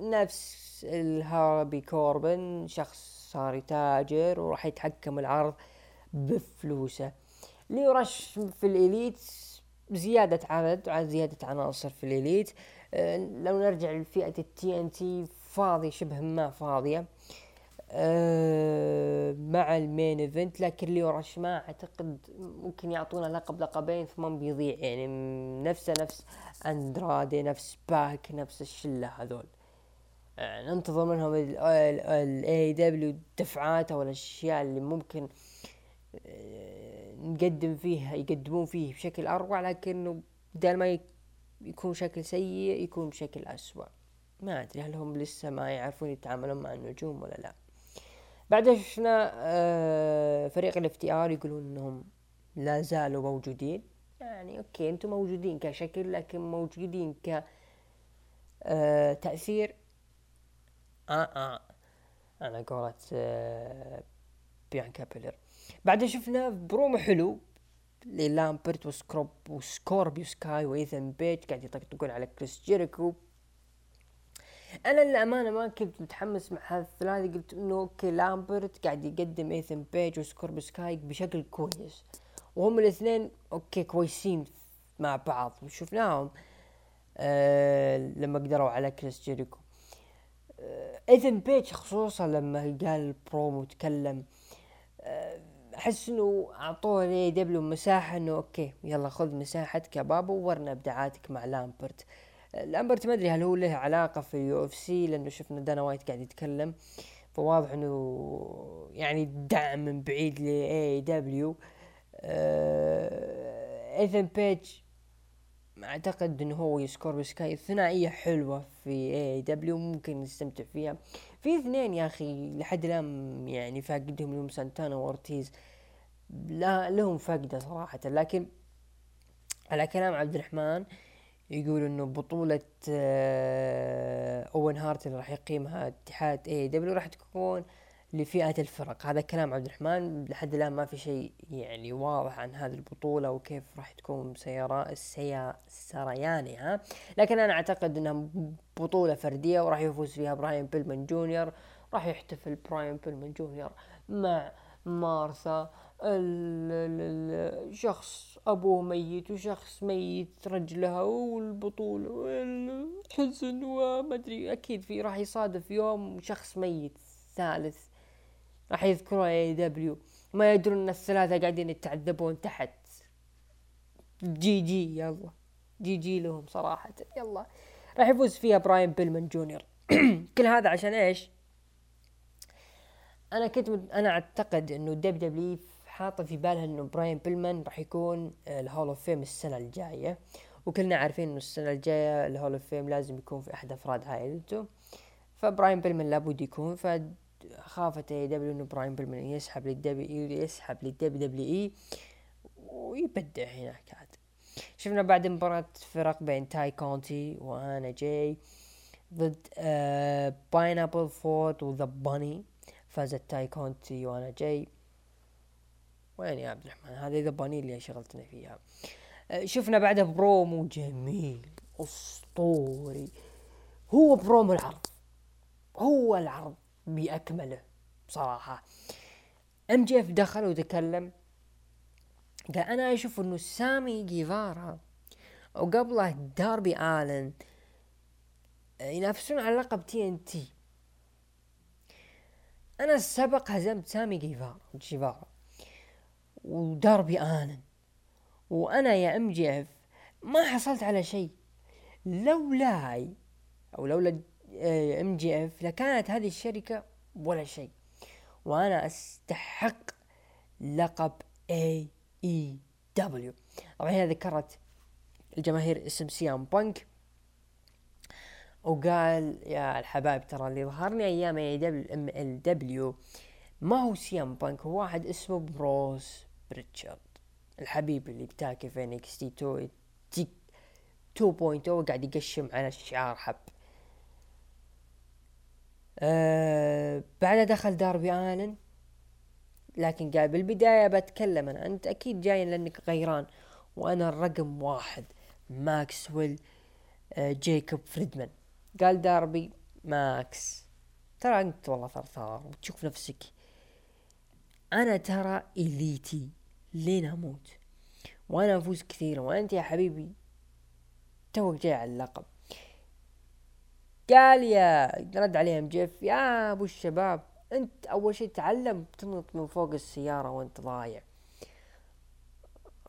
نفس الهابي كوربن شخص صار يتاجر وراح يتحكم العرض بفلوسه. ليو رش في ال Elite زيادة عدد زيادة عناصر في ال Elite. أه لو نرجع لفئة ال TNT فاضية شبه ما فاضية. أه مع ال main event. لكن ليو رش ما أعتقد ممكن يعطونا لقب لقبين ثم بيضيع. يعني نفسه نفس أندرادي نفس باك نفس الشلة هذول. يعني ننتظر منهم ال AEW الدفعات أو الاشياء اللي ممكن آه، نقدم فيها يقدمون فيه بشكل أروع. لكنه بدل ما يكون شكل سيء يكون بشكل أسوأ. ما أدري هل هم لسه ما يعرفون يتعاملون مع النجوم ولا لا. بعدها شفنا آه، فريق ال FTR يقولون إنهم لا زالوا موجودين؟ يعني okay أنتم موجودين كشكل لكن موجودين ك آه تأثير؟ آه آه. على قولة آه بيانكا بيلر بعدها شفنا برومو حلو للامبرت وسكروب وسكوربيو سكاي وإيثن بيج قاعد يطقطقون على كريس جيريكو. أنا للأمانة ما كنت متحمس مع هذا الثلاثي قلت إنه okay لامبرت قاعد يقدم إيثن بيج وسكوربيو سكاي بشكل كويس. وهم الاثنين okay كويسين مع بعض وشفناهم آه لما قدروا على كريس جيريكو. آه إيثن بيج خصوصا لما قال البرومو وتكلم آه أحس إنه أعطوه ال AEW مساحة إنه okay يلا خذ مساحتك يا بابا وورنا إبداعاتك مع لامبرت. آه لامبرت ما أدري هل هو له علاقة في ال UFC لأنه شفنا دانا وايت قاعد يتكلم. فواضح إنه يعني دعم من بعيد ل AEW ايثن بيج أعتقد إنه هو وسكوربيو سكاي ثنائية حلوة في AEW ممكن نستمتع فيها. في اثنين يا أخي لحد الآن يعني فاقدهم لهم سانتانا وارتيز لا لهم فقده صراحة لكن على كلام عبد الرحمن يقول إنه بطولة آه، اوين هارت اللي راح يقيمها اتحاد AEW راح تكون لفئة الفرق. هذا كلام عبد الرحمن لحد الآن ما في شيء يعني واضح عن هذه البطولة وكيف راح تكون سيارة السيا سريانها لكن أنا أعتقد أنها بطولة فردية وراح يفوز فيها براين بيلمان جونيور راح يحتفل براين بيلمان جونيور مع مارثا الشخص أبوه ميت وشخص ميت رجلها والبطولة والحزن وما أدري أكيد في راح يصادف يوم شخص ميت ثالث راح يذكرون AEW ما يدرون إن الثلاثة قاعدين يتعذبون تحت جي جي يلا جي جي لهم صراحة يلا راح يفوز فيها براين بيلمان جونيور كل هذا عشان إيش؟ أنا كنت. أنا أعتقد إنه WWE حاطة في بالها إنه براين بيلمان راح يكون ال Hall of Fame السنة الجاية. وكلنا عارفين إنه السنة الجاية ال Hall of Fame لازم يكون في أحد أفراد عائلته فبراين بيلمان لابد يكون. ف خافت AEW إنه براين بيلمان يسحب لل W يسحب لل WWE ويبدع هناك عاد. شفنا بعد مباراة فرق بين تاي كونتي وآنا جاي ضد بينيلوبي فورد وذا باني فازت تاي كونتي وآنا جاي. وين يا عبد الرحمن؟ هذه ذا باني اللي شغلتنا فيها آه شفنا بعده برومو جميل أسطوري. هو برومو العرض هو العرض بأكمله بصراحة. MJF دخل وتكلم قال أنا أشوف إنه سامي جيفارا وقبله داربي آلن ينافسون على لقب TNT. أنا سبق هزمت سامي جيفارا جيفارا. وداربي الن وأنا يا MJF ما حصلت على شيء. لولاي أو لولا MJF لكانت هذه الشركة ولا شيء. وأنا أستحق لقب اي اي دبليو طبعا هنا ذكرت الجماهير اسم سيام بانك وقال يا الحبايب ترى اللي ظهرني أيام اي دبليو دبليو ما هو سيام بانك هو واحد اسمه بروس بريتشارد الحبيب اللي بتاكي في انكس تي 2 2.0 قاعد يقشم على الشعار حب. أه بعدها دخل داربي آلن لكن قال بالبداية بتكلم أنا أنت أكيد جاي لأنك غيران وأنا الرقم واحد ماكسويل أه جيكوب فريدمان. قال داربي ماكس ترى أنت والله ثرثار وتشوف نفسك. أنا ترى elite. لين أموت وأنا أفوز كثيرا. وأنت يا حبيبي توك جاي على اللقب. قال يا رد عليه MJF يا أبو الشباب أنت أول شيء تعلم تنط من فوق السيارة وأنت ضايع.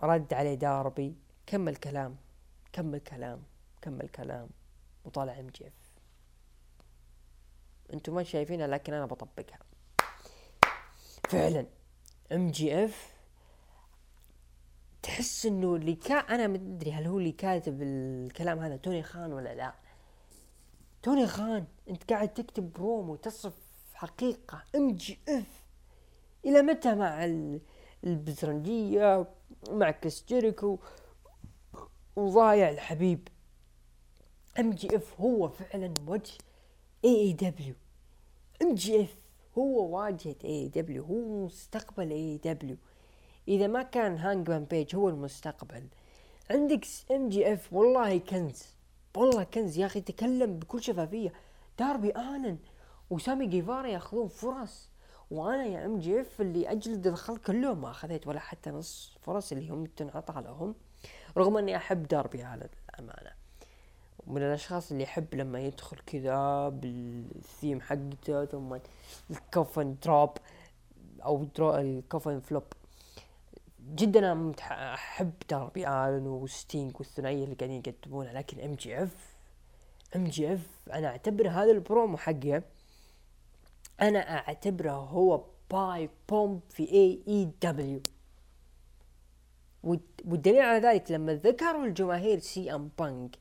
رد عليه داربي كمل كلام كمل كلام كمل كلام. وطالع MJF أنتم ما شايفينها لكن أنا بطبقها. فعلا MJF تحس إنه اللي كان أنا مدري هل هو اللي كاتب الكلام هذا توني خان ولا لا؟ توني خان أنت قاعد تكتب برومو تصف حقيقة MJF. إلى متى مع البزرنجية مع كريس جيريكو وضايع الحبيب؟ MJF هو فعلا وجه AEW MJF هو واجهة AEW هو مستقبل AEW إذا ما كان هانجمان بيج هو المستقبل. عندك MJF والله كنز. والله كنز يا أخي تكلم بكل شفافية. داربي آلن وسامي جيفارا يأخذون فرص. وأنا يا MJF اللي أجلد الخلق كلهم ما أخذت ولا حتى نص فرص اللي هم تنعطى لهم. رغم أني أحب داربي على الأمانة. من الأشخاص اللي يحب لما يدخل كذا بالثيم حقته ثم ال Coffin Drop أو drop ال Coffin flop. جدا أنا أحب داربي آلن وستينج والثنائية اللي قاعدين يقدمونها لكن ام جي اف ام جي اف أنا أعتبر هذا البرومو حقه أنا أعتبره هو pipe bomb في AEW والدليل على ذلك لما ذكروا الجماهير سي أم بانك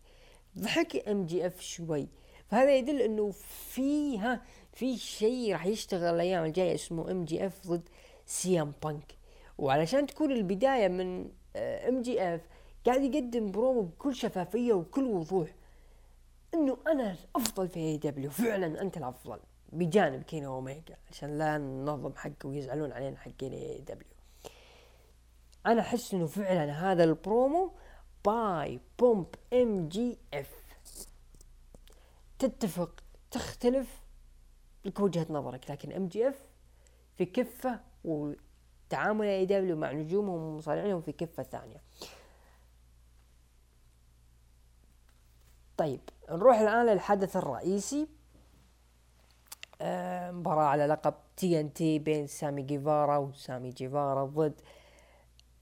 ضحك MJF شوي. فهذا يدل إنه فيها في شيء راح يشتغل الأيام الجاية اسمه MJF ضد سي أم بانك. وعلشان تكون البداية من MJF قاعد يقدم برومو بكل شفافية وكل وضوح. إنه أنا الأفضل في AEW فعلا أنت الأفضل. بجانب كيني اوميجا عشان لا نهضم حقه ويزعلون علينا حقين AEW أنا أحس إنه فعلا هذا البرومو pipe bomb MJF تتفق تختلف لك وجهة نظرك لكن MJF في كفة وتعامل AEW مع نجومهم ومصارعينهم في كفة ثانية. طيب نروح الآن للحدث الرئيسي. آه، مباراة على لقب TNT بين سامي جيفارا وسامي جيفارا ضد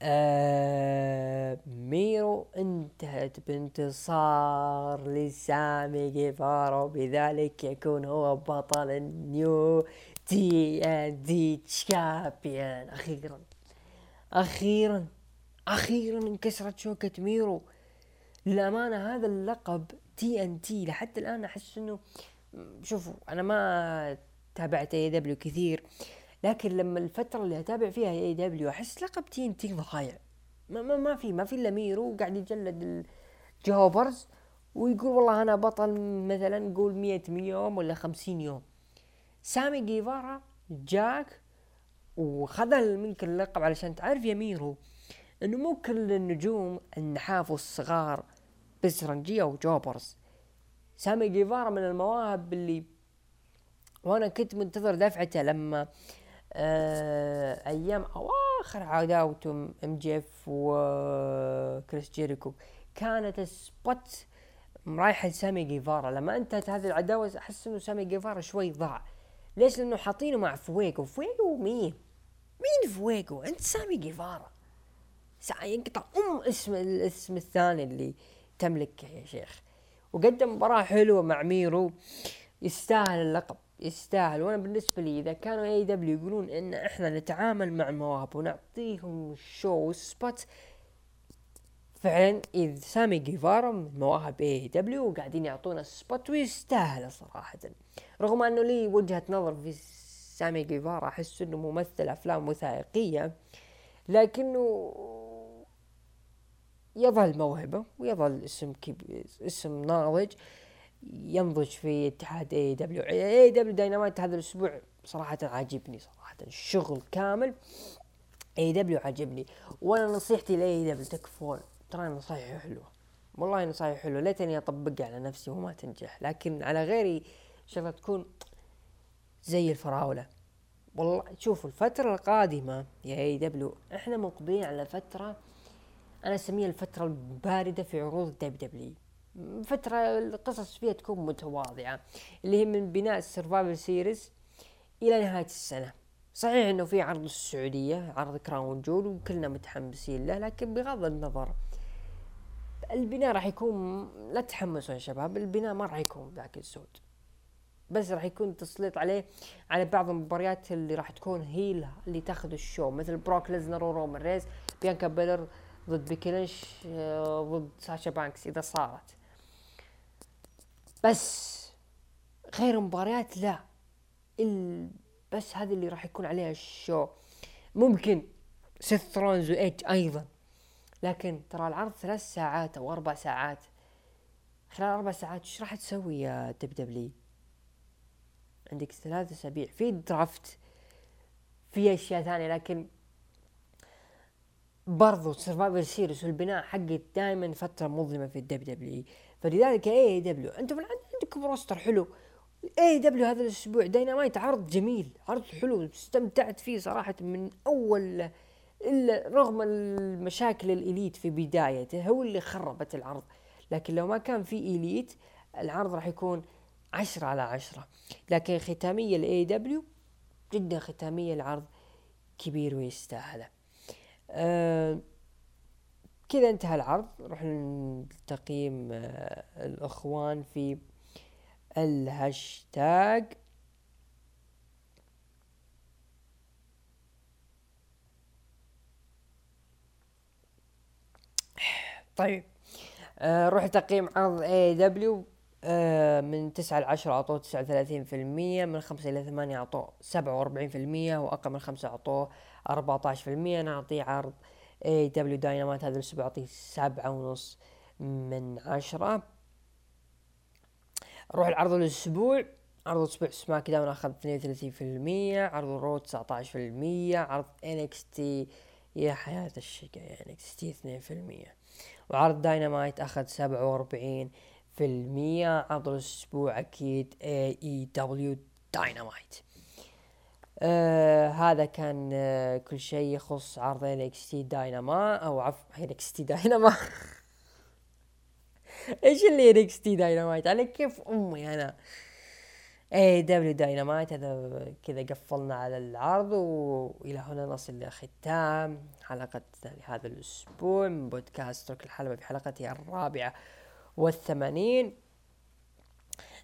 آه ميرو. انتهت بانتصار لسامي جيفارا وبذلك يكون هو بطل ال new TNT champion أخيرا. أخيرا أخيرا انكسرت شوكة ميرو. للأمانة هذا اللقب TNT لحد الآن أحس إنه شوفوا أنا ما تابعت AEW كثير لكن لما الفترة اللي أتابع فيها AEW أحس لقب TNT ضايع ما, ما, ما في ما في إلا ميرو قاعد يجلد ال jobbers ويقول والله أنا بطل مثلا نقول مية يوم ولا خمسين يوم. سامي جيفارا جاك وخذ منك اللقب علشان تعرف يا ميرو إنه مو كل النجوم النحاف والصغار بزرنجية و jobbers. سامي جيفارا من المواهب اللي وأنا كنت منتظر دفعته لما آه أيام أواخر عداوته MJF وكريس جيريكو كانت spot رايحه لسامي جيفارا. لما أنتهت هذه العداوة أحس إنه سامي جيفارا شوي ضاع. ليش؟ لأنه حاطينه مع فويجو فويجو مين مين فويجو أنت سامي جيفارا. ينقطع أم اسم الاسم الثاني اللي تملكه يا شيخ. وقدم مباراة حلوة مع ميرو. يستاهل اللقب. يستاهل. وأنا بالنسبة لي إذا كانوا AEW يقولون إن إحنا نتعامل مع المواهب ونعطيهم show spot فعلا اذا سامي جيفارا من مواهب AEW وقاعدين يعطونه spot ويستاهل صراحة. رغم أنه لي وجهة نظر في سامي جيفارا أحس إنه ممثل أفلام وثائقية لكنه يظل موهبة ويظل اسم كبير اسم ناضج ينضج في اتحاد AEW AEW Dynamite هذا الأسبوع صراحة عاجبني صراحة الشغل كامل. AEW عاجبني. وأنا نصيحتي ل AEW تكفون. ترى نصايح حلوة. والله نصايح حلوة. ليتني اطبقها على نفسي وما تنجح. لكن على غيري شغلة تكون زي الفراولة. والله شوفوا الفترة القادمة يا AEW إحنا مقبلين على فترة أنا أسميها الفترة الباردة في عروض WWE فترة القصص فيها تكون متواضعة اللي هي من بناء ال Survivor Series إلى نهاية السنة. صحيح إنه في عرض السعودية عرض Crown Jewel وكلنا متحمسين له لكن بغض النظر البناء راح يكون لا تحمسوا يا شباب البناء ما راح يكون ذاك الزود. بس راح يكون تسليط عليه على بعض المباريات اللي راح تكون هي اللي تاخذ ال show. مثل بروك ليزنر ورومان ريز بيانكا بيلير ضد بيكي آه، ضد ساشا بانكس إذا صارت. بس غير مباريات لا. ال... بس هذه اللي راح يكون عليها ال show. ممكن سيث رولنز وايج أيضا. لكن ترى العرض ثلاث ساعات أو أربع ساعات. خلال أربع ساعات إيش راح تسوي يا WWE عندك ثلاث أسابيع. في draft في أشياء ثانية لكن برضو Survivor Series والبناء حقت دائما فترة مظلمة في ال WWE فلذلك اي دبليو؟ أنتم عندكم roster حلو. AEW هذا الأسبوع؟ داينامايت عرض جميل. عرض حلو استمتعت فيه صراحة من أول رغم المشاكل ال Elite في بدايته هو اللي خربت العرض. لكن لو ما كان في Elite العرض راح يكون عشرة على عشرة. لكن ختامية ال AEW جدا ختامية العرض كبير ويستاهله آه كذا انتهى العرض. نروح لتقييم آه الأخوان في الهاشتاج. طيب. آه روح تقييم عرض AEW آه من تسعة لعشرة أعطوه تسعة وثلاثين في المية من خمسة إلى ثمانية أعطوه سبعة وأربعين في المية وأقل من خمسة أعطوه أربعة عشر في المية. أنا عرض AEW Dynamite هذا الأسبوع أعطيه سبعة ونص من عشرة. روح العرض الأسبوع. عرض الأسبوع SmackDown أخذ اثنين وثلاثين في المية. عرض ال Raw تسعة عشر في المية. عرض تي يا حياة الشقا NXT اثنين في المية. وعرض داينامايت أخذ سبعة وأربعين في المية عرض الأسبوع أكيد AEW Dynamite هذا كان آه كل شيء يخص عرض NXT Dynama أو عفوا NXT Dynama إيش اللي T Dynamite على كيف أمي أنا؟ AEW Dynamite هذا كذا قفلنا على العرض والى هنا نصل لختام حلقة هذا الأسبوع من بودكاست ترك الحلبة في حلقته الرابعة والثمانين.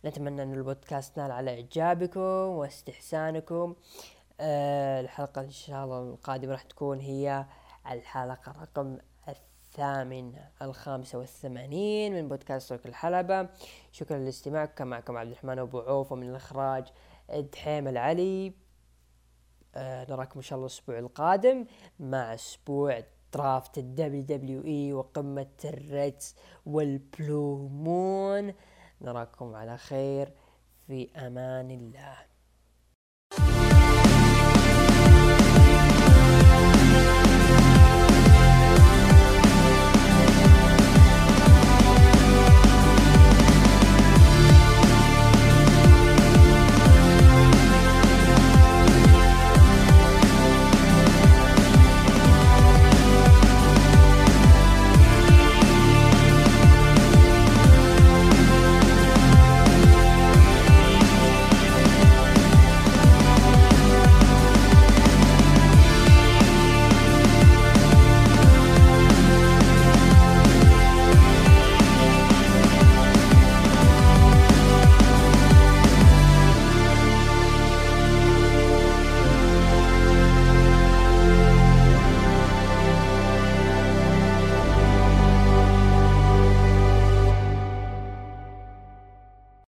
نتمنى أن البودكاست نال على إعجابكم واستحسانكم. أه الحلقة إن شاء الله القادمة راح تكون هي الحلقة رقم الثامن الخامسة والثمانين من بودكاست ترك الحلبة. شكرا لاستماعكم كان معكم عبد الرحمن أبو عوف ومن الإخراج دحيم العلي. أه نراكم إن شاء الله الأسبوع القادم مع أسبوع draft ال WWE وقمة ال Reds وال Blue Moon نراكم على خير في أمان الله.